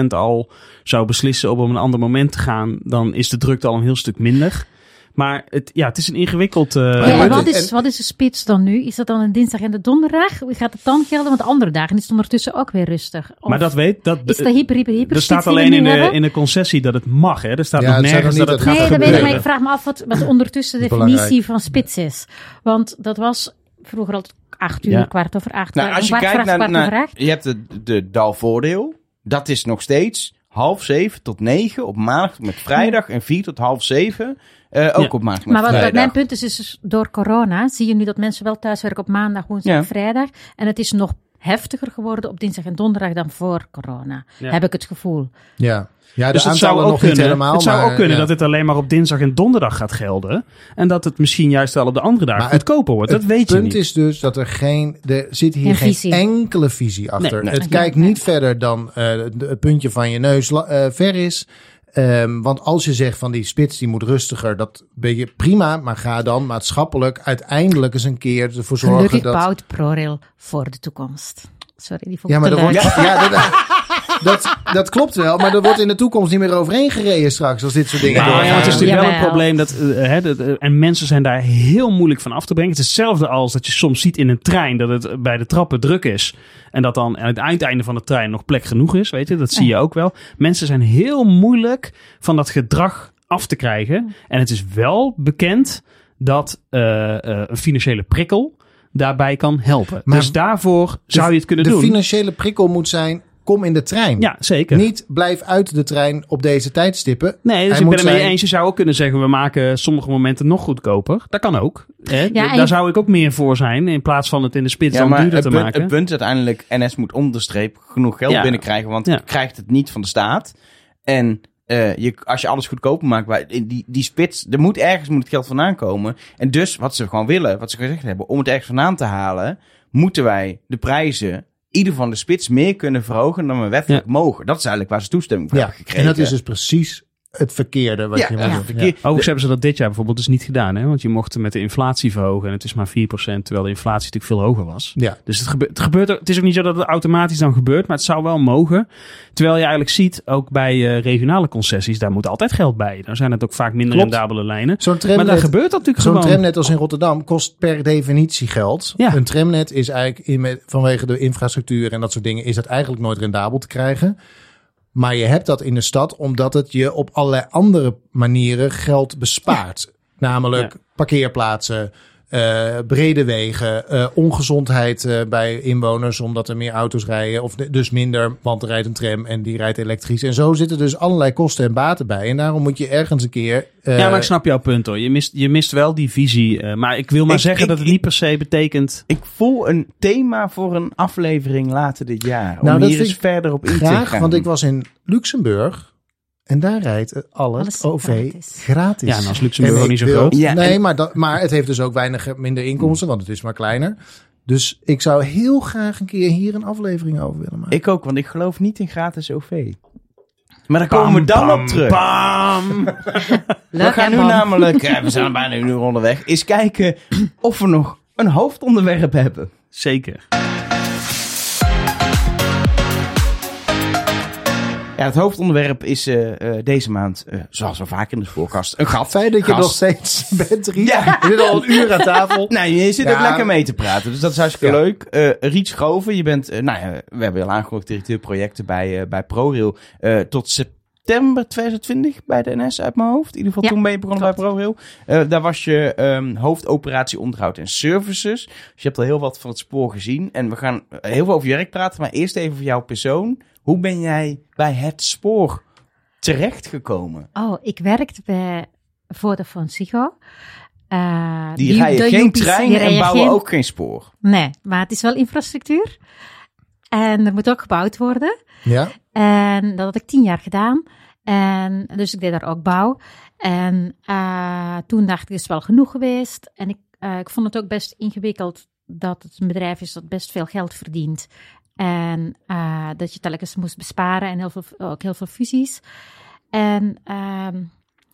Speaker 2: 10% al zou beslissen om op een ander moment te gaan, dan is de drukte al een heel stuk minder. Maar het, ja, het is een ingewikkeld. eh,
Speaker 4: Ja, wat is, wat is de spits dan nu? Is dat dan een dinsdag en de donderdag? Gaat het dan gelden? Want andere dagen is het ondertussen ook weer rustig. Of
Speaker 2: maar dat weet dat.
Speaker 4: is de hyper, hyper, hyper
Speaker 2: er staat alleen in de,
Speaker 4: hebben?
Speaker 2: in de concessie dat het mag. Hè? Er staat
Speaker 3: Ja,
Speaker 2: nog nergens dat het
Speaker 3: dat
Speaker 2: gaat
Speaker 4: Nee, dat weet ik, maar ik vraag me af wat, wat ondertussen de definitie van spits is. Want dat was vroeger al acht uur,
Speaker 2: Ja.
Speaker 4: kwart over acht.
Speaker 1: Nou, als je kijkt
Speaker 4: acht,
Speaker 1: naar... je hebt de, de dalvoordeel. Dat is nog steeds half zeven tot negen op maandag met vrijdag. En vier tot half zeven eh, ook
Speaker 2: Ja.
Speaker 1: op maandag
Speaker 4: Maar wat, mijn punt is, is dus door corona zie je nu dat mensen wel thuiswerken op maandag, woensdag,
Speaker 1: Ja.
Speaker 4: vrijdag. En het is nog heftiger geworden op dinsdag en donderdag dan voor corona.
Speaker 2: Ja.
Speaker 4: Heb ik het gevoel.
Speaker 3: Ja, ja de
Speaker 2: Dus het zou ook
Speaker 3: nog
Speaker 2: kunnen,
Speaker 3: niet helemaal.
Speaker 2: het zou
Speaker 3: maar,
Speaker 2: ook kunnen
Speaker 3: ja.
Speaker 2: dat dit alleen maar op dinsdag en donderdag gaat gelden. En dat het misschien juist wel op de andere dagen
Speaker 3: Maar het-
Speaker 2: goedkoper wordt. Dat
Speaker 3: het
Speaker 2: weet je
Speaker 3: punt
Speaker 2: niet.
Speaker 3: is dus dat er geen, er zit hier
Speaker 4: Geen
Speaker 3: geen,
Speaker 4: visie.
Speaker 3: enkele visie achter.
Speaker 2: Nee, nee.
Speaker 3: Het kijkt niet verder dan eh, het puntje van je neus eh, ver is. Ehm, want als je zegt van die spits die moet rustiger, dat ben je prima, maar ga dan maatschappelijk uiteindelijk eens een keer ervoor zorgen
Speaker 4: Gelukkig
Speaker 3: dat.
Speaker 4: bouwt ProRail voor de toekomst. Sorry, die vond
Speaker 3: Ja,
Speaker 4: ik
Speaker 3: maar
Speaker 4: te
Speaker 3: er wordt, ja, dat, dat, dat klopt wel, maar er wordt in de toekomst niet meer overheen gereden straks als dit soort dingen
Speaker 2: Nou ja, het is natuurlijk wel een probleem dat, eh, hè, dat, eh, en mensen zijn daar heel moeilijk van af te brengen. Het is hetzelfde als dat je soms ziet in een trein dat het bij de trappen druk is. En dat dan aan het eindeinde van de trein nog plek genoeg is, weet je. Dat zie je ook wel. Mensen zijn heel moeilijk van dat gedrag af te krijgen. En het is wel bekend dat eh, eh, een financiële prikkel daarbij kan helpen.
Speaker 3: Maar
Speaker 2: dus daarvoor zou je het kunnen
Speaker 3: de
Speaker 2: doen.
Speaker 3: financiële prikkel moet zijn, kom in de trein.
Speaker 2: Ja, zeker.
Speaker 3: Niet blijf uit de trein op deze tijdstippen.
Speaker 2: Nee, dus
Speaker 3: Hij
Speaker 2: ik ben het mee
Speaker 3: zijn-
Speaker 2: eens. Je zou ook kunnen zeggen, we maken sommige momenten nog goedkoper. Dat kan ook. Hè?
Speaker 4: en
Speaker 2: Daar zou ik ook meer voor zijn, in plaats van het in de spits
Speaker 1: Ja,
Speaker 2: dan
Speaker 1: maar
Speaker 2: duurder te
Speaker 1: punt,
Speaker 2: maken.
Speaker 1: het punt is uiteindelijk, NS moet om de streep genoeg geld
Speaker 2: Ja.
Speaker 1: binnenkrijgen, want
Speaker 2: Ja.
Speaker 1: je krijgt het niet van de staat. En eh, je, als je alles goedkoper maakt, bij, die, die spits, er moet ergens moet het geld vandaan komen. En dus, wat ze gewoon willen, wat ze gezegd hebben, om het ergens vandaan te halen, moeten wij de prijzen, ieder van de spits, meer kunnen verhogen dan we wettelijk mogen. Dat is eigenlijk waar ze toestemming voor
Speaker 3: Ja,
Speaker 1: hebben gekregen.
Speaker 3: en dat is dus precies het verkeerde wat
Speaker 1: ja,
Speaker 3: je moet
Speaker 1: ja.
Speaker 2: Overigens hebben ze dat dit jaar bijvoorbeeld dus niet gedaan. Hè? Want je mocht met de inflatie verhogen en het is maar 4%, terwijl de inflatie natuurlijk veel hoger was.
Speaker 3: Ja.
Speaker 2: Dus het, gebe het gebeurt, het is ook niet zo dat het automatisch dan gebeurt, maar het zou wel mogen. Terwijl je eigenlijk ziet, ook bij eh, regionale concessies, daar moet altijd geld bij. Dan zijn het ook vaak minder
Speaker 3: Klopt.
Speaker 2: rendabele lijnen.
Speaker 3: Zo'n
Speaker 2: Maar daar
Speaker 3: tramnet,
Speaker 2: gebeurt dat natuurlijk
Speaker 3: zo'n
Speaker 2: gewoon.
Speaker 3: tramnet als in Rotterdam kost per definitie geld.
Speaker 2: Ja.
Speaker 3: Een tramnet is eigenlijk in met, vanwege de infrastructuur en dat soort dingen is dat eigenlijk nooit rendabel te krijgen. Maar je hebt dat in de stad omdat het je op allerlei andere manieren geld bespaart. Namelijk
Speaker 2: Ja.
Speaker 3: parkeerplaatsen, eh, brede wegen, eh, ongezondheid eh, bij inwoners omdat er meer auto's rijden. Of dus minder, want er rijdt een tram en die rijdt elektrisch. En zo zitten dus allerlei kosten en baten bij. En daarom moet je ergens een keer... eh,
Speaker 2: ja, maar ik snap jouw punt hoor. Je mist, je mist wel die visie. eh, maar ik wil maar
Speaker 1: Ik-
Speaker 2: zeggen
Speaker 1: ik-
Speaker 2: dat het niet per se betekent...
Speaker 1: Ik voel een thema voor een aflevering later dit jaar.
Speaker 3: Nou,
Speaker 1: om
Speaker 3: dat
Speaker 1: hier
Speaker 3: vind
Speaker 1: eens
Speaker 3: ik
Speaker 1: verder op in te
Speaker 3: Graag,
Speaker 1: gaan.
Speaker 3: want ik was in Luxemburg. En daar rijdt het alles,
Speaker 4: Alles
Speaker 3: OV
Speaker 4: gratis.
Speaker 3: gratis.
Speaker 2: Ja, en als Luxemburg niet zo
Speaker 3: wil-
Speaker 2: groot.
Speaker 1: Ja,
Speaker 3: nee,
Speaker 1: en-
Speaker 3: maar, dat, maar het heeft dus ook weinig minder inkomsten, want het is maar kleiner. Dus ik zou heel graag een keer hier een aflevering over willen maken.
Speaker 1: Ik ook, want ik geloof niet in gratis OV. Maar daar komen we dan op terug.
Speaker 2: Bam!
Speaker 1: We gaan nu
Speaker 4: Bam?
Speaker 1: namelijk, eh, we zijn bijna een uur onderweg, eens kijken of we nog een hoofdonderwerp hebben.
Speaker 2: Zeker.
Speaker 1: Ja, het hoofdonderwerp is eh, eh, deze maand, eh, zoals we vaak in de voorkast, een gat.
Speaker 3: Fijn dat je
Speaker 1: Gast.
Speaker 3: nog steeds bent, Riet.
Speaker 1: Ja.
Speaker 3: Je zit al een uur aan tafel.
Speaker 1: Nou, je zit
Speaker 3: Ja.
Speaker 1: ook lekker mee te praten, dus dat is hartstikke
Speaker 3: Ja.
Speaker 1: leuk. Eh Riet Schoven, je bent, nou ja, we hebben je al aangekondigd, directeur projecten bij, bij ProRail. Eh, tot september 2020 bij de NS uit mijn hoofd. In ieder geval
Speaker 4: Ja,
Speaker 1: toen ben je begonnen bij. ProRail. Eh, daar was je ehm, hoofdoperatie onderhoud en services. Dus je hebt al heel wat van het spoor gezien. En we gaan heel veel over je werk praten. Maar eerst even voor jouw persoon. Hoe ben jij bij het spoor terechtgekomen?
Speaker 4: Oh, ik werkte bij Vodafone Ziggo. Eh,
Speaker 1: Die rijden
Speaker 4: de
Speaker 1: geen
Speaker 4: UPC
Speaker 1: trein en bouwen
Speaker 4: geen-
Speaker 1: ook geen spoor.
Speaker 4: Nee, maar het is wel infrastructuur. En er moet ook gebouwd worden.
Speaker 3: Ja?
Speaker 4: En dat had ik tien jaar gedaan. En dus ik deed daar ook bouw. En eh, toen dacht ik, het is wel genoeg geweest. En ik, eh, ik vond het ook best ingewikkeld dat het een bedrijf is dat best veel geld verdient. En eh, dat je telkens moest besparen en heel veel, ook heel veel fusies. En ehm,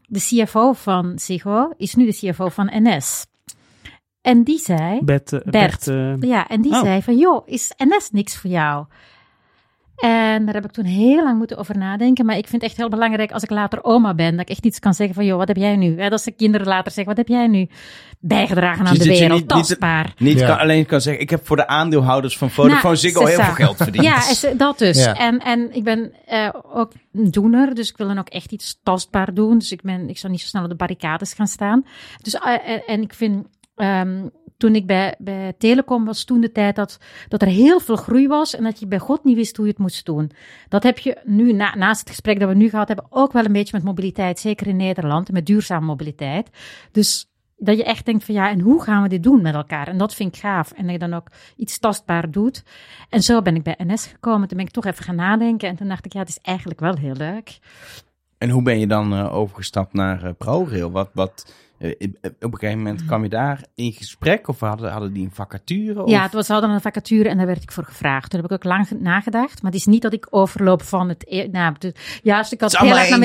Speaker 4: de CFO van Ziggo is nu de CFO van NS. En die zei...
Speaker 2: Bert, eh,
Speaker 4: Bert.
Speaker 2: Bert, eh,
Speaker 4: Ja, en die
Speaker 2: Oh.
Speaker 4: zei van, joh, is NS niks voor jou? En daar heb ik toen heel lang moeten over nadenken. Maar ik vind het echt heel belangrijk als ik later oma ben, dat ik echt iets kan zeggen van, joh, wat heb jij nu? Dat de kinderen later zeggen, wat heb jij nu bijgedragen aan
Speaker 1: Dus
Speaker 4: de wereld?
Speaker 1: niet- niet-
Speaker 4: Tastbaar.
Speaker 1: Niet
Speaker 3: Ja.
Speaker 1: kan, alleen kan zeggen, ik heb voor de aandeelhouders van Vodafone
Speaker 4: Nou,
Speaker 1: Ziggo heel veel geld verdiend.
Speaker 4: Ja, dat dus.
Speaker 3: Ja.
Speaker 4: En, en ik ben eh, ook een doener, dus ik wil dan ook echt iets tastbaar doen. Dus ik, ben, ik zou niet zo snel op de barricades gaan staan. Dus, eh, en, en ik vind, ehm, toen ik bij, bij Telecom was, toen de tijd dat, dat er heel veel groei was en dat je bij God niet wist hoe je het moest doen. Dat heb je nu, na, naast het gesprek dat we nu gehad hebben, ook wel een beetje met mobiliteit, zeker in Nederland, met duurzame mobiliteit. Dus dat je echt denkt van ja, en hoe gaan we dit doen met elkaar? En dat vind ik gaaf. En dat je dan ook iets tastbaar doet. En zo ben ik bij NS gekomen. Toen ben ik toch even gaan nadenken. En toen dacht ik, ja, het is eigenlijk wel heel leuk.
Speaker 1: En hoe ben je dan eh, overgestapt naar eh, ProRail? Wat, wat, eh, op een gegeven moment kwam je daar in gesprek of hadden, hadden die een vacature? Of?
Speaker 4: Ja, het was, ze hadden een vacature en daar werd ik voor gevraagd. Toen heb ik ook lang ge- nagedacht. Maar het is niet dat ik overloop van het... e- Nou, juist, ik had
Speaker 1: Het is
Speaker 4: heel
Speaker 1: allemaal
Speaker 4: erg naar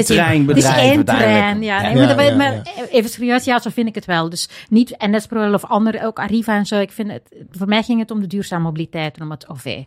Speaker 4: Het is één trein, ja. Nee,
Speaker 3: Ja,
Speaker 4: maar,
Speaker 3: ja, ja.
Speaker 4: even serieus, ja, zo vind ik het wel. Dus niet NS ProRail of andere, ook Arriva en zo. Ik vind het, voor mij ging het om de duurzame mobiliteit en om het OV.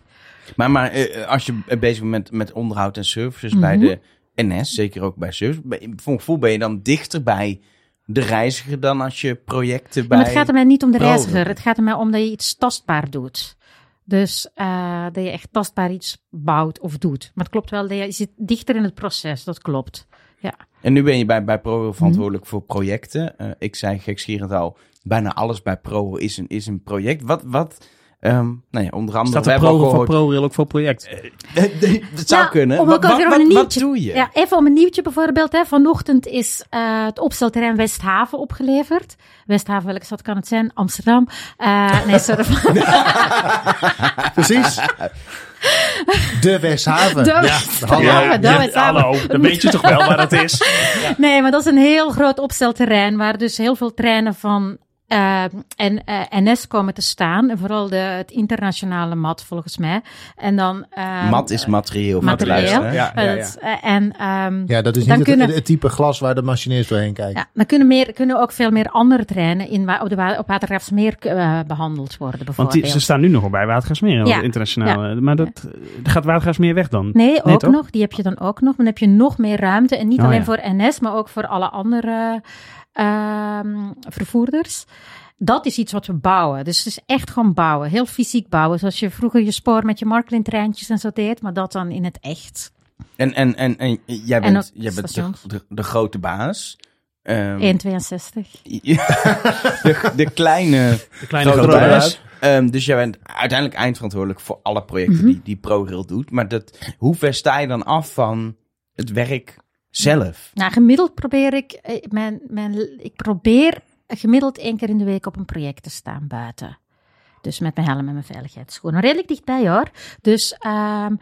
Speaker 1: Maar, maar eh, als je eh, bezig bent met, met onderhoud en services bij
Speaker 4: Mhm.
Speaker 1: de NS, zeker ook bij service, voor mijn gevoel ben je dan dichter bij de reiziger dan als je projecten
Speaker 4: Ja,
Speaker 1: bij...
Speaker 4: maar het gaat er mij niet om de reiziger. Het gaat er mij om dat je iets tastbaar doet. Dus eh, dat je echt tastbaar iets bouwt of doet. Maar het klopt wel, dat je, zit dichter in het proces. Dat klopt. Ja.
Speaker 1: En nu ben je bij, bij ProRail
Speaker 4: Mhm.
Speaker 1: verantwoordelijk voor projecten. Eh, ik zei gekscherend al, bijna alles bij ProRail is een, is een project. Wat, wat ehm, nou ja, onder andere...
Speaker 2: staat
Speaker 1: we
Speaker 2: de
Speaker 1: hebben al
Speaker 2: pro van
Speaker 1: gehoord-
Speaker 2: ProRail ook voor project?
Speaker 1: Het zou
Speaker 4: Nou,
Speaker 1: kunnen.
Speaker 4: om
Speaker 1: Wat, doe je?
Speaker 4: ja, even om een nieuwtje bijvoorbeeld. Hè. Vanochtend is eh, het opstelterrein Westhaven opgeleverd. Westhaven, welke stad kan het zijn? Amsterdam. Eh, nee, sorry.
Speaker 3: Precies. De Westhaven.
Speaker 4: De
Speaker 3: Ja,
Speaker 4: Westhaven,
Speaker 3: hallo.
Speaker 4: de Westhaven.
Speaker 2: hallo, dan weet je toch wel waar het is?
Speaker 4: Nee, maar dat is een heel groot opstelterrein waar dus heel veel treinen van eh, en, eh, NS komen te staan. En vooral de, het internationale mat volgens mij. En dan... eh,
Speaker 1: Mat is materieel.
Speaker 4: materieel.
Speaker 2: Ja, ja,
Speaker 4: eh, en, ehm,
Speaker 3: Ja, dat is
Speaker 4: Dan
Speaker 3: niet het,
Speaker 4: kunnen-
Speaker 3: het type glas waar de machinist doorheen kijkt.
Speaker 4: ja, dan kunnen, meer, kunnen ook veel meer andere treinen in, op, de, op Watergraafsmeer eh, behandeld worden
Speaker 2: Want
Speaker 4: bijvoorbeeld.
Speaker 2: die, ze staan nu nog bij Watergasmeer,
Speaker 4: Ja.
Speaker 2: internationaal. Maar dat, gaat Watergasmeer weg dan?
Speaker 4: Nee, ook
Speaker 2: toch?
Speaker 4: nog. Die heb je dan ook nog. Dan heb je nog meer ruimte. En niet
Speaker 2: Oh,
Speaker 4: alleen
Speaker 2: ja.
Speaker 4: voor NS, maar ook voor alle andere ehm, vervoerders. Dat is iets wat we bouwen. Dus het is echt gewoon bouwen. Heel fysiek bouwen. Zoals je vroeger je spoor met je Marklin-treintjes en zo deed. Maar dat dan in het echt.
Speaker 1: En, en, en, en jij
Speaker 4: En
Speaker 1: bent,
Speaker 4: ook
Speaker 1: jij bent de, de, de grote baas. Ehm,
Speaker 4: 1,62.
Speaker 1: de, de kleine,
Speaker 2: De kleine
Speaker 1: grote
Speaker 2: grote
Speaker 1: baas.
Speaker 2: baas.
Speaker 1: Ehm, dus jij bent uiteindelijk eindverantwoordelijk voor alle projecten
Speaker 4: Mhm.
Speaker 1: die, die ProRail doet. Maar dat, hoe ver sta je dan af van het werk zelf?
Speaker 4: Nou, gemiddeld probeer ik, eh, mijn, mijn, ik probeer gemiddeld één keer in de week op een project te staan buiten. Dus met mijn helm en mijn veiligheidsschoenen. Redelijk dichtbij hoor. Dus ehm,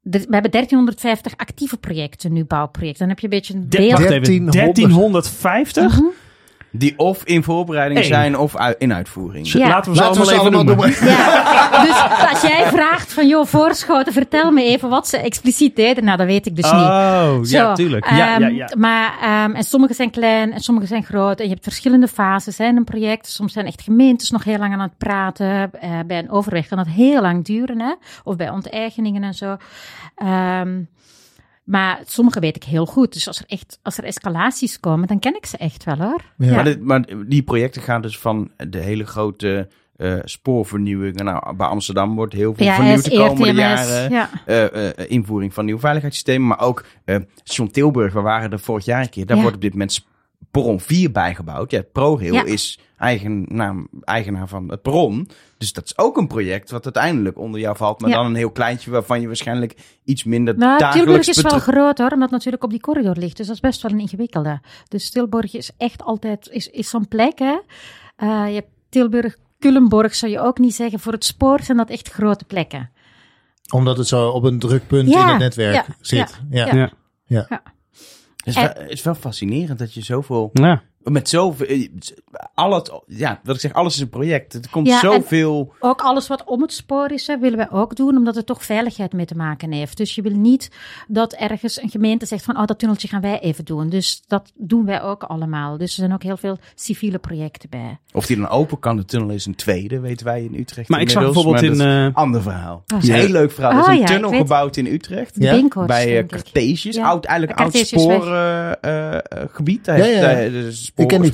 Speaker 4: we hebben 1350 actieve projecten nu, bouwprojecten. Dan heb je een beetje een beeld.
Speaker 2: wacht even,
Speaker 3: 1300.
Speaker 2: 1350?
Speaker 1: Die of in voorbereiding zijn of uit- in uitvoering.
Speaker 4: Ja.
Speaker 2: Laten we ze
Speaker 3: Laten we
Speaker 2: allemaal
Speaker 3: ze
Speaker 2: even
Speaker 3: allemaal
Speaker 2: noemen.
Speaker 4: Ja, dus als jij vraagt van, joh, voorschoten, vertel me even wat ze expliciet deden. Nou, dat weet ik dus niet.
Speaker 2: Oh, ja, tuurlijk. Ja, ja,
Speaker 4: ehm,
Speaker 2: ja.
Speaker 4: Maar, ehm, en sommige zijn klein en sommige zijn groot. En je hebt verschillende fases hè, in een project. Soms zijn echt gemeentes nog heel lang aan het praten. Eh, bij een overweg kan dat heel lang duren. Hè? Of bij onteigeningen en zo. Ehm, maar sommige weet ik heel goed. Dus als er echt als er escalaties komen, dan ken ik ze echt wel hoor.
Speaker 3: Ja.
Speaker 1: Maar, dit- maar die projecten gaan dus van de hele grote eh, spoorvernieuwingen. Nou, bij Amsterdam wordt heel veel
Speaker 4: PAS,
Speaker 1: vernieuwd de komende
Speaker 4: ERTMS,
Speaker 1: jaren.
Speaker 4: Ja.
Speaker 1: Eh, eh, invoering van nieuwe veiligheidssystemen. Maar ook eh Station Tilburg, we waren er vorig jaar een keer. Daar
Speaker 4: Ja.
Speaker 1: wordt op dit moment perron 4 bijgebouwd. Ja, ProRail
Speaker 4: Ja.
Speaker 1: is eigenaar, eigenaar van het perron. Dus dat is ook een project wat uiteindelijk onder jou valt. Maar
Speaker 4: Ja.
Speaker 1: dan een heel kleintje waarvan je waarschijnlijk iets minder
Speaker 4: Nou,
Speaker 1: dagelijks
Speaker 4: Tilburg is wel groot hoor, omdat het natuurlijk op die corridor ligt. Dus dat is best wel een ingewikkelde. Dus Tilburg is echt altijd is, is zo'n plek. Hè? Eh, je hebt Tilburg, Culemborg zou je ook niet zeggen. Voor het spoor zijn dat echt grote plekken.
Speaker 3: Omdat het zo op een druk punt
Speaker 4: Ja,
Speaker 3: in het netwerk
Speaker 4: ja,
Speaker 3: zit. Ja.
Speaker 4: ja.
Speaker 2: Ja.
Speaker 1: Het is, wel, het is wel fascinerend dat je zoveel...
Speaker 2: Ja.
Speaker 1: Met zoveel... eh, Al het, ja, wat ik zeg, alles is een project. Er komt
Speaker 4: Ja,
Speaker 1: zoveel...
Speaker 4: Ook alles wat om het spoor is, hè, willen wij ook doen, omdat het toch veiligheid mee te maken heeft. Dus je wil niet dat ergens een gemeente zegt van, oh, dat tunneltje gaan wij even doen. Dus dat doen wij ook allemaal. Dus er zijn ook heel veel civiele projecten bij.
Speaker 1: Of die dan open kan, de tunnel is een tweede, weten wij in Utrecht.
Speaker 2: Maar ik zag bijvoorbeeld in...
Speaker 1: is
Speaker 2: eh,
Speaker 1: een ander verhaal.
Speaker 4: Ja.
Speaker 1: een heel leuk verhaal. Er is
Speaker 4: Oh
Speaker 1: een
Speaker 4: ja,
Speaker 1: tunnel
Speaker 4: weet-
Speaker 1: gebouwd in Utrecht. Bij eh,
Speaker 4: denk ik.
Speaker 1: Cartesius,
Speaker 4: Ja.
Speaker 1: oud, eigenlijk oud spoorgebied. Daar
Speaker 3: Ja, Ik ken die.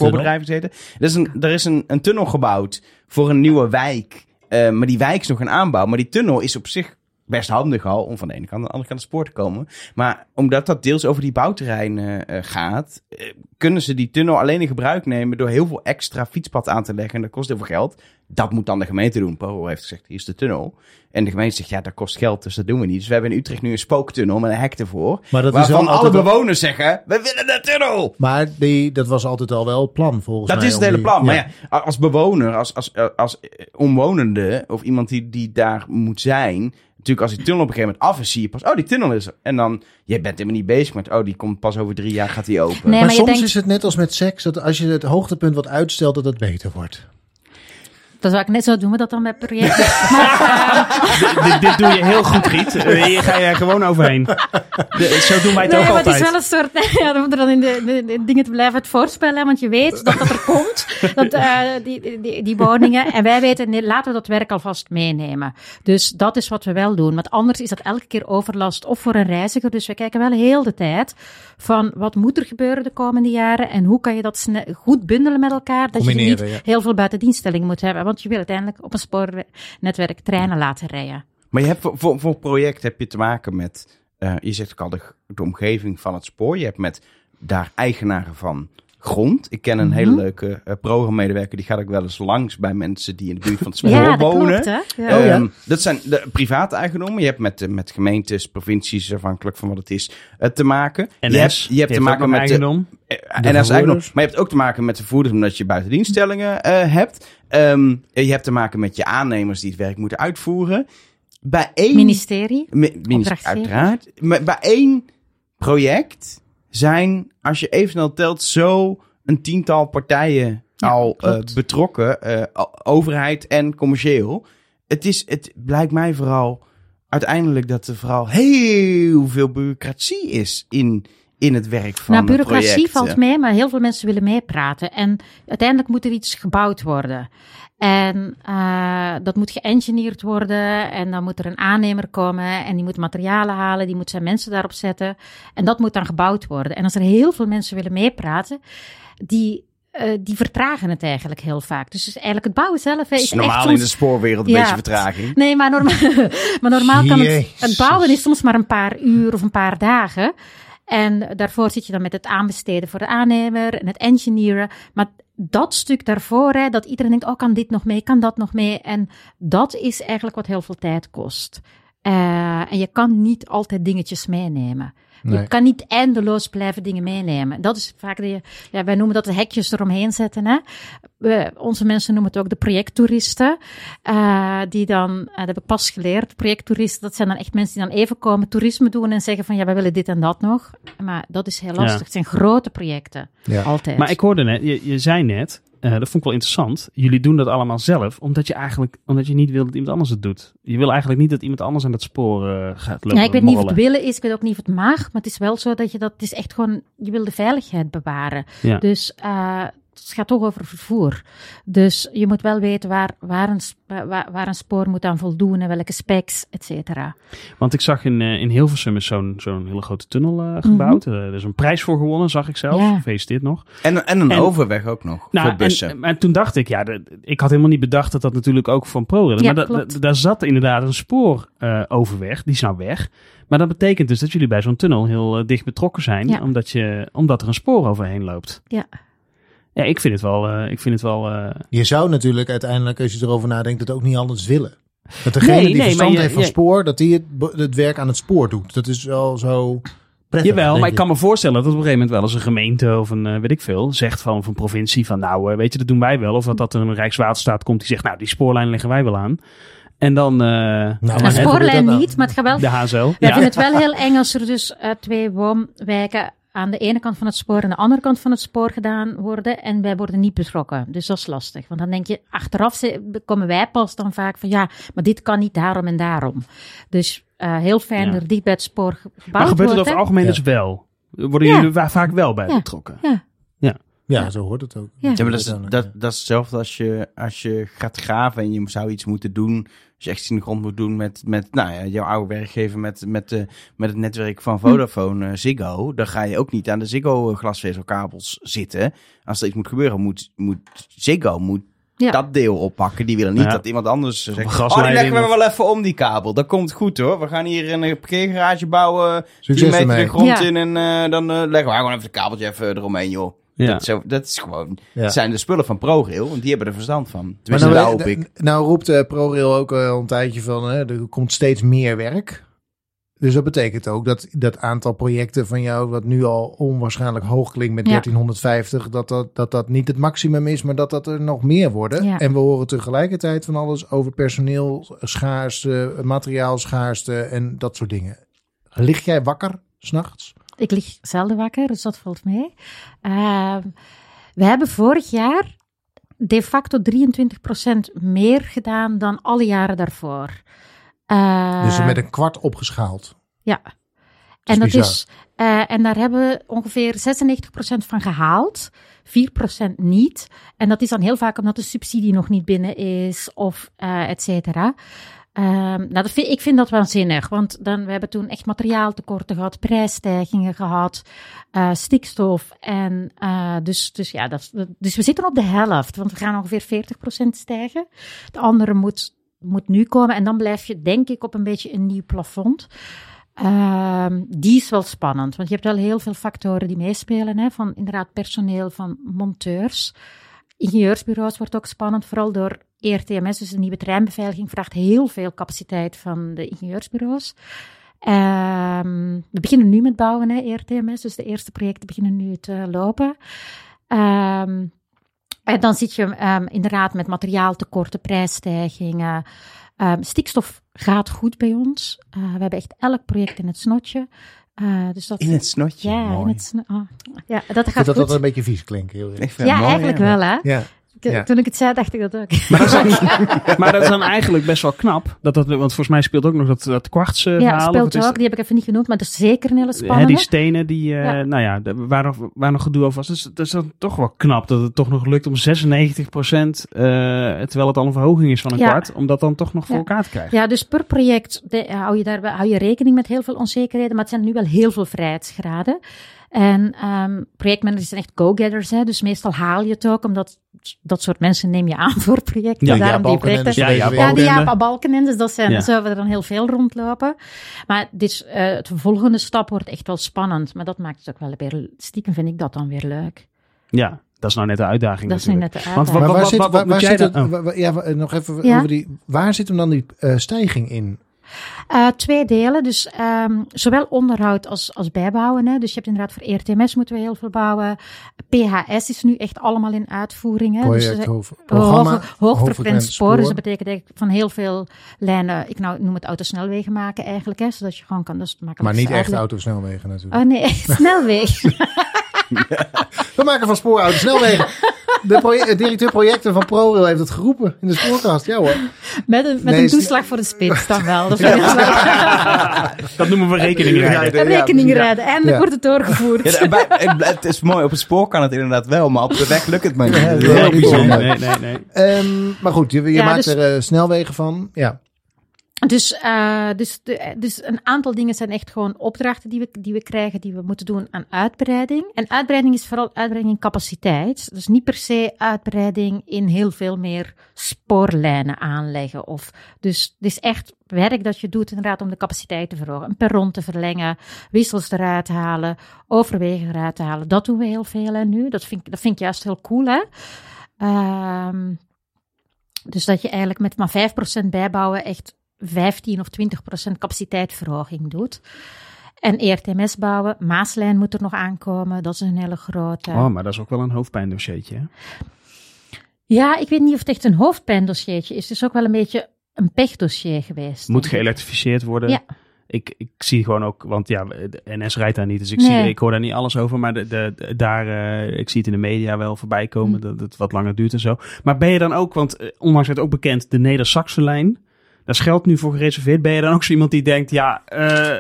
Speaker 1: Er is, een, er is een, een tunnel gebouwd voor een nieuwe wijk. Eh, maar die wijk is nog in aanbouw. Maar die tunnel is op zich best handig al om van de ene kant naar de andere kant het spoor te komen. Maar omdat dat deels over die bouwterreinen eh, gaat, eh, kunnen ze die tunnel alleen in gebruik nemen door heel veel extra fietspad aan te leggen. En dat kost heel veel geld. Dat moet dan de gemeente doen. Poro heeft gezegd, hier is de tunnel. En de gemeente zegt, ja, dat kost geld, dus dat doen we niet. Dus we hebben in Utrecht nu een spooktunnel met een hek ervoor.
Speaker 3: Maar dat is
Speaker 1: waarvan alle bewoners zeggen, we willen de tunnel!
Speaker 3: Maar die, dat was altijd al wel het plan volgens
Speaker 1: Dat
Speaker 3: mij.
Speaker 1: is het hele
Speaker 3: die-
Speaker 1: plan. Maar ja, als bewoner, als, als, als eh, omwonende of iemand die, die daar moet zijn. Natuurlijk, als die tunnel op een gegeven moment af is, zie je pas, oh, die tunnel is er. En dan, je bent helemaal niet bezig met, oh, die komt pas over drie jaar, gaat die open.
Speaker 4: Nee,
Speaker 3: Maar, soms
Speaker 4: denkt-
Speaker 3: is het net als met seks, dat als je het hoogtepunt wat uitstelt, dat het beter wordt.
Speaker 4: Dat zou ik net zo doen, we dat dan met projecten. maar,
Speaker 2: dit, dit doe je heel goed, Giet. Hier ga je gewoon overheen. De- zo doen wij het
Speaker 4: nee,
Speaker 2: ook
Speaker 4: maar het
Speaker 2: altijd.
Speaker 4: is wel een soort, ja, dan moeten dan in de, de, de dingen te blijven het voorspellen, want je weet dat dat er komt, dat, eh, die, die, die woningen. En wij weten, nee, laten we dat werk alvast meenemen. Dus dat is wat we wel doen. Want anders is dat elke keer overlast of voor een reiziger. Dus we kijken wel heel de tijd van wat moet er gebeuren de komende jaren en hoe kan je dat goed bundelen met elkaar. Dat je niet
Speaker 3: ja.
Speaker 4: heel veel buitendienstellingen moet hebben, want je wil uiteindelijk op een spoornetwerk treinen laten rijden.
Speaker 1: Maar je hebt voor, voor, project heb je te maken met, eh, je zegt ook al, de, de omgeving van het spoor. Je hebt met daar eigenaren van grond. Ik ken een
Speaker 4: Mhm.
Speaker 1: hele leuke uh, programmedewerker, die gaat ook wel eens langs bij mensen die in de buurt van het spoor
Speaker 4: Ja, dat
Speaker 1: wonen.
Speaker 4: klopt, hè? Ja.
Speaker 3: Oh, ja.
Speaker 1: Ehm, dat zijn de private eigendommen. Je hebt met, de- met gemeentes, provincies, afhankelijk van wat het is, eh, te maken.
Speaker 2: NS,
Speaker 1: je hebt, je hebt te maken met de,
Speaker 2: eigendom.
Speaker 1: eh, en als eigendom. Maar je hebt ook te maken met de vervoerders omdat je buitendienststellingen eh hebt. Ehm, je hebt te maken met je aannemers die het werk moeten uitvoeren. Bij één
Speaker 4: Ministerie.
Speaker 1: Mi- ministerie, uiteraard. Maar bij één project zijn, als je even snel telt, zo een tiental partijen
Speaker 4: Ja,
Speaker 1: al eh, betrokken. eh, overheid en commercieel. Het, is, het blijkt mij vooral uiteindelijk dat er vooral heel veel bureaucratie is in, in het werk van
Speaker 4: Nou, bureaucratie valt mee, maar heel veel mensen willen meepraten. En uiteindelijk moet er iets gebouwd worden. En eh, dat moet geëngineerd worden. En dan moet er een aannemer komen. En die moet materialen halen. Die moet zijn mensen daarop zetten. En dat moet dan gebouwd worden. En als er heel veel mensen willen meepraten, die, eh, die vertragen het eigenlijk heel vaak. Dus, dus eigenlijk het bouwen zelf is
Speaker 1: is
Speaker 4: echt
Speaker 1: normaal
Speaker 4: soms...
Speaker 1: in de spoorwereld een
Speaker 4: Ja.
Speaker 1: beetje vertraging.
Speaker 4: Nee, maar normaal, maar normaal kan het, het bouwen is soms maar een paar uur of een paar dagen. En daarvoor zit je dan met het aanbesteden voor de aannemer en het engineeren. Maar dat stuk daarvoor, hè, dat iedereen denkt, oh, kan dit nog mee, kan dat nog mee? En dat is eigenlijk wat heel veel tijd kost. Eh, en je kan niet altijd dingetjes meenemen.
Speaker 3: Nee.
Speaker 4: Je kan niet eindeloos blijven dingen meenemen. Dat is vaak de, ja, wij noemen dat de hekjes eromheen zetten. Hè? We, onze mensen noemen het ook de projecttoeristen. eh, die dan, eh, dat heb ik pas geleerd, projecttoeristen, dat zijn dan echt mensen die dan even komen toerisme doen en zeggen van ja, wij willen dit en dat nog. Maar dat is heel lastig.
Speaker 2: Ja.
Speaker 4: Het zijn grote projecten.
Speaker 3: Ja.
Speaker 4: Altijd.
Speaker 2: Maar ik hoorde net, je, je zei net, eh, dat vond ik wel interessant. Jullie doen dat allemaal zelf, omdat je eigenlijk, omdat je niet wil dat iemand anders het doet. Je wil eigenlijk niet dat iemand anders aan dat spoor eh, gaat lopen.
Speaker 4: Ja, ik weet niet of het willen is, ik weet ook niet of het mag, maar het is wel zo dat je dat, het is echt gewoon, je wil de veiligheid bewaren.
Speaker 2: Ja.
Speaker 4: Dus eh, het gaat toch over vervoer. Dus je moet wel weten waar, waar, een, waar, waar een spoor moet aan voldoen en welke specs, et cetera.
Speaker 2: Want ik zag in, eh, in Hilversum is zo'n zo'n hele grote tunnel eh, gebouwd. Eh, er is een prijs voor gewonnen, zag ik zelf.
Speaker 4: Ja.
Speaker 2: Gefeliciteerd nog.
Speaker 1: En, en een
Speaker 2: En-
Speaker 1: overweg ook nog,
Speaker 2: Nou,
Speaker 1: voor bussen.
Speaker 2: En, en toen dacht ik, ja, de- ik had helemaal niet bedacht dat dat natuurlijk ook van ProRail is.
Speaker 4: Ja,
Speaker 2: maar da-
Speaker 4: klopt.
Speaker 2: da- daar zat inderdaad een spoor eh, overweg, die is nou weg. Maar dat betekent dus dat jullie bij zo'n tunnel heel dicht betrokken zijn,
Speaker 4: Ja.
Speaker 2: omdat, je, omdat er een spoor overheen loopt.
Speaker 4: Ja.
Speaker 2: Ja, ik vind het wel, eh, ik vind het wel eh,
Speaker 3: Je zou natuurlijk uiteindelijk, als je erover nadenkt, het ook niet anders willen. Dat degene
Speaker 2: Nee,
Speaker 3: die
Speaker 2: nee,
Speaker 3: verstand
Speaker 2: je-
Speaker 3: heeft van
Speaker 2: je-
Speaker 3: spoor, dat die het, het werk aan het spoor doet. Dat is wel zo prettig.
Speaker 2: Jawel, maar ik kan me voorstellen dat op een gegeven moment wel eens een gemeente of een, eh, weet ik veel, zegt van of een provincie van nou, eh, weet je, dat doen wij wel. Of dat, dat er een Rijkswaterstaat komt die zegt, nou, die spoorlijn leggen wij wel aan. En dan eh,
Speaker 3: Nou, maar
Speaker 4: spoorlijn niet, maar het gaat wel
Speaker 2: de HSL. Ja.
Speaker 4: vinden het wel heel eng als er dus eh, twee woonwijken aan de ene kant van het spoor en de andere kant van het spoor gedaan worden en wij worden niet betrokken. Dus dat is lastig. Want dan denk je, achteraf ze- komen wij pas dan vaak van ja, maar dit kan niet daarom en daarom. Dus eh, heel fijn
Speaker 2: Ja.
Speaker 4: dat die bij het spoor gebouwd
Speaker 2: Maar gebeurt het over het algemeen
Speaker 3: Ja.
Speaker 2: dus wel? Worden
Speaker 4: Ja.
Speaker 2: jullie vaak wel bij
Speaker 4: Ja.
Speaker 2: betrokken?
Speaker 4: Ja.
Speaker 3: Ja, zo hoort het ook.
Speaker 4: Ja.
Speaker 1: Ja, maar dat is, dat, dat is hetzelfde als je, als je gaat graven en je zou iets moeten doen. Je echt in de grond moet doen met, met nou ja, jouw oude werkgever, met, met, de, met het netwerk van Vodafone, eh, Ziggo. Dan ga je ook niet aan de Ziggo glasvezelkabels zitten. Als er iets moet gebeuren, moet, moet Ziggo moet
Speaker 4: Ja.
Speaker 1: dat deel oppakken. Die willen niet
Speaker 2: Ja.
Speaker 1: dat iemand anders zegt, oh, die leggen we
Speaker 2: of-
Speaker 1: wel even om die kabel. Dat komt goed hoor. We gaan hier een eh, parkeergarage bouwen, 10
Speaker 3: Succes
Speaker 1: meter
Speaker 3: ermee.
Speaker 1: de grond
Speaker 4: Ja.
Speaker 1: in en eh, dan eh, leggen we gewoon even het kabeltje even eromheen joh.
Speaker 2: Ja.
Speaker 1: Dat, zo, dat is gewoon,
Speaker 3: Ja.
Speaker 1: zijn de spullen van ProRail, want die hebben er verstand van.
Speaker 3: Maar
Speaker 1: Tenminste,
Speaker 3: nou,
Speaker 1: daar hoop ik.
Speaker 3: nou roept eh, ProRail ook eh, al een tijdje van, hè, er komt steeds meer werk. Dus dat betekent ook dat dat aantal projecten van jou, wat nu al onwaarschijnlijk hoog klinkt met
Speaker 4: Ja.
Speaker 3: 1350, dat dat, dat dat niet het maximum is, maar dat dat er nog meer worden.
Speaker 4: Ja.
Speaker 3: En we horen tegelijkertijd van alles over personeel, schaarste, materiaalschaarste en dat soort dingen. Lig jij wakker s'nachts?
Speaker 4: Ik lig zelden wakker, dus dat valt mee. Ehm, we hebben vorig jaar de facto 23% meer gedaan dan alle jaren daarvoor. Eh,
Speaker 3: dus met een kwart opgeschaald.
Speaker 4: Ja. En, dat
Speaker 3: bizar.
Speaker 4: is, eh, en daar hebben we ongeveer 96% van gehaald, 4% niet. En dat is dan heel vaak omdat de subsidie nog niet binnen is of eh et cetera. Ehm, nou, dat vind, ik vind dat waanzinnig, want dan, we hebben toen echt materiaaltekorten gehad, prijsstijgingen gehad, eh, stikstof. En eh, dus, dus ja, dat, dus we zitten op de helft, want we gaan ongeveer 40% stijgen. De andere moet, moet nu komen en dan blijf je denk ik op een beetje een nieuw plafond. Ehm, die is wel spannend, want je hebt wel heel veel factoren die meespelen. Hè, van inderdaad personeel, van monteurs. Ingenieursbureaus wordt ook spannend, vooral door ERTMS. Dus de nieuwe treinbeveiliging vraagt heel veel capaciteit van de ingenieursbureaus. Ehm, we beginnen nu met bouwen, hè, ERTMS. Dus de eerste projecten beginnen nu te lopen. Ehm, en dan zit je ehm, inderdaad met materiaaltekorten, prijsstijgingen. Ehm, stikstof gaat goed bij ons. Eh, we hebben echt elk project in het snotje. Eh, dus dat,
Speaker 1: In het snotje.
Speaker 4: ja,
Speaker 1: Mooi.
Speaker 4: in het sno- oh, ja, dat gaat
Speaker 3: dat
Speaker 4: goed.
Speaker 3: altijd een beetje vies klinken. Heel
Speaker 4: ja,
Speaker 1: mooi,
Speaker 4: eigenlijk
Speaker 1: ja.
Speaker 4: wel, hè?
Speaker 3: Ja.
Speaker 4: K-
Speaker 3: Ja.
Speaker 4: Toen ik het zei, dacht ik dat ook.
Speaker 2: Maar dat, is dan, maar dat is dan eigenlijk best wel knap. Dat dat, want volgens mij speelt ook nog dat, dat kwarts eh,
Speaker 4: ja,
Speaker 2: verhaal.
Speaker 4: speelt ook. Die heb ik even niet genoemd, maar dat is zeker een hele
Speaker 2: Hè,
Speaker 4: spannende.
Speaker 2: die stenen, die, eh,
Speaker 4: Ja.
Speaker 2: nou ja, de- waar nog, waar nog gedoe over was. Dus dat is dan toch wel knap dat het toch nog lukt om 96 procent, terwijl het al een verhoging is van een
Speaker 4: Ja.
Speaker 2: kwart, om dat dan toch nog voor elkaar te krijgen.
Speaker 4: Ja, dus per project de- hou, je daar, hou je rekening met heel veel onzekerheden, maar het zijn nu wel heel veel vrijheidsgraden. En ehm, projectmanagers zijn echt go-getters, hè, dus meestal haal je het ook, omdat dat soort mensen neem je aan voor projecten.
Speaker 2: Ja,
Speaker 4: Daarom
Speaker 3: ja,
Speaker 4: die projecten.
Speaker 2: Ja, ja,
Speaker 3: weer-
Speaker 4: Ja, die. Jaap Balkenende, dat zijn,
Speaker 2: Ja.
Speaker 4: zo hebben er dan heel veel rondlopen. Maar dit is, eh, het volgende stap wordt echt wel spannend, maar dat maakt het ook wel weer, stiekem vind ik dat dan weer leuk.
Speaker 2: Ja, dat is nou net de uitdaging
Speaker 4: Dat is nu
Speaker 2: natuurlijk.
Speaker 4: net de
Speaker 2: Want
Speaker 4: uitdaging.
Speaker 3: Maar
Speaker 2: Wat-
Speaker 3: waar
Speaker 2: wat-
Speaker 3: zit,
Speaker 2: wat
Speaker 3: waar, waar
Speaker 2: jij
Speaker 3: zit
Speaker 2: dan-
Speaker 3: het,
Speaker 2: oh.
Speaker 3: ja, nog even
Speaker 4: Ja?
Speaker 3: over die, waar zit hem dan die eh, stijging in?
Speaker 4: Eh, twee delen, dus ehm, zowel onderhoud als, als bijbouwen. Hè. Dus je hebt inderdaad voor ERTMS moeten we heel veel bouwen. PHS is nu echt allemaal in uitvoering. Hè. Dus,
Speaker 3: Project,
Speaker 4: eh,
Speaker 3: hoofd- programma,
Speaker 4: hoog, spoor. Dus dat betekent eigenlijk van heel veel lijnen, ik nou, noem het autosnelwegen maken eigenlijk. Hè, zodat je gewoon kan, dat is het
Speaker 3: Maar niet echt autosnelwegen natuurlijk.
Speaker 4: Oh nee, snelweg.
Speaker 3: We maken van spoorauto's snelwegen. De proje- directeur projecten van ProRail heeft het geroepen in de spoorkast. Ja hoor.
Speaker 4: Met een, met
Speaker 3: Nee,
Speaker 4: een toeslag voor de spits dan wel. Dat wel.
Speaker 2: Dat noemen we rekeningrijden.
Speaker 3: Ja,
Speaker 4: Rekening
Speaker 3: ja.
Speaker 4: rijden. Eindelijk
Speaker 3: Ja.
Speaker 4: wordt het doorgevoerd.
Speaker 1: Ja, en bij- het, het is mooi, op het spoor kan het inderdaad wel, maar op de weg lukt het maar niet.
Speaker 3: Ja,
Speaker 1: Dat is
Speaker 3: heel
Speaker 1: bijzonder.
Speaker 2: Nee, nee, nee.
Speaker 3: Ehm, maar goed, je, je
Speaker 4: Ja,
Speaker 3: maakt
Speaker 4: dus-
Speaker 3: er eh, snelwegen van. Ja.
Speaker 4: Dus, eh, dus, dus een aantal dingen zijn echt gewoon opdrachten die we, die we krijgen, die we moeten doen aan uitbreiding. En uitbreiding is vooral uitbreiding in capaciteit. Dus niet per se uitbreiding in heel veel meer spoorlijnen aanleggen. Of, dus het is echt werk dat je doet inderdaad om de capaciteit te verhogen. Een perron te verlengen, wissels eruit halen, overwegen eruit halen. Dat doen we heel veel nu. Dat vind, dat vind ik juist heel cool. Hè? Ehm, dus dat je eigenlijk met maar 5% bijbouwen echt 15 of 20% capaciteitsverhoging doet. En ERTMS bouwen, Maaslijn moet er nog aankomen, dat is een hele grote.
Speaker 2: Oh, maar dat is ook wel een hoofdpijndossiertje. hè?
Speaker 4: Ja, ik weet niet of het echt een hoofdpijndossiertje is. Het is ook wel een beetje een pechdossier geweest.
Speaker 2: Moet geëlektrificeerd worden.
Speaker 4: Ja.
Speaker 2: Ik, ik zie gewoon ook, want ja, de NS rijdt daar niet, dus ik,
Speaker 4: Nee.
Speaker 2: zie, ik hoor daar niet alles over. Maar de, de, de- daar, eh, ik zie het in de media wel voorbij komen,
Speaker 4: Hm.
Speaker 2: dat het wat langer duurt en zo. Maar ben je dan ook, want eh, onlangs werd ook bekend, de Neder-Saxe-lijn, daar is geld nu voor gereserveerd. Ben je dan ook zo iemand die denkt, ja, eh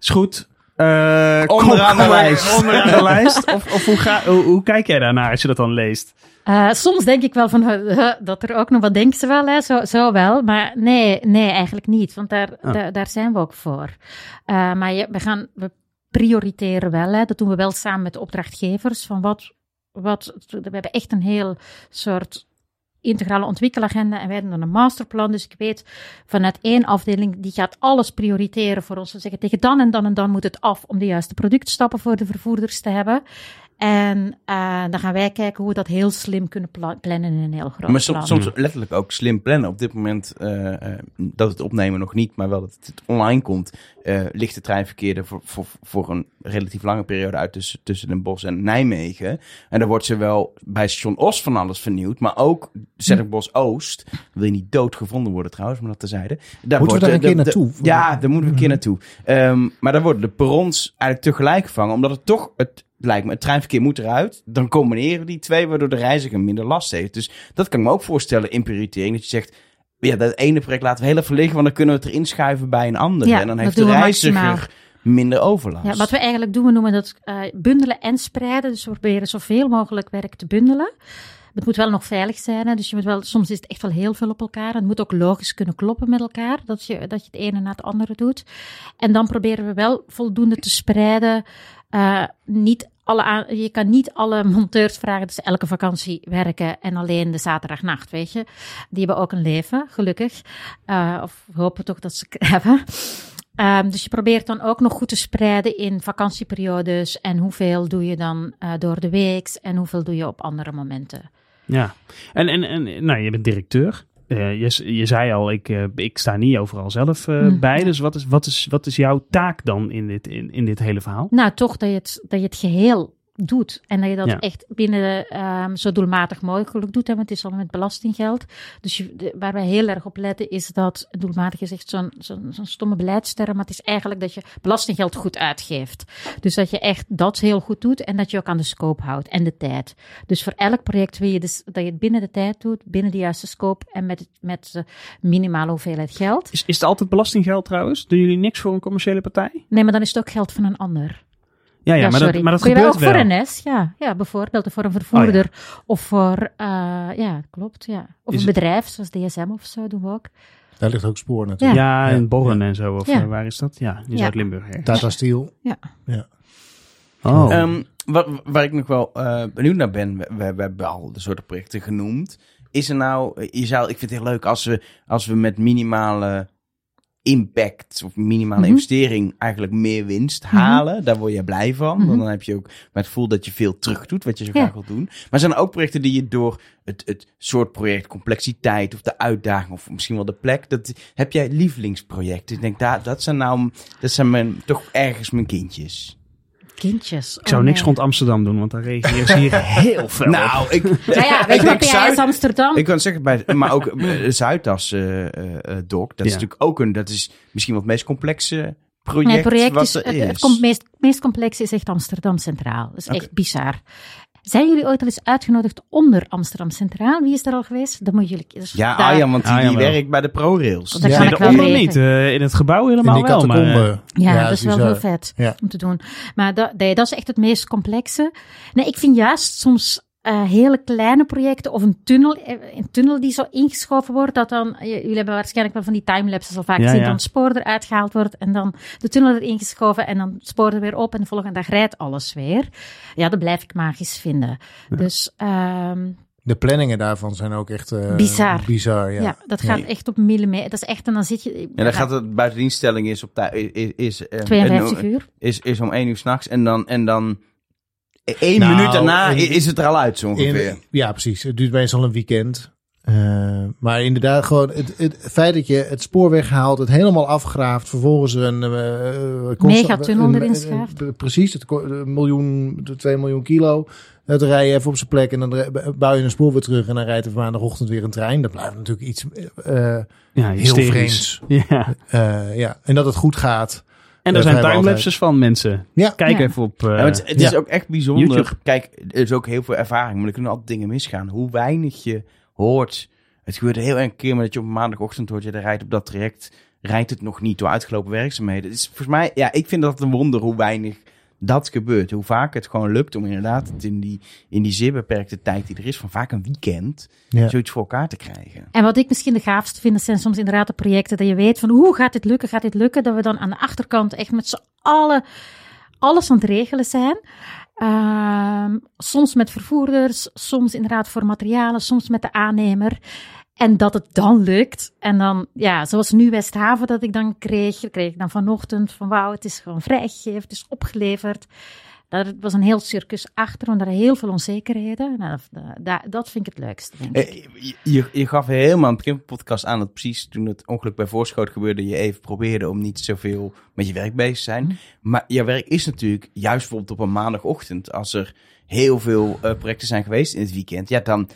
Speaker 2: is goed. eh, kom-
Speaker 1: Onderaan de lijst.
Speaker 2: Onderaan de lijst. Of, of hoe, ga, hoe, hoe kijk jij daarnaar als je dat dan leest?
Speaker 4: Eh, soms denk ik wel van dat er ook nog wat denken ze wel, hè? Zo, zo wel. Maar nee, nee, eigenlijk niet. Want daar,
Speaker 2: Ah.
Speaker 4: daar, daar zijn we ook voor. Eh, maar je, we, gaan, we prioriteren wel. Hè? Dat doen we wel samen met de opdrachtgevers. Van wat, wat, we hebben echt een heel soort integrale ontwikkelagenda en wij doen dan een masterplan. Dus ik weet vanuit één afdeling, die gaat alles prioriteren voor ons. We zeggen tegen dan en dan en dan moet het af om de juiste productstappen voor de vervoerders te hebben. En eh, dan gaan wij kijken hoe we dat heel slim kunnen pla- plannen in een heel groot
Speaker 1: Maar soms letterlijk ook slim plannen. Op dit moment eh, eh, dat het opnemen nog niet, maar wel dat het online komt, eh, ligt de treinverkeer er voor, voor, voor een relatief lange periode uit tussen, tussen Den Bosch en Nijmegen. En dan wordt zowel bij station Os van alles vernieuwd, maar ook Zetterbos Oost. Wil je niet dood gevonden worden trouwens, maar dat terzijde. Daar
Speaker 3: Moeten we
Speaker 1: wordt
Speaker 3: daar
Speaker 1: de-
Speaker 3: een keer
Speaker 1: de-
Speaker 3: naartoe?
Speaker 1: Ja, daar moeten we een keer naartoe. Ehm, maar daar worden de perrons eigenlijk tegelijk gevangen, omdat het toch, het lijkt me, het treinverkeer moet eruit. Dan combineren die twee, waardoor de reiziger minder last heeft. Dus dat kan ik me ook voorstellen in prioritering, dat je zegt, ja, dat ene project laten we heel even liggen, want dan kunnen we het erin schuiven bij een ander.
Speaker 4: Ja,
Speaker 1: en dan heeft de reiziger
Speaker 4: maximaal.
Speaker 1: minder overlast.
Speaker 4: Ja, wat we eigenlijk doen, we noemen dat eh, bundelen en spreiden. Dus we proberen zoveel mogelijk werk te bundelen. Het moet wel nog veilig zijn. Hè? Dus je moet wel, soms is het echt wel heel veel op elkaar. Het moet ook logisch kunnen kloppen met elkaar. Dat je, dat je het ene na het andere doet. En dan proberen we wel voldoende te spreiden. Eh, niet alle aan- je kan niet alle monteurs vragen ze elke vakantie werken en alleen de zaterdagnacht, weet je. Die hebben ook een leven, gelukkig. Eh, of hopen toch dat ze het hebben. Ehm, dus je probeert dan ook nog goed te spreiden in vakantieperiodes. En hoeveel doe je dan eh, door de week en hoeveel doe je op andere momenten.
Speaker 2: Ja, en, en, en nou, je bent directeur. Eh, je, je zei al, ik, eh, ik sta niet overal zelf eh,
Speaker 4: Mm,
Speaker 2: bij. Dus wat is, wat, is, wat is jouw taak dan in dit, in, in dit hele verhaal?
Speaker 4: Nou, toch dat je het, dat je het geheel doet. En dat je dat
Speaker 2: Ja.
Speaker 4: echt binnen ehm, zo doelmatig mogelijk doet. Hè, want het is allemaal met belastinggeld. Dus je, de- waar wij heel erg op letten is dat doelmatig is echt zo'n zo'n zo'n stomme beleidsterm. Maar het is eigenlijk dat je belastinggeld goed uitgeeft. Dus dat je echt dat heel goed doet en dat je ook aan de scope houdt en de tijd. Dus voor elk project wil je dus, dat je het binnen de tijd doet, binnen de juiste scope en met, met de minimale hoeveelheid geld.
Speaker 2: Is, is het altijd belastinggeld trouwens? Doen jullie niks voor een commerciële partij?
Speaker 4: Nee, maar dan is het ook geld van een ander.
Speaker 2: Ja, ja, maar,
Speaker 4: sorry.
Speaker 2: dat, maar dat
Speaker 4: Kun je
Speaker 2: gebeurt
Speaker 4: ook
Speaker 2: wel. Oh,
Speaker 4: voor een S, ja. Ja, bijvoorbeeld voor een vervoerder. Of voor, eh, ja, klopt, ja. Of
Speaker 2: Is
Speaker 4: een
Speaker 2: het-
Speaker 4: bedrijf, zoals DSM of zo, doen we ook.
Speaker 3: Daar ligt ook spoor natuurlijk.
Speaker 2: Ja,
Speaker 3: Ja.
Speaker 2: in Borren en zo. Of
Speaker 4: Ja.
Speaker 2: eh, waar is dat? Ja, in
Speaker 4: Ja.
Speaker 2: Zuid-Limburg.
Speaker 3: Tata Steel.
Speaker 2: Oh.
Speaker 1: Ehm, wat, waar ik nog wel eh, benieuwd naar ben, we, we, we hebben al de soorten projecten genoemd. Is er nou, je zou, ik vind het heel leuk als we, als we met minimale impact of minimale
Speaker 4: Mhm.
Speaker 1: investering eigenlijk meer winst halen. Daar word je blij van.
Speaker 4: Mhm.
Speaker 1: Dan heb je ook met het gevoel dat je veel terug doet, wat je zo
Speaker 4: Ja.
Speaker 1: graag wilt doen. Maar zijn er ook projecten die je door het, het soort project, complexiteit of de uitdaging of misschien wel de plek, dat heb jij lievelingsprojecten? Ik denk, daar, dat zijn nou, dat zijn mijn, toch ergens mijn kindjes.
Speaker 4: Kindjes.
Speaker 2: ik zou
Speaker 4: oh,
Speaker 2: niks
Speaker 4: nee.
Speaker 2: rond Amsterdam doen, want daar reageert ze hier heel veel.
Speaker 1: Nou, ik,
Speaker 4: Ja, ja, weet je wat PAS
Speaker 1: Zuid-
Speaker 4: Amsterdam?
Speaker 1: Ik kan het zeggen, bij, maar ook eh, Zuidas eh eh, eh, Doc, dat is natuurlijk ook een, dat is misschien wel het meest complexe project,
Speaker 4: Nee, het project
Speaker 1: wat
Speaker 4: is, het,
Speaker 1: is.
Speaker 4: meest, meest complex is echt Amsterdam Centraal. Dat is echt bizar. Zijn jullie ooit al eens uitgenodigd onder Amsterdam Centraal? Wie is daar al geweest? Dat moeten jullie... is
Speaker 1: Ja,
Speaker 4: daar-
Speaker 1: Arjan, want die,
Speaker 2: Arjan
Speaker 1: die
Speaker 2: wel.
Speaker 1: werkt bij de ProRails.
Speaker 4: Dat
Speaker 3: Ja,
Speaker 4: kan
Speaker 3: nee,
Speaker 4: ik wel
Speaker 2: Onder niet, eh, in het gebouw
Speaker 3: In
Speaker 2: helemaal
Speaker 3: die
Speaker 2: wel. Maar, eh,
Speaker 4: Ja,
Speaker 3: Ja,
Speaker 4: dat is wel heel vet
Speaker 3: Ja.
Speaker 4: om te doen. Maar dat, nee, dat is echt het meest complexe. Nee, ik vind juist soms eh, hele kleine projecten of een tunnel, eh, een tunnel die zo ingeschoven wordt, dat dan, j- jullie hebben waarschijnlijk wel van die timelapses al vaak
Speaker 2: Ja,
Speaker 4: gezien,
Speaker 2: ja.
Speaker 4: dan het spoor eruit gehaald wordt en dan de tunnel erin geschoven en dan het spoor er weer op en de volgende dag rijdt alles weer. Ja, dat blijf ik magisch vinden. Dus ehm,
Speaker 3: De planningen daarvan zijn ook echt eh,
Speaker 4: Bizar.
Speaker 3: bizar
Speaker 4: ja.
Speaker 3: ja.
Speaker 4: dat gaat echt op millimeter. Dat is echt, en dan zit je...
Speaker 1: En dan gaat het buitendienststelling is op tijd is, is, eh,
Speaker 4: 52
Speaker 1: een-
Speaker 4: uur.
Speaker 1: is, is om één uur s'nachts en dan, en dan één
Speaker 3: Nou,
Speaker 1: minuut daarna
Speaker 3: in-
Speaker 1: is het er al uit zo ongeveer.
Speaker 3: In- ja, precies. Het duurt meestal een weekend. Eh, maar inderdaad, gewoon het, het feit dat je het spoor weghaalt, het helemaal afgraaft, vervolgens er een uh,
Speaker 4: Megatunnel erin schaaft.
Speaker 3: Precies, het een miljoen, de 2 miljoen kilo. Dat rij je even op zijn plek en dan bouw je een spoor weer terug en dan rijdt er maandagochtend weer een trein. Dat blijft natuurlijk iets eh,
Speaker 2: ja,
Speaker 3: heel vreemds.
Speaker 2: Ja.
Speaker 3: Eh, ja, en dat het goed gaat.
Speaker 2: En er zijn timelapses van mensen.
Speaker 3: Ja.
Speaker 2: Kijk
Speaker 4: Ja.
Speaker 2: even op... eh,
Speaker 1: Ja, het, het is ook echt bijzonder.
Speaker 2: YouTube.
Speaker 1: Kijk, er is ook heel veel ervaring, maar er kunnen altijd dingen misgaan. Hoe weinig je hoort. Het gebeurt heel erg een keer, maar dat je op maandagochtend hoort, je rijdt op dat traject, rijdt het nog niet door uitgelopen werkzaamheden. Het is volgens mij, ja, ik vind dat een wonder hoe weinig dat gebeurt. Hoe vaak het gewoon lukt om inderdaad het in die, in die zeer beperkte tijd die er is, van vaak een weekend,
Speaker 3: Ja.
Speaker 1: zoiets voor elkaar te krijgen.
Speaker 4: En wat ik misschien de gaafste vind, zijn soms inderdaad de projecten dat je weet van hoe gaat dit lukken, gaat dit lukken, dat we dan aan de achterkant echt met z'n allen alles aan het regelen zijn. Ehm, soms met vervoerders, soms inderdaad voor materialen, soms met de aannemer. En dat het dan lukt. En dan, ja, zoals nu Westhaven dat ik dan kreeg, dat kreeg ik dan vanochtend van wauw, het is gewoon vrijgegeven, het is opgeleverd. Daar was een heel circus achter, want er waren heel veel onzekerheden. Nou, dat, dat, dat vind ik het leukste, denk ik.
Speaker 1: Eh, Je, gaf helemaal aan het begin podcast aan dat precies toen het ongeluk bij Voorschoot gebeurde, je even probeerde om niet zoveel met je werk bezig te zijn. Maar je werk is natuurlijk juist bijvoorbeeld op een maandagochtend, als er heel veel eh, projecten zijn geweest in het weekend, ja, dan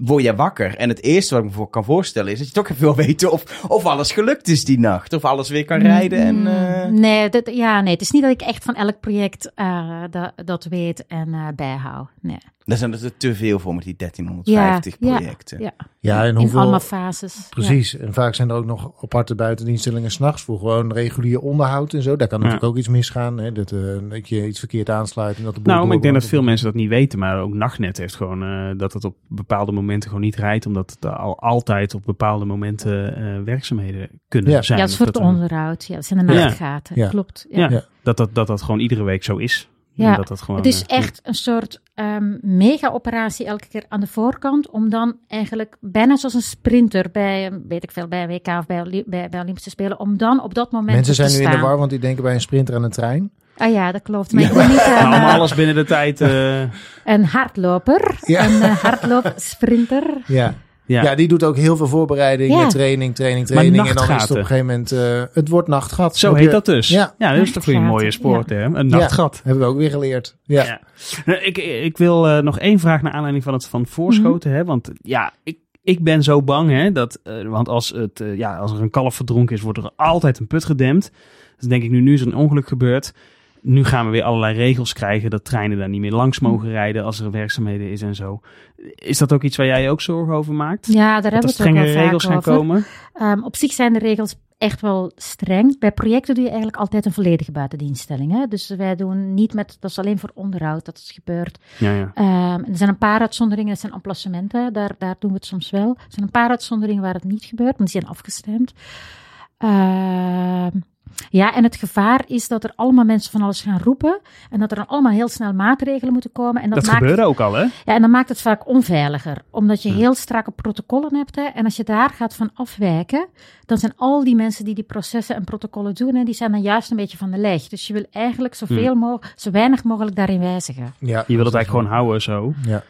Speaker 1: word je wakker. En het eerste wat ik me voor kan voorstellen is dat je toch even wil weten of, of alles gelukt is die nacht. Of alles weer kan rijden en... eh,
Speaker 4: Nee, dat, ja, nee, het is niet dat ik echt van elk project eh, dat, dat weet en eh, bijhoud. Nee.
Speaker 1: Daar zijn er te veel voor met die 1350
Speaker 4: Ja, ja,
Speaker 1: projecten.
Speaker 4: Ja,
Speaker 3: Ja, en
Speaker 4: in
Speaker 3: hoeveel...
Speaker 4: allemaal fases.
Speaker 3: Precies. En vaak zijn er ook nog aparte buitendienststellingen s'nachts voor gewoon regulier onderhoud en zo. Daar kan
Speaker 2: Ja.
Speaker 3: natuurlijk ook iets misgaan. Hè? Dat, dat je iets verkeerd aansluit en dat de boel
Speaker 2: Nou, maar ik denk dat veel mensen dat niet weten. Maar ook Nachtnet heeft gewoon eh, dat het op bepaalde momenten gewoon niet rijdt. Omdat het al altijd op bepaalde momenten eh, werkzaamheden kunnen
Speaker 3: Ja.
Speaker 2: zijn.
Speaker 4: Ja, het is voor
Speaker 2: dat,
Speaker 4: onderhoud. Ja, dat zijn de nachtgaten.
Speaker 3: Ja.
Speaker 4: Klopt. Ja.
Speaker 2: Ja,
Speaker 3: Ja.
Speaker 2: Dat, dat, dat dat gewoon iedere week zo is.
Speaker 4: Ja,
Speaker 2: dat dat gewoon,
Speaker 4: Het is
Speaker 2: eh,
Speaker 4: echt een soort ehm, mega-operatie elke keer aan de voorkant. Om dan eigenlijk bijna zoals een sprinter bij, eh, weet ik veel, bij een WK of bij, bij, bij Olympische Spelen. Om dan op dat moment
Speaker 3: Mensen
Speaker 4: te
Speaker 3: zijn nu in de war, want die denken bij een sprinter aan een trein.
Speaker 4: Ah ja, dat klopt. Maar ik ben niet
Speaker 2: Nou,
Speaker 4: eh,
Speaker 2: alles binnen de tijd. eh,
Speaker 4: een hardloper.
Speaker 3: Ja.
Speaker 4: Een uh, hardloopsprinter.
Speaker 3: Ja.
Speaker 2: ja.
Speaker 3: Ja. die doet ook heel veel voorbereiding,
Speaker 4: Ja.
Speaker 3: training, training, training. En dan is het op een gegeven moment, eh, het wordt nachtgat.
Speaker 2: Zo heet
Speaker 3: je-
Speaker 2: dat dus.
Speaker 3: Ja.
Speaker 2: Ja, dat is toch weer een mooie
Speaker 4: Nachtgaten,
Speaker 2: spoorterm. Een nachtgat.
Speaker 3: Hebben we ook weer geleerd. Ja.
Speaker 2: Ja. Nou, Ik, ik wil eh, nog één vraag naar aanleiding van het van voorschoten. hè, want ja, ik, ik ben zo bang. Hè, dat, eh, want als, het, eh, ja, als er een kalf verdronken is, wordt er altijd een put gedempt. Dus denk ik nu, nu is er een ongeluk gebeurd. Nu gaan we weer allerlei regels krijgen dat treinen daar niet meer langs mogen rijden als er werkzaamheden is en zo. Is dat ook iets waar jij je ook zorgen over maakt?
Speaker 4: Ja, daar
Speaker 2: dat
Speaker 4: hebben we het
Speaker 2: regels gaan
Speaker 4: over.
Speaker 2: komen?
Speaker 4: Ehm, op zich zijn de regels echt wel streng. Bij projecten doe je eigenlijk altijd een volledige buitendienststelling. Hè? Dus wij doen niet met, dat is alleen voor onderhoud dat het gebeurt.
Speaker 2: Ja, ja.
Speaker 4: Ehm, er zijn een paar uitzonderingen, dat zijn emplacementen, daar, daar doen we het soms wel. Er zijn een paar uitzonderingen waar het niet gebeurt, want die zijn afgestemd. Ehm, ja, en het gevaar is dat er allemaal mensen van alles gaan roepen en dat er dan allemaal heel snel maatregelen moeten komen. En dat,
Speaker 2: Dat,
Speaker 4: maakt
Speaker 2: gebeurde ook al, hè?
Speaker 4: ja, en dan maakt het vaak onveiliger, omdat je heel strakke protocollen hebt. Hè, en als je daar gaat van afwijken, dan zijn al die mensen die die processen en protocollen doen, hè, die zijn dan juist een beetje van de leg. Dus je wil eigenlijk zoveel mogelijk, zo weinig mogelijk daarin wijzigen.
Speaker 3: Ja.
Speaker 2: Je wil het eigenlijk gewoon houden zo.
Speaker 3: Ja.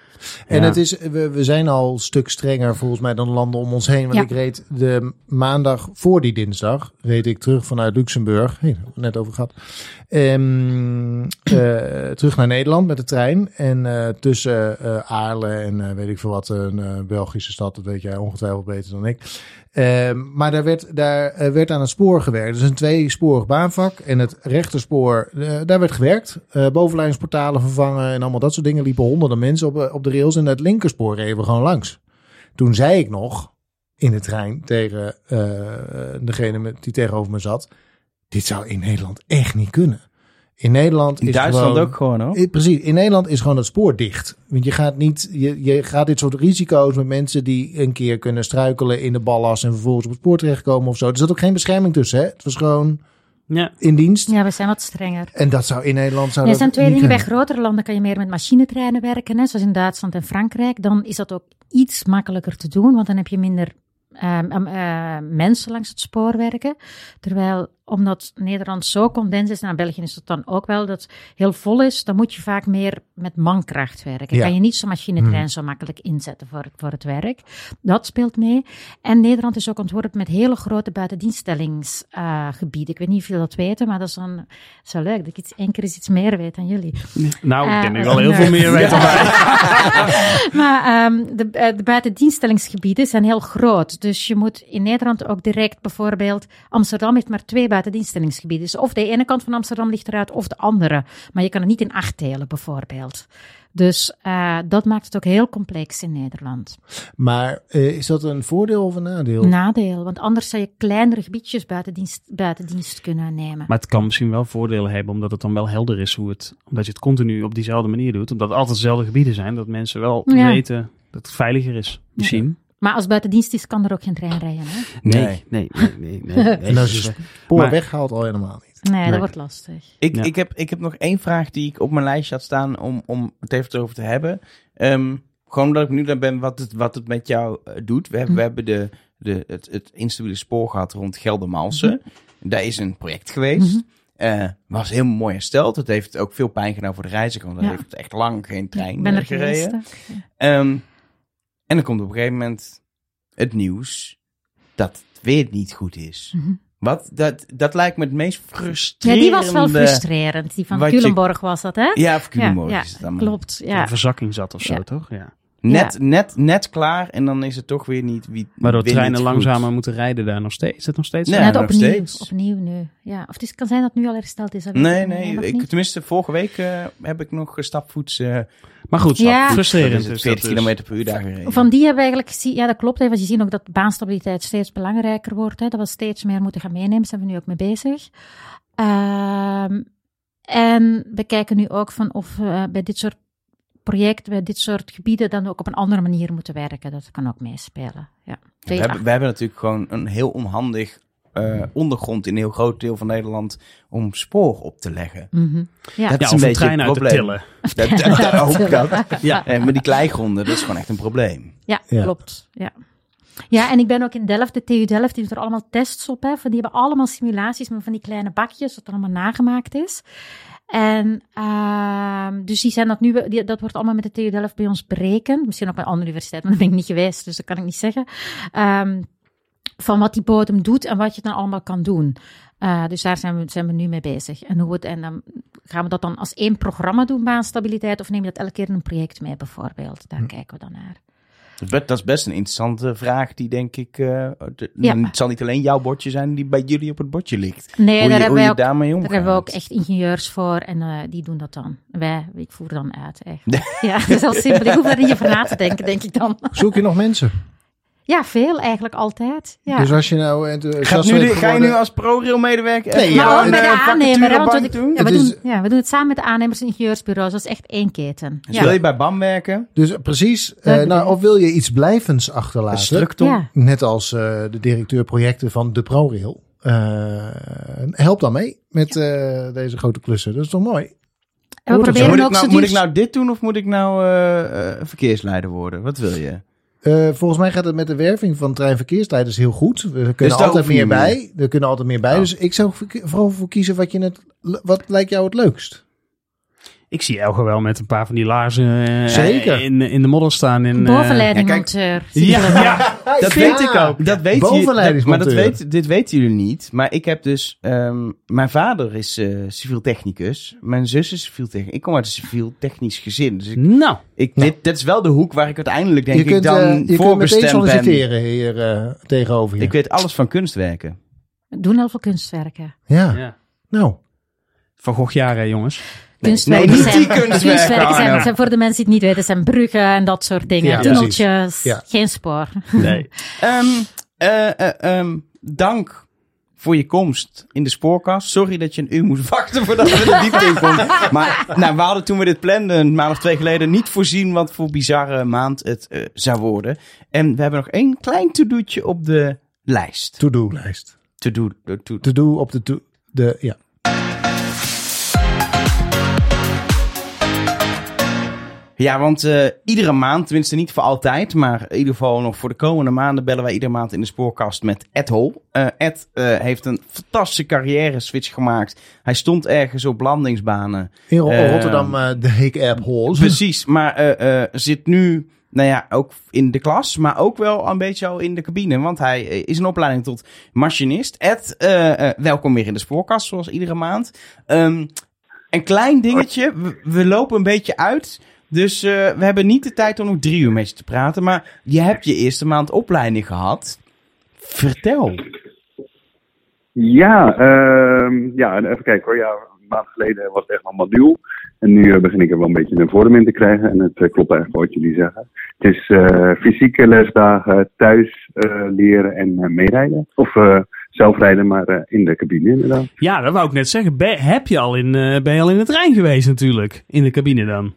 Speaker 3: En
Speaker 2: Ja.
Speaker 3: het is, we, we zijn al een stuk strenger volgens mij dan landen om ons heen. Want
Speaker 4: Ja.
Speaker 3: ik reed de maandag voor die dinsdag, reed ik terug vanuit Luxemburg, hey, net over gehad, Ehm, eh, terug naar Nederland met de trein. En eh, tussen eh Aarle en weet ik veel wat, een Belgische stad, dat weet jij ongetwijfeld beter dan ik. Ehm, maar daar werd, daar eh, werd aan het spoor gewerkt. Dus een tweesporig baanvak. En het rechterspoor, eh, daar werd gewerkt. Eh bovenlijnsportalen vervangen en allemaal dat soort dingen. Liepen honderden mensen op, op de rails. En het linkerspoor reden we gewoon langs. Toen zei ik nog in de trein tegen degene die tegenover me zat. Dit zou in Nederland echt niet kunnen. In Nederland
Speaker 1: In
Speaker 3: is
Speaker 1: Duitsland
Speaker 3: gewoon,
Speaker 1: ook gewoon hoor.
Speaker 3: Eh, Precies, in Nederland is gewoon het spoor dicht. Want je gaat niet, je, je gaat dit soort risico's met mensen die een keer kunnen struikelen in de ballas en vervolgens op het spoor terechtkomen of zo. Er zat ook geen bescherming tussen, hè? Het was gewoon
Speaker 2: Ja.
Speaker 3: in dienst.
Speaker 4: Ja, we zijn wat strenger.
Speaker 3: En dat zou in Nederland zou
Speaker 4: Er
Speaker 3: dat
Speaker 4: zijn twee dingen. Bij grotere landen kan je meer met machinetreinen werken, hè, zoals in Duitsland en Frankrijk. Dan is dat ook iets makkelijker te doen, want dan heb je minder ehm, ehm, eh, mensen langs het spoor werken. Terwijl, omdat Nederland zo condens is, en België is het dan ook wel, dat heel vol is, dan moet je vaak meer met mankracht werken.
Speaker 3: Ja.
Speaker 4: Kan je niet zo'n machinetrein
Speaker 3: Hmm.
Speaker 4: zo makkelijk inzetten voor, het- voor het werk. Dat speelt mee. En Nederland is ook ontworpen met hele grote buitendienststellingsgebieden. ik weet niet of jullie dat weten, maar dat is, dan, dat wel leuk dat ik iets, één keer iets meer weet dan jullie.
Speaker 2: Nou, ik
Speaker 4: Eh,
Speaker 2: denk dat ik wel heel
Speaker 4: nee.
Speaker 2: veel meer weet dan wij.
Speaker 4: maar ehm, de, eh, de buitendienststellingsgebieden zijn heel groot. Dus je moet in Nederland ook direct bijvoorbeeld... Amsterdam heeft maar twee buitendienststellingsgebieden. Dus of de ene kant van Amsterdam ligt eruit of de andere. Maar je kan het niet in acht delen bijvoorbeeld. Dus eh, dat maakt het ook heel complex in Nederland.
Speaker 3: Maar eh, is dat een voordeel of een nadeel?
Speaker 4: Nadeel, want anders zou je kleinere gebiedjes buitendienst, buitendienst kunnen nemen.
Speaker 2: Maar het kan misschien wel voordelen hebben, omdat het dan wel helder is hoe het... Omdat je het continu op diezelfde manier doet. Omdat het altijd dezelfde gebieden zijn. Dat mensen wel
Speaker 4: Ja.
Speaker 2: weten dat het veiliger is. Misschien.
Speaker 4: Maar als buitendienst is, kan er ook geen trein rijden. Hè?
Speaker 2: Nee,
Speaker 1: Nee.
Speaker 2: nee, nee, nee. nee, nee.
Speaker 3: En als je het spoor
Speaker 2: Maar-
Speaker 3: weghaalt, al helemaal niet.
Speaker 4: Nee,
Speaker 2: Nee.
Speaker 4: dat wordt lastig.
Speaker 1: Ik,
Speaker 2: Ja.
Speaker 1: ik, heb, ik heb nog één vraag die ik op mijn lijstje had staan om, om het even over te hebben. Ehm, gewoon omdat ik benieuwd naar ben wat het, wat het met jou eh, doet. We hebben, we hebben de, de, het, het instabiele spoor gehad rond Geldermalsen. Daar is een project geweest.
Speaker 4: Mhm.
Speaker 1: Eh, was heel mooi hersteld. Het heeft ook veel pijn gedaan voor de reiziger. Want
Speaker 4: Ja.
Speaker 1: heeft echt lang geen trein
Speaker 4: Ik ben
Speaker 1: eh,
Speaker 4: er
Speaker 1: gereden.
Speaker 4: geweest.
Speaker 1: En dan komt op een gegeven moment het nieuws dat het weer niet goed is.
Speaker 4: Mhm.
Speaker 1: Wat, dat, dat lijkt me het meest
Speaker 4: Ja,
Speaker 1: frustrerende.
Speaker 4: die was wel frustrerend. Die van
Speaker 1: je-
Speaker 4: Culemborg was dat, hè?
Speaker 1: Ja, voor Culemborg
Speaker 4: ja,
Speaker 1: is het allemaal.
Speaker 4: klopt.
Speaker 2: Ja.
Speaker 4: Ja.
Speaker 2: Een verzakking zat of zo,
Speaker 4: Ja.
Speaker 2: toch? Ja.
Speaker 1: Net,
Speaker 4: Ja.
Speaker 1: net, net klaar en dan is het toch weer niet wie.
Speaker 2: Waardoor treinen
Speaker 1: goed.
Speaker 2: langzamer moeten rijden daar nog steeds. Is het nog steeds?
Speaker 1: Nee.
Speaker 4: Net
Speaker 1: nog
Speaker 4: opnieuw,
Speaker 1: steeds.
Speaker 4: opnieuw nu. Ja. Of het is, kan zijn dat het nu al hersteld is.
Speaker 1: Nee, nee.
Speaker 4: nog
Speaker 1: Ik, tenminste, vorige week eh, heb ik nog stapvoets. eh
Speaker 2: Maar goed,
Speaker 4: Ja.
Speaker 2: frustrerend.
Speaker 1: is het
Speaker 2: is
Speaker 1: 40
Speaker 2: dat dus.
Speaker 1: km per uur daar gereden.
Speaker 4: Van die hebben we eigenlijk gezien, ja dat klopt, hè, want je ziet ook dat baanstabiliteit steeds belangrijker wordt. Hè, dat we steeds meer moeten gaan meenemen, daar zijn we nu ook mee bezig. Ehm, en we kijken nu ook van of we bij dit soort projecten, bij dit soort gebieden, dan ook op een andere manier moeten werken. Dat kan ook meespelen. Ja.
Speaker 1: we, hebben, we hebben natuurlijk gewoon een heel onhandig eh, ondergrond in een heel groot deel van Nederland om spoor op te leggen.
Speaker 4: Mhm. Ja.
Speaker 1: Dat
Speaker 2: Ja,
Speaker 1: is een
Speaker 2: een
Speaker 1: beetje
Speaker 2: trein
Speaker 1: het
Speaker 2: uit te
Speaker 1: probleem.
Speaker 2: tillen.
Speaker 1: Dat, dat, dat, ook dat.
Speaker 2: Ja.
Speaker 1: Eh, maar die kleigronden, dat is gewoon echt een probleem.
Speaker 4: Ja,
Speaker 3: Ja.
Speaker 4: klopt. Ja. ja, en ik ben ook in Delft, de TU Delft, die doet er allemaal tests op. Hè, van die hebben allemaal simulaties met van die kleine bakjes, dat allemaal nagemaakt is. En ehm, dus die zijn dat nu, die, dat wordt allemaal met de TU Delft bij ons berekend. Misschien ook bij andere universiteiten, maar daar ben ik niet geweest, dus dat kan ik niet zeggen. Ehm, van wat die bodem doet en wat je dan allemaal kan doen. Eh, dus daar zijn we, zijn we nu mee bezig. En, hoe het, en dan gaan we dat dan als één programma doen, baanstabiliteit, of neem je dat elke keer in een project mee bijvoorbeeld? Daar kijken we dan naar.
Speaker 1: Dat is- best een interessante vraag die denk ik... eh, de-
Speaker 4: Ja.
Speaker 1: Het zal niet alleen jouw bordje zijn die bij jullie op het bordje ligt.
Speaker 4: Nee,
Speaker 1: hoe
Speaker 4: daar
Speaker 1: je,
Speaker 4: hebben
Speaker 1: hoe
Speaker 4: wij
Speaker 1: je
Speaker 4: ook
Speaker 1: daarmee omgaat.
Speaker 4: Daar hebben we ook echt ingenieurs voor en eh, die doen dat dan. Wij, ik voer dan uit. Echt. Ja, dat is heel simpel. Ik hoef daar niet over na te denken, denk ik dan.
Speaker 3: Zoek je nog mensen?
Speaker 4: Ja, veel eigenlijk altijd. Ja.
Speaker 3: Dus als je nou
Speaker 1: Gaat
Speaker 3: enthousiast
Speaker 1: nu,
Speaker 3: bent
Speaker 1: ga je nu als ProRail-medewerker
Speaker 3: Nee, ja,
Speaker 4: maar ook met
Speaker 1: eh,
Speaker 4: de aannemer. Want we,
Speaker 1: doen?
Speaker 4: ja, we,
Speaker 3: Het
Speaker 4: doen, ja, we doen het samen met de aannemers en ingenieursbureaus. Dat is echt één keten.
Speaker 1: Dus
Speaker 4: Ja.
Speaker 1: wil je bij BAM werken?
Speaker 3: Dus precies. eh, nou, of wil je iets blijvends
Speaker 1: Een
Speaker 3: achterlaten?
Speaker 1: structuur?
Speaker 4: Ja.
Speaker 3: Net als eh, de directeur projecten van de ProRail. Eh, help dan mee met eh, deze grote klussen. Dat is toch mooi?
Speaker 4: En we
Speaker 3: Moet
Speaker 4: proberen
Speaker 1: moet, ik nou, moet ik nou dit doen of moet ik nou eh, eh, verkeersleider worden? Wat wil je?
Speaker 3: Eh, volgens mij gaat het met de werving van treinverkeersleiders heel goed. We kunnen altijd meer bij. Er kunnen altijd meer bij.
Speaker 1: Oh.
Speaker 3: Dus ik zou vooral voor kiezen wat je het, wat lijkt jou het leukst.
Speaker 2: Ik zie Elger wel met een paar van die laarzen eh,
Speaker 3: Zeker.
Speaker 2: in, in de modder staan. In, eh,
Speaker 4: Bovenleidingmonteur.
Speaker 2: ja, ja, dat
Speaker 3: Ja.
Speaker 2: weet ik ook.
Speaker 1: Dat weet je, dat, maar dat weet, dit weten jullie niet. Maar ik heb dus... ehm, mijn vader is eh, civiel technicus. Mijn zus is civiel technicus. Ik kom uit een civiel technisch gezin. Dus ik,
Speaker 2: Nou,
Speaker 1: ik, dit, dit is wel de hoek waar ik uiteindelijk denk
Speaker 3: je kunt,
Speaker 1: ik dan
Speaker 3: eh, je kunt meteen
Speaker 1: voorbestemd ben.
Speaker 3: solliciteren hier tegenover je.
Speaker 1: Ik weet alles van kunstwerken.
Speaker 4: Doen heel veel kunstwerken.
Speaker 3: ja.
Speaker 2: ja.
Speaker 3: nou.
Speaker 2: Van Gogh jaren, jongens.
Speaker 4: Kunstwerken,
Speaker 1: nee, niet
Speaker 4: zijn,
Speaker 1: die kunstwerken,
Speaker 4: kunstwerken zijn,
Speaker 1: Arno.
Speaker 4: zijn voor de mensen die het niet weten, zijn bruggen en dat soort dingen.
Speaker 3: Ja,
Speaker 4: Tunneltjes,
Speaker 3: Ja.
Speaker 4: geen spoor.
Speaker 2: Nee.
Speaker 1: Ehm, eh, eh, ehm, dank voor je komst in de spoorkast. Sorry dat je een uur moest wachten voordat we de diepte in konden. Maar nou, we hadden toen we dit planden, een maand of twee geleden, niet voorzien wat voor bizarre maand het eh, zou worden. En we hebben nog één klein to-doetje op de lijst.
Speaker 3: To-do-lijst.
Speaker 1: To-do, to, to,
Speaker 3: To-do op de... To de ja.
Speaker 1: Ja, want eh, iedere maand, tenminste niet voor altijd, maar in ieder geval nog voor de komende maanden bellen wij iedere maand in de spoorkast met Ed Hol. Eh, Ed eh, heeft een fantastische carrière switch gemaakt. Hij stond ergens op landingsbanen.
Speaker 3: In Ro-
Speaker 1: Eh,
Speaker 3: Rotterdam de Heek App Halls.
Speaker 1: Precies, maar zit nu, nou ja, ook in de klas, maar ook wel een beetje al in de cabine. Want hij is een opleiding tot machinist. Ed, welkom weer in de spoorkast, zoals iedere maand. Ehm, een klein dingetje, we, we lopen een beetje uit. Dus eh, we hebben niet de tijd om nog drie uur met je te praten. Maar je hebt je eerste maand opleiding gehad. Vertel.
Speaker 9: Ja, ehm, ja, en even kijken hoor. Ja, een maand geleden was het echt allemaal nieuw. En nu eh, begin ik er wel een beetje een vorm in te krijgen. En het eh, klopt eigenlijk wat jullie zeggen. Het is eh, fysieke lesdagen, thuis eh, leren en meerijden. Of eh, zelf rijden, maar eh, in de cabine inderdaad.
Speaker 2: Ja, dat wou ik net zeggen. Ben, heb je al in, eh, ben je al in de trein geweest natuurlijk? In de cabine dan?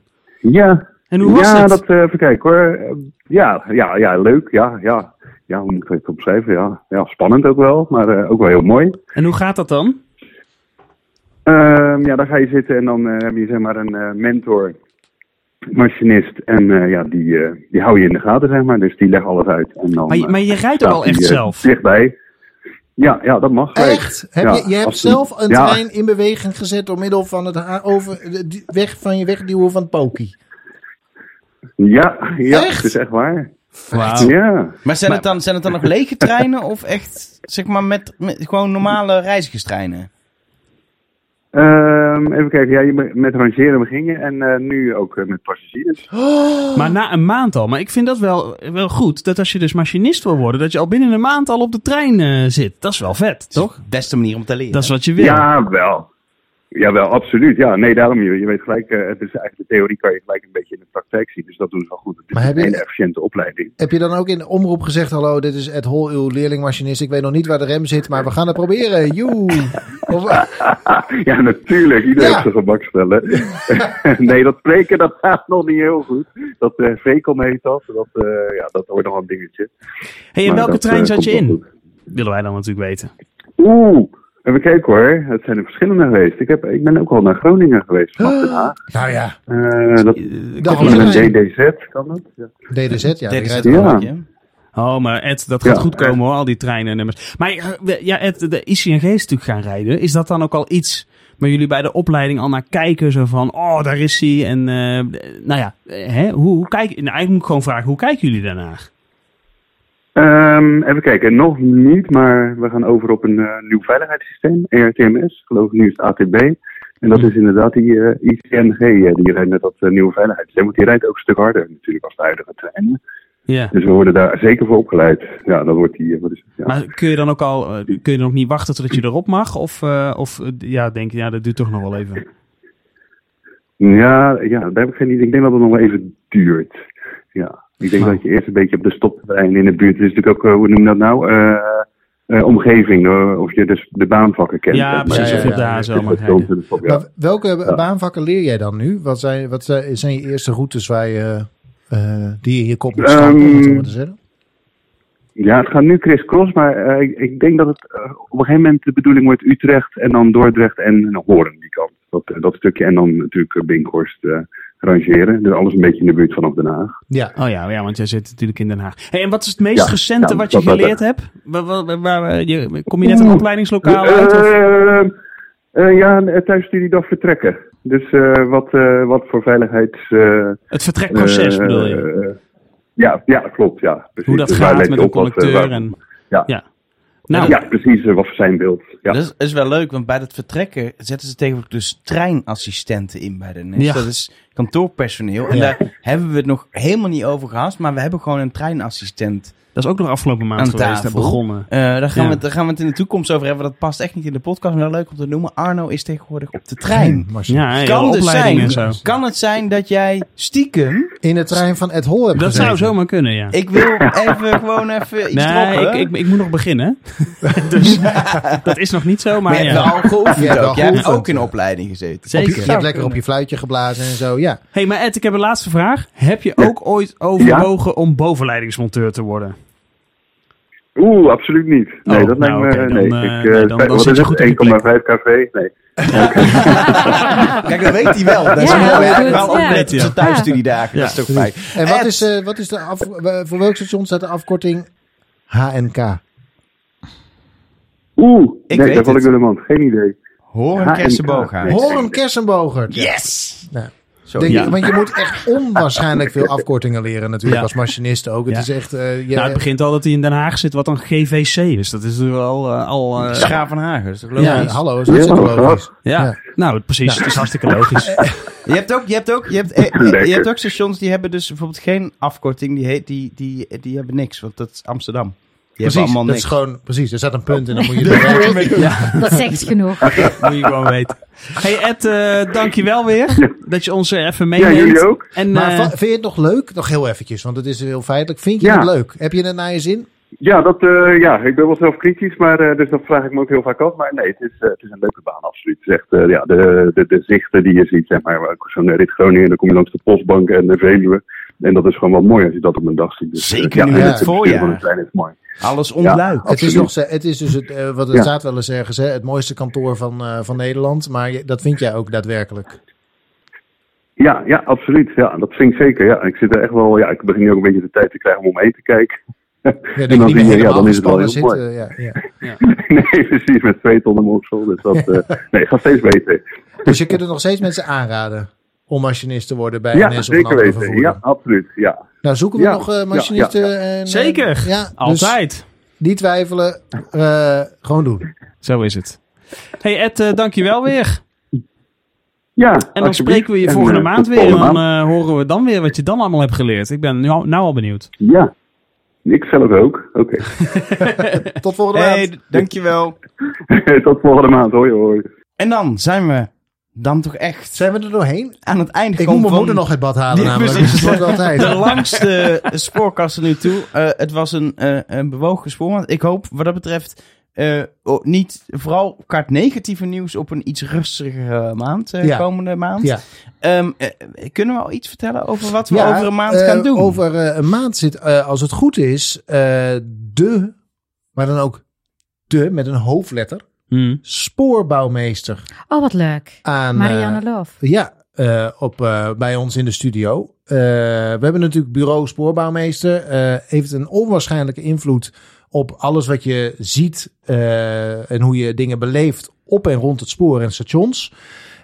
Speaker 9: Ja,
Speaker 2: En hoe was
Speaker 9: ja
Speaker 2: het?
Speaker 9: dat eh, even kijken hoor. Eh, ja, ja, ja, leuk. Ja, ja. Ja, hoe moet ik het opschrijven? Ja, ja spannend ook wel, maar eh, ook wel heel mooi.
Speaker 2: En hoe gaat dat dan?
Speaker 9: Ehm, ja, dan ga je zitten en dan heb je zeg maar een mentor, machinist. En ja, die, die hou je in de gaten, zeg maar. Dus die legt alles uit. En dan,
Speaker 2: Maar je, maar je rijdt
Speaker 9: staat
Speaker 2: al echt zelf?
Speaker 9: Dichtbij. Ja, ja, dat mag.
Speaker 3: Echt? Heb
Speaker 9: Ja,
Speaker 3: je, je hebt zelf een
Speaker 9: Ja.
Speaker 3: trein in beweging gezet door middel van het over, de- weg van je wegduwen van het pokie.
Speaker 9: Ja, ja
Speaker 3: Echt?
Speaker 9: het is echt waar.
Speaker 2: Wauw.
Speaker 9: Ja.
Speaker 1: Maar zijn, het dan, zijn het dan nog lege treinen of echt, zeg maar, met, met gewoon normale reizigerstreinen?
Speaker 9: Ehm, even kijken, ja, met rangeren begin je en eh, nu ook eh, met passagiers.
Speaker 2: Maar na een maand al. Maar ik vind dat wel, wel goed. Dat als je dus machinist wil worden, dat je al binnen een maand al op de trein eh, zit. Dat is wel vet, toch?
Speaker 1: Beste manier om te leren.
Speaker 2: Dat is wat je wil.
Speaker 9: Ja, wel. Jawel, absoluut. Ja, nee, daarom, je, je weet gelijk, eh, het is eigenlijk de theorie kan je gelijk een beetje in de praktijk zien. Dus dat doen ze wel goed. Het is
Speaker 3: Maar
Speaker 9: een
Speaker 3: je-
Speaker 9: hele efficiënte opleiding.
Speaker 3: Heb je dan ook in de omroep gezegd, hallo, dit is Ed Hol, uw leerlingmachinist. Ik weet nog niet waar de rem zit, maar we gaan het proberen. Joe. Of,
Speaker 9: ja, natuurlijk. Iedereen
Speaker 3: Ja.
Speaker 9: heeft zijn gemak stellen. nee, dat spreken, dat gaat nog niet heel goed. Dat uh, heet dat. Dat, eh, ja, dat wordt nog een dingetje.
Speaker 2: hey, in
Speaker 9: Maar
Speaker 2: welke
Speaker 9: dat,
Speaker 2: trein zat je in? Willen wij dan natuurlijk weten.
Speaker 9: Oeh, even kijken hoor. Het zijn er verschillende geweest. Ik, heb, ik ben ook al naar Groningen geweest, vanaf Den Haag.
Speaker 3: nou ja,
Speaker 9: Eh, dat, met
Speaker 3: halve
Speaker 9: een. DDZ kan dat? Ja.
Speaker 3: DDZ, ja.
Speaker 1: het
Speaker 9: Ja.
Speaker 2: Oh, maar Ed, dat gaat
Speaker 9: Ja.
Speaker 2: goed komen hoor, al die treinen en nummers. Maar eh, ja, Ed, de ICNG is natuurlijk gaan rijden. Is dat dan ook al iets waar jullie bij de opleiding al naar kijken? Zo van, oh, daar is hij. En eh, nou ja, eh, hè, hoe, hoe kijk, nou, eigenlijk moet ik gewoon vragen, hoe kijken jullie daarnaar?
Speaker 9: Ehm, even kijken, nog niet, maar we gaan over op een eh, nieuw veiligheidssysteem, ERTMS. Geloof ik nu is het ATB. En dat is inderdaad die eh, ICNG, eh, die rijdt met dat nieuwe veiligheidssysteem. Want die rijdt ook een stuk harder natuurlijk als de huidige treinen.
Speaker 2: Ja.
Speaker 9: Dus we worden daar zeker voor opgeleid. Ja, dan wordt die... wat is het, ja.
Speaker 2: Maar kun je dan ook al, kun je dan ook niet wachten totdat je erop mag? Of, of ja, denk je, ja, dat duurt toch nog wel even.
Speaker 9: Ja, ja, daar heb ik geen idee. Ik denk dat het nog wel even duurt. Ja, ik denk dat je eerst een beetje op de stoptrein in de buurt. Het is natuurlijk ook, eh, hoe noem je dat nou? Eh, eh, omgeving, eh, of je dus de baanvakken kent.
Speaker 2: Ja, precies,
Speaker 3: ja,
Speaker 2: of je op de mag rijden.
Speaker 9: stop, ja.
Speaker 3: Maar welke
Speaker 9: Ja.
Speaker 3: baanvakken leer jij dan nu? Wat zijn, wat zijn zijn je eerste routes waar je, eh, die je in je kop moet stampen, om het zo
Speaker 9: Ehm,
Speaker 3: maar te zeggen?
Speaker 9: Ja, het gaat nu crisscross, maar eh, ik, ik denk dat het eh, op een gegeven moment de bedoeling wordt Utrecht en dan Dordrecht en Hoorn die kant. Dat, eh, dat stukje en dan natuurlijk Binkhorst rangeren. Dus alles een beetje in de buurt vanaf Den Haag.
Speaker 3: Ja.
Speaker 2: Oh ja, ja, want jij zit natuurlijk in Den Haag. Hey, en wat is het meest
Speaker 9: Ja,
Speaker 2: recente
Speaker 9: ja,
Speaker 2: wat je
Speaker 9: dat- dat-
Speaker 2: geleerd hebt? Waar, waar, waar- je, kom je net een opleidingslokaal uit? Of?
Speaker 9: Eh, ja, een thuisstudiedag vertrekken. Dus wat, wat voor veiligheids...
Speaker 2: Het vertrekproces bedoel je?
Speaker 9: Ja, ja, klopt. Ja, precies.
Speaker 2: Hoe dat
Speaker 9: Dus
Speaker 2: gaat met een
Speaker 9: wat, eh,
Speaker 2: conducteur
Speaker 9: waar-
Speaker 2: en...
Speaker 9: Ja.
Speaker 2: Ja. Nou,
Speaker 9: ja, precies. eh, wat voor zijn beeld. Ja.
Speaker 1: Dat is, is wel leuk, want bij het vertrekken zetten ze tegenwoordig dus treinassistenten in bij de NS.
Speaker 2: Ja.
Speaker 1: Dat is kantoorpersoneel. En
Speaker 3: Ja.
Speaker 1: daar hebben we het nog helemaal niet over gehad, maar we hebben gewoon een treinassistent.
Speaker 2: Dat is ook nog afgelopen maand
Speaker 1: Aan
Speaker 2: geweest,
Speaker 1: tafel.
Speaker 2: begonnen.
Speaker 1: Eh, daar, gaan
Speaker 2: Ja.
Speaker 1: we, het- daar gaan we het in de toekomst over hebben. Dat past echt niet in de podcast, maar wel leuk om te noemen. Arno is tegenwoordig op de trein.
Speaker 3: Machine.
Speaker 2: Ja,
Speaker 1: Kan dus zijn,
Speaker 2: en zo.
Speaker 1: kan het zijn dat jij stiekem...
Speaker 3: In de trein van Ed Hol heb
Speaker 2: Dat zou zomaar kunnen, ja.
Speaker 1: Ik wil even gewoon even iets
Speaker 2: nee,
Speaker 1: droppen.
Speaker 2: ik, ik, ik moet nog beginnen. dus dat is nog niet zo, maar
Speaker 1: maar je hebt
Speaker 2: ja.
Speaker 1: wel al geoefend
Speaker 3: Je hebt wel
Speaker 1: ook. Jij hebt ook in opleiding gezeten.
Speaker 3: Op je,
Speaker 2: Zeker.
Speaker 3: je hebt lekker op je fluitje geblazen en zo, ja.
Speaker 2: hey, maar Ed, ik heb een laatste vraag. Heb je ook ooit overwogen om bovenleidingsmonteur te worden?
Speaker 9: Oeh, absoluut niet. Nee,
Speaker 2: Oh,
Speaker 9: dat lijkt
Speaker 2: nou,
Speaker 9: me...
Speaker 2: oké, dan,
Speaker 9: nee,
Speaker 2: eh,
Speaker 9: ik,
Speaker 2: nee,
Speaker 9: eh,
Speaker 2: dan- dan zit je goed op je plek.
Speaker 9: 1,5 kv? Nee.
Speaker 1: Kijk, dat weet hij wel. Dat is
Speaker 4: Ja,
Speaker 1: wel, wel, wel
Speaker 4: ja.
Speaker 1: opletten op zijn thuisstudiedagen. Dat is toch fijn.
Speaker 3: En wat is, eh, wat is de af, voor welk station staat de afkorting HNK?
Speaker 9: Oeh,
Speaker 1: Ik
Speaker 9: nee,
Speaker 1: weet
Speaker 9: daar val ik
Speaker 1: het.
Speaker 9: door de mand. Geen idee.
Speaker 1: Horen.
Speaker 9: Nee.
Speaker 3: Horen Kersenbogert.
Speaker 1: Yes!
Speaker 3: Nou, Denk
Speaker 2: Ja.
Speaker 3: want je moet echt onwaarschijnlijk veel afkortingen leren natuurlijk
Speaker 2: Ja.
Speaker 3: als machinist ook. Het
Speaker 2: Ja.
Speaker 3: is echt... eh, je,
Speaker 2: nou, het begint al dat hij in Den Haag zit, wat dan GVC is. Dat is natuurlijk al... eh, al eh,
Speaker 1: Schaaf van dat is toch
Speaker 3: ja,
Speaker 1: logisch?
Speaker 3: hallo, is hartstikke logisch.
Speaker 2: ja.
Speaker 3: Ja.
Speaker 2: nou precies. Het is hartstikke logisch.
Speaker 1: Je hebt ook, je hebt ook, je hebt, eh, eh, je hebt ook stations die hebben dus bijvoorbeeld geen afkorting, die, heet, die, die, die hebben niks, want dat is Amsterdam. Die
Speaker 3: Precies, dat is gewoon... Precies, er staat een punt en dan moet je doorheen.
Speaker 2: ja,
Speaker 4: Dat zegt genoeg.
Speaker 2: moet je gewoon weten. Hey Ed, eh dankjewel weer. Dat je ons er even
Speaker 9: Ja,
Speaker 2: meeneemt.
Speaker 9: jullie ook?
Speaker 2: En,
Speaker 3: Maar
Speaker 2: eh,
Speaker 3: vind je het nog leuk? Nog heel eventjes, want het is heel feitelijk. Vind je
Speaker 9: Ja.
Speaker 3: het leuk? Heb je het naar je zin?
Speaker 9: Ja, dat, eh, ja, ik ben wel zelf kritisch, maar eh, dus dat vraag ik me ook heel vaak af. Maar nee, het is, eh, het is een leuke baan, absoluut. Het is echt, eh, ja, de, de, de zichten die je ziet, zeg maar, ook zo'n rit Groningen, dan kom je langs de Postbank en de Veluwe. En dat is gewoon wel mooi als je dat op een dag ziet. Dus,
Speaker 1: Zeker nu
Speaker 9: ja,
Speaker 1: in
Speaker 9: en
Speaker 1: het voorjaar.
Speaker 9: van een trein is mooi.
Speaker 1: Alles ontluikt.
Speaker 3: Het is, nog, het is dus het, wat
Speaker 9: Ja.
Speaker 3: staat wel eens ergens, hè, het mooiste kantoor van, eh, van Nederland. Maar je- dat vind jij ook daadwerkelijk.
Speaker 9: Ja, ja, absoluut. Ja, dat vind ik zeker. Ja, ik zit er echt wel, ja, ik begin nu ook een beetje de tijd te krijgen om omheen te kijken.
Speaker 3: Ja,
Speaker 9: en dan zie je, ja, dan is het wel heel mooi.
Speaker 3: ja, ja.
Speaker 9: nee, precies, met twee ton in mijn oksel. Dus dat, eh, nee, gaat steeds beter.
Speaker 3: Dus je kunt het nog steeds mensen aanraden om machinist te worden bij
Speaker 9: Ja,
Speaker 3: NS of een
Speaker 9: zeker
Speaker 3: andere
Speaker 9: weten.
Speaker 3: vervoerder.
Speaker 9: Ja, absoluut. Ja.
Speaker 3: Nou, zoeken we
Speaker 9: Ja,
Speaker 3: nog eh,
Speaker 9: ja,
Speaker 3: machinisten.
Speaker 9: ja,
Speaker 3: En, eh,
Speaker 2: Zeker.
Speaker 3: ja, dus
Speaker 2: altijd.
Speaker 3: niet twijfelen, eh, gewoon doen.
Speaker 2: Zo is het. Hey Ed, dankjewel weer.
Speaker 9: Ja,
Speaker 2: En dan spreken we je
Speaker 9: En,
Speaker 2: volgende maand weer. En dan eh, horen we dan weer wat je dan allemaal hebt geleerd. Ik ben nou, nou al benieuwd.
Speaker 9: Ja, ik zelf ook. Oké.
Speaker 3: Tot volgende maand.
Speaker 1: Hey, dankjewel.
Speaker 9: tot volgende maand. Hoi, hoi.
Speaker 1: En dan zijn we dan toch echt
Speaker 3: Zijn we er doorheen?
Speaker 1: aan het einde
Speaker 3: Ik moet mijn moeder nog uit bad halen namelijk. Dus het
Speaker 1: de langste spoorkast tot nu toe. Eh, het was een, eh, een bewogen spoor. Ik hoop wat dat betreft eh, oh, niet, vooral qua het negatieve nieuws, op een iets rustigere maand, eh,
Speaker 3: Ja.
Speaker 1: komende maand.
Speaker 3: Ja.
Speaker 1: Ehm, eh, kunnen we al iets vertellen over wat we
Speaker 3: Ja,
Speaker 1: over een maand
Speaker 3: eh,
Speaker 1: gaan doen?
Speaker 3: Over eh, een maand zit, eh, als het goed is, eh, de, maar dan ook de met een hoofdletter,
Speaker 2: Hm.
Speaker 3: spoorbouwmeester
Speaker 4: Oh, wat leuk.
Speaker 3: aan.
Speaker 4: Marianne
Speaker 3: eh,
Speaker 4: Loof.
Speaker 3: ja, eh, op, eh, bij ons in de studio. Eh, we hebben natuurlijk bureau spoorbouwmeester. eh, heeft een onwaarschijnlijke invloed op alles wat je ziet eh, en hoe je dingen beleeft op en rond het spoor en stations.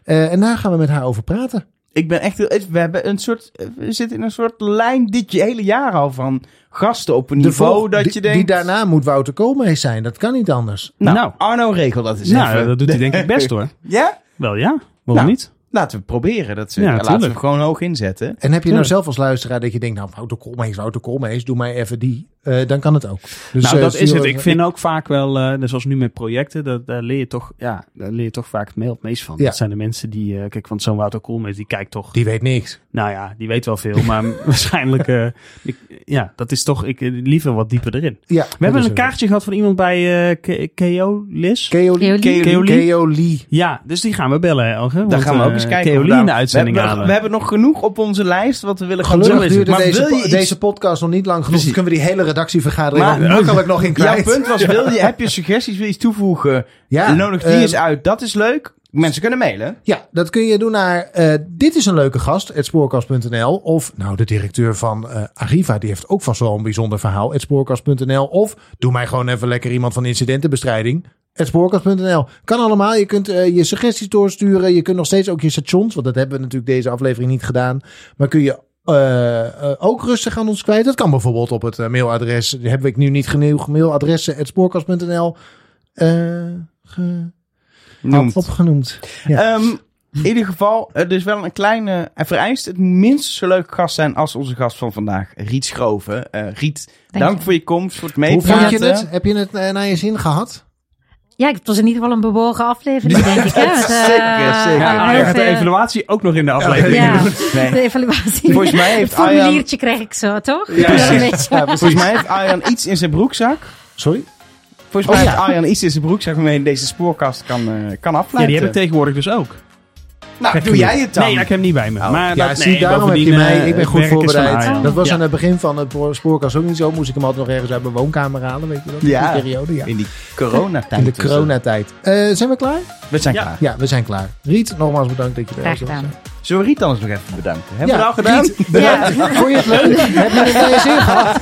Speaker 3: Eh, en daar gaan we met haar over praten.
Speaker 1: Ik ben echt, heel- we hebben een soort, we zitten in een soort lijn dit hele jaar al van gasten op een
Speaker 3: De
Speaker 1: niveau
Speaker 3: vol-
Speaker 1: dat
Speaker 3: die,
Speaker 1: je denkt.
Speaker 3: die daarna moet Wouter Koolmees zijn. Dat kan niet anders.
Speaker 1: nou,
Speaker 2: Nou.
Speaker 1: Arno regelt dat eens
Speaker 2: Nou,
Speaker 1: even.
Speaker 2: dat doet hij denk ik best hoor.
Speaker 1: Ja?
Speaker 2: Wel ja, waarom
Speaker 1: Nou.
Speaker 2: niet?
Speaker 1: Laten we het proberen. Dat ze,
Speaker 2: Ja,
Speaker 1: ja, laten we gewoon hoog inzetten.
Speaker 3: En heb je nou zelf als luisteraar dat je denkt, nou Wouter Koolmees, Wouter Koolmees, doe mij even die. Eh, dan kan het ook. Dus,
Speaker 2: nou,
Speaker 3: eh,
Speaker 2: dat is het. Ik vind ook vaak wel, eh net zoals nu met projecten, dat, daar, leer je toch, ja, daar leer je toch vaak het me- het meest van.
Speaker 3: Ja.
Speaker 2: Dat zijn de mensen die, eh, kijk, want zo'n Wouter Koolmees, die kijkt toch,
Speaker 3: Die weet niks.
Speaker 2: nou ja, die weet wel veel, maar waarschijnlijk, eh, ik, ja, dat is toch, ik liever wat dieper erin.
Speaker 3: Ja,
Speaker 2: We hebben een kaartje gehad van iemand bij eh Keolis.
Speaker 3: Keoli.
Speaker 2: Ja, dus die gaan we bellen, Elge.
Speaker 1: Daar gaan we ook eens kijken.
Speaker 2: Keoli in de uitzending
Speaker 1: we hebben,
Speaker 2: halen.
Speaker 1: we hebben nog genoeg op onze lijst wat we willen gaan
Speaker 3: Gelukkig
Speaker 1: doen.
Speaker 3: duurde
Speaker 1: Maar
Speaker 3: deze, deze podcast nog niet lang genoeg. Dus kunnen we die hele redactievergadering
Speaker 1: Maar-
Speaker 3: nog makkelijk nog in
Speaker 1: Jouw punt was, wil je, heb je suggesties, wil je iets toevoegen?
Speaker 3: Ja,
Speaker 1: Nodig die eens uit. Dat is leuk. Mensen kunnen mailen.
Speaker 3: Ja, dat kun je doen naar eh, dit is een leuke gast, spoorkast.nl. Of nou, de directeur van eh, Arriva, die heeft ook vast wel een bijzonder verhaal, spoorkast.nl. Of doe mij gewoon even lekker iemand van incidentenbestrijding, Spoorkast.nl. Kan allemaal. Je kunt eh, je suggesties doorsturen. Je kunt nog steeds ook je stations, want dat hebben we natuurlijk deze aflevering niet gedaan. Maar kun je eh, eh, ook rustig aan ons kwijt. Dat kan bijvoorbeeld op het eh, mailadres. Heb ik nu niet genoeg mailadressen. Spoorkast.nl eh, ge-
Speaker 1: Noemt.
Speaker 3: opgenoemd. Ja.
Speaker 1: Ehm, in ieder geval, het is wel een kleine... Vereist het minstens zo leuke gast zijn als onze gast van vandaag, Riet Schroven. Eh, Riet, dank,
Speaker 4: je.
Speaker 1: voor je komst, voor het
Speaker 3: Hoe
Speaker 1: meepraten.
Speaker 3: vond je het? Heb je het naar je zin gehad?
Speaker 4: Ja, het was in ieder geval een bewogen aflevering, denk ik. Hè? Met, eh,
Speaker 1: Zeker, zeker.
Speaker 2: Ja, gaat de evaluatie ook nog in de aflevering
Speaker 4: Ja.
Speaker 1: Nee.
Speaker 4: de evaluatie.
Speaker 1: Volgens mij heeft
Speaker 4: het formuliertje krijg ik zo, toch? Ja, beetje.
Speaker 1: Volgens mij heeft Arjan iets in zijn broekzak.
Speaker 3: Sorry?
Speaker 1: Volgens mij
Speaker 3: Oh,
Speaker 1: heeft Arjan iets in zijn broekzak waarmee deze spoorkast kan, eh, kan
Speaker 2: Ja,
Speaker 1: afleiden.
Speaker 2: die heb ik tegenwoordig dus ook.
Speaker 1: Nou, doe jij het dan?
Speaker 2: Nee, ik heb hem niet bij me.
Speaker 1: Oh.
Speaker 2: Maar
Speaker 3: Ja,
Speaker 2: dat,
Speaker 3: zie,
Speaker 2: nee,
Speaker 3: daarom heb je mij.
Speaker 2: eh,
Speaker 3: Ik ben goed voorbereid. Dat was
Speaker 2: Ja.
Speaker 3: aan het begin van het spoorkast ook niet zo. Moest ik hem altijd nog ergens uit mijn woonkamer halen, weet je dat?
Speaker 1: Ja.
Speaker 3: Die periode, ja.
Speaker 1: In die coronatijd.
Speaker 3: In de coronatijd. Eh, zijn we klaar?
Speaker 1: We zijn
Speaker 2: Ja.
Speaker 1: klaar.
Speaker 3: Ja, we zijn klaar. Riet, nogmaals bedankt dat je er
Speaker 4: Graag
Speaker 3: was.
Speaker 4: gedaan.
Speaker 1: Zullen we Riet anders nog even bedanken? Hebben
Speaker 3: Ja,
Speaker 1: we dat al gedaan?
Speaker 3: Riet, bedankt. Vond je het leuk? Heb je het naar je zin gehad?